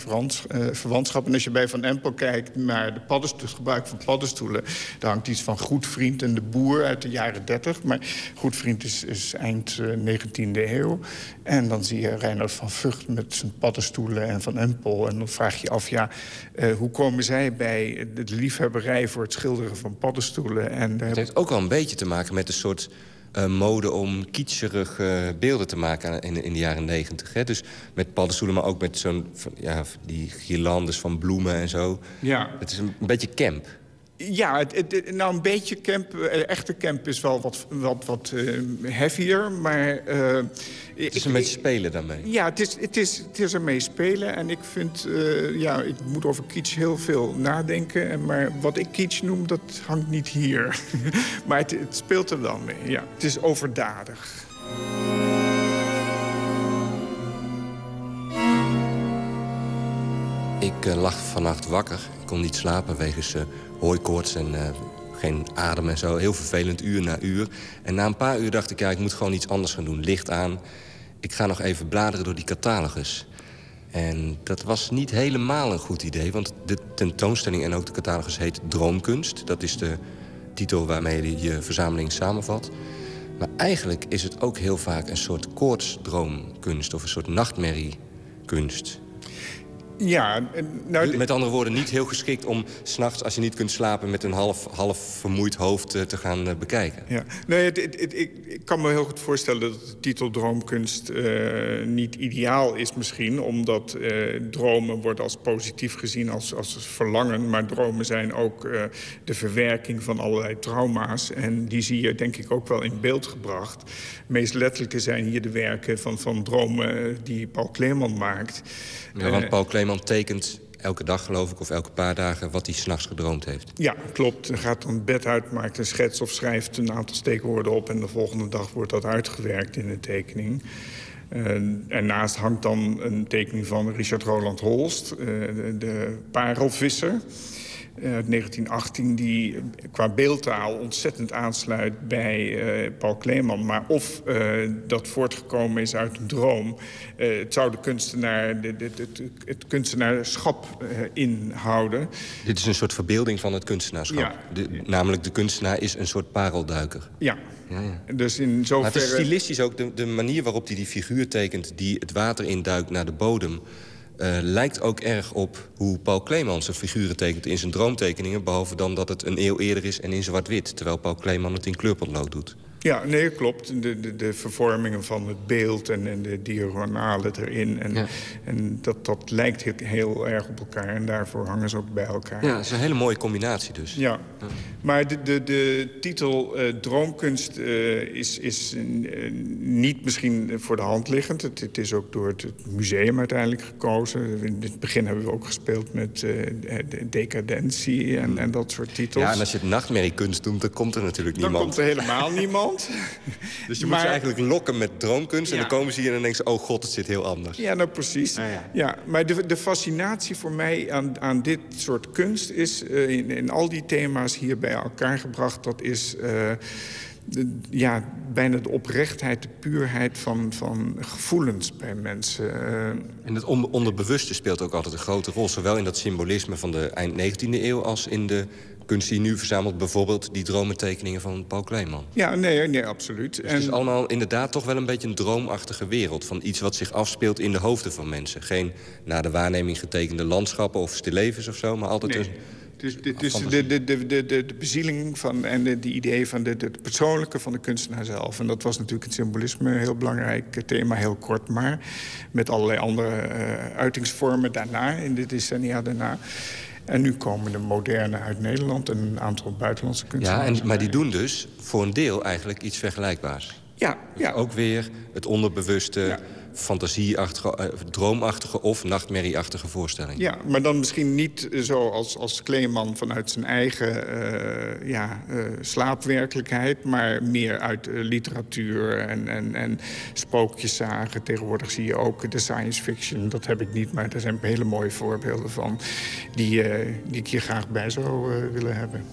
W: eh, verwantschap. En als je bij Van Empel kijkt naar de paddenstoel, het gebruik van paddenstoelen... daar hangt iets van Goedvriend en de Boer uit de jaren 30. Maar Goedvriend is, is eind eh, 19e eeuw. En dan zie je Reinhard van Vught met zijn paddenstoelen en Van Empel. En dan vraag je je af, ja, eh, hoe komen zij bij de liefhebberij... voor het schilderen van paddenstoelen? En
V: Het heeft ook wel een beetje te maken met een soort eh, mode om kitscherige beelden te maken in, in de jaren negentig. Dus met paddenstoelen, maar ook met zo'n ja, die guirlandes van bloemen en zo.
W: Ja.
V: Het is een, een beetje camp.
W: Ja, het, het- nou een beetje camp. eh, echte camp is wel wat, wat, wat eh, heavier, maar... eh,
V: Het is een beetje spelen daarmee.
W: Ja, het is, het, is, het is ermee spelen. En ik vind, ja, ik moet over kitsch heel veel nadenken. En, maar wat ik kitsch noem, dat hangt niet hier. maar het, het speelt er wel mee, ja. Het is overdadig.
V: Ik lag vannacht wakker. Ik kon niet slapen wegens hooikoorts en eh, geen adem en zo. Heel vervelend, uur na uur. En na een paar uur dacht ik, ja, ik moet gewoon iets anders gaan doen. Licht aan. Ik ga nog even bladeren door die catalogus. En dat was niet helemaal een goed idee, want de tentoonstelling en ook de catalogus heet Droomkunst. Dat is de titel waarmee je je verzameling samenvat. Maar eigenlijk is het ook heel vaak een soort koortsdroomkunst of een soort nachtmerriekunst.
W: Ja, nou,
V: Met andere woorden, niet heel geschikt om s'nachts, als je niet kunt slapen... met een half, half vermoeid hoofd eh, te gaan eh, bekijken.
W: Ja, nee, het, het- het- ik, ik kan me heel goed voorstellen dat de titel droomkunst eh, niet ideaal is misschien. Omdat dromen worden als positief gezien als, als verlangen. Maar dromen zijn ook de verwerking van allerlei trauma's. En die zie je denk ik ook wel in beeld gebracht. Meest letterlijke zijn hier de werken van, van dromen die Paul Kleeman maakt.
V: Ja, want Paul Kleeman tekent elke dag, geloof ik, of elke paar dagen... wat hij s'nachts gedroomd heeft.
W: Ja, klopt. Hij gaat dan bed uit, maakt een schets of schrijft een aantal steekwoorden op... en de volgende dag wordt dat uitgewerkt in een tekening. En ernaast hangt dan een tekening van Richard Roland Holst, eh, de, de parelvisser. Uit 1918... die qua beeldtaal ontzettend aansluit bij eh, Paul Kleeman. Maar of eh, dat voortgekomen is uit een droom... eh, het zou de kunstenaar, de, de- de- het kunstenaarschap inhouden.
V: Dit is een soort verbeelding van het kunstenaarschap.
W: Ja.
V: De, namelijk de kunstenaar is een soort parelduiker.
W: Ja.
V: Ja, ja.
W: Dus in
V: Maar het is stilistisch ook de, de manier waarop hij die figuur tekent... die het water induikt naar de bodem... eh, lijkt ook erg op hoe Paul Kleeman zijn figuren tekent in zijn droomtekeningen... behalve dan dat het een eeuw eerder is en in zwart-wit... terwijl Paul Kleeman het in kleurpotlood doet.
W: Ja, nee, klopt. De, de, de vervormingen van het beeld en, en de diagonalen erin. En, en dat, dat lijkt heel, heel erg op elkaar. En daarvoor hangen ze ook bij elkaar.
V: Ja, het is een hele mooie combinatie dus.
W: Ja, maar de, de, de titel eh, Droomkunst eh, is, is eh, niet misschien voor de hand liggend. Het, het is ook door het museum uiteindelijk gekozen. In het begin hebben we ook gespeeld met de decadentie en, en dat soort titels.
V: Ja, en als je het nachtmerriekunst noemt, dan komt er natuurlijk
W: Dan
V: niemand.
W: komt er helemaal niemand.
V: Dus je
W: Maar-
V: moet ze eigenlijk lokken met droomkunst... en
W: Ja.
V: dan komen ze hier en dan denken ze... oh god, het zit heel anders.
W: Ja, nou precies. ja. maar de, de fascinatie voor mij aan, aan dit soort kunst is eh, in, in al die thema's hier bij elkaar gebracht. Dat is eh, de, ja, bijna de oprechtheid, de puurheid van, van gevoelens bij mensen. Eh,
V: En het on- onderbewuste speelt ook altijd een grote rol. Zowel in dat symbolisme van de eind 19e eeuw... als in de kunst die je nu verzamelt. Bijvoorbeeld die dromentekeningen van Paul Kleeman.
W: ja, nee, nee, absoluut.
V: Dus het is allemaal inderdaad toch wel een beetje een droomachtige wereld. Van iets wat zich afspeelt in de hoofden van mensen. Geen naar de waarneming getekende landschappen of stillevens of zo... maar altijd
W: Nee.
V: een...
W: Dus, de, dus de, de, de, de, de, de bezieling van, en de, die idee van de, de, het persoonlijke van de kunstenaar zelf. En dat was natuurlijk het symbolisme een heel belangrijk thema, heel kort maar. Met allerlei andere eh, uitingsvormen daarna, in de decennia daarna. En nu komen de moderne uit Nederland en een aantal buitenlandse
V: Ja,
W: kunstenaars.
V: en, maar die doen dus voor een deel eigenlijk iets vergelijkbaars.
W: Ja, ja.
V: Ook weer het onderbewuste, fantasieachtige, eh, droomachtige of nachtmerrieachtige voorstelling.
W: Ja, maar dan misschien niet zo als, als Kleeman vanuit zijn eigen eh, ja, eh, slaapwerkelijkheid... maar meer uit eh, literatuur en, en, en sprookjeszagen. Tegenwoordig zie je ook de science fiction. Dat heb ik niet, maar er zijn hele mooie voorbeelden van... die, eh, die ik hier graag bij zou eh, willen hebben.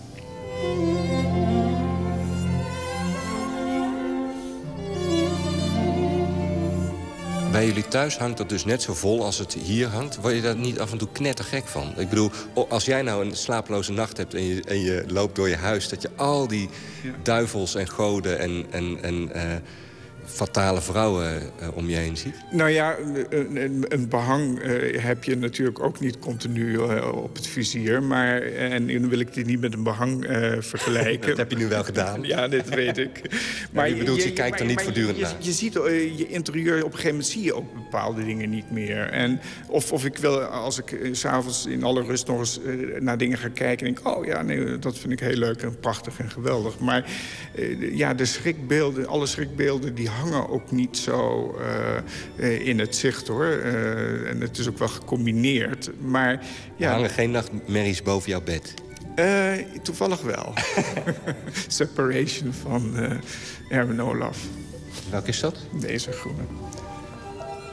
V: Bij jullie thuis hangt dat dus net zo vol als het hier hangt. Word je daar niet af en toe knettergek van? Ik bedoel, als jij nou een slapeloze nacht hebt en je, en je loopt door je huis... dat je al die duivels en goden en, en, en eh, fatale vrouwen eh, om je heen ziet.
W: Nou ja, een, een- een behang eh, heb je natuurlijk ook niet continu eh, op het vizier. Maar, en nu wil ik dit niet met een behang eh, vergelijken.
V: Dat heb je nu wel gedaan.
W: Ja, dit weet ik.
V: je bedoelt, je kijkt er niet
W: maar
V: voortdurend
W: je,
V: naar.
W: Je, ziet je interieur, op een gegeven moment zie je ook bepaalde dingen niet meer. En of, of ik wil, als ik s s'avonds in alle rust nog eens naar dingen ga kijken... en denk oh ja, nee, dat vind ik heel leuk en prachtig en geweldig. Maar ja, de schrikbeelden, alle schrikbeelden, die hangen ook niet zo eh, eh, in het zicht, hoor. Eh, en het is ook wel gecombineerd. Maar
V: Er
W: ja,
V: hangen geen nachtmerries boven jouw bed.
W: toevallig wel. Separation van Erwin Olaf.
V: Welke is dat?
W: Deze groene.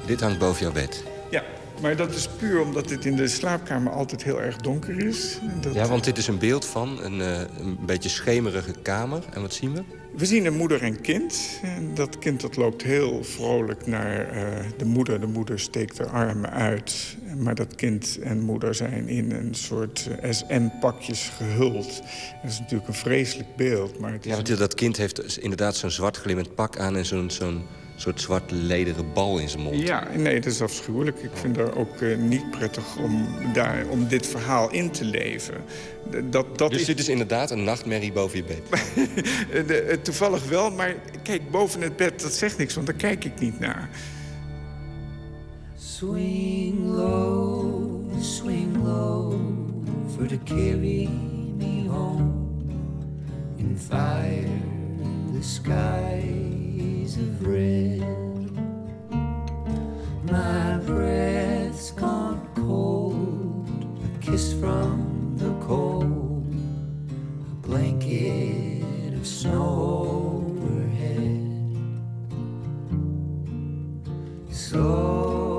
V: Dit hangt boven jouw bed.
W: Ja, maar dat is puur omdat het in de slaapkamer altijd heel erg donker is. Dat,
V: Ja, want dit is een beeld van een, een beetje schemerige kamer. En wat zien we?
W: We zien een moeder en kind. En dat kind dat loopt heel vrolijk naar eh, de moeder. De moeder steekt haar armen uit. Maar dat kind en moeder zijn in een soort eh, SM-pakjes gehuld. Dat is natuurlijk een vreselijk beeld. Maar het is
V: Ja, want dat kind heeft dus inderdaad zo'n zwart glimmend pak aan... en zo'n zo'n soort zwart lederen bal in zijn mond.
W: Ja, nee, dat is afschuwelijk. Ik vind het ook eh, niet prettig om, daar, om dit verhaal in te leven. Dat, dat
V: dus
W: is
V: dit is inderdaad een nachtmerrie boven je bed.
W: de, eh, toevallig wel, maar kijk, boven het bed, dat zegt niks, want daar kijk ik niet naar.
X: Swing low, swing low, for to carry me home in fire, the of red. My breath's gone cold, a kiss from the cold, a blanket of snow overhead. So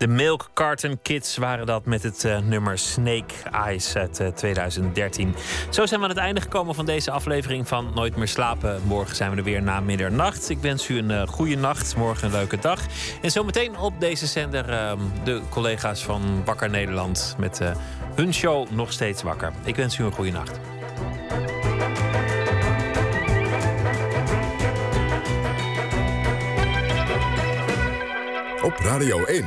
D: De Milk Carton Kids waren dat met het eh, nummer Snake Eyes uit eh, 2013. Zo zijn we aan het einde gekomen van deze aflevering van Nooit meer slapen. Morgen zijn we er weer na middernacht. Ik wens u een eh, goede nacht, morgen een leuke dag. En zometeen op deze zender ehm, de collega's van Wakker Nederland met eh, hun show Nog Steeds Wakker. Ik wens u een goede nacht.
B: Op Radio 1,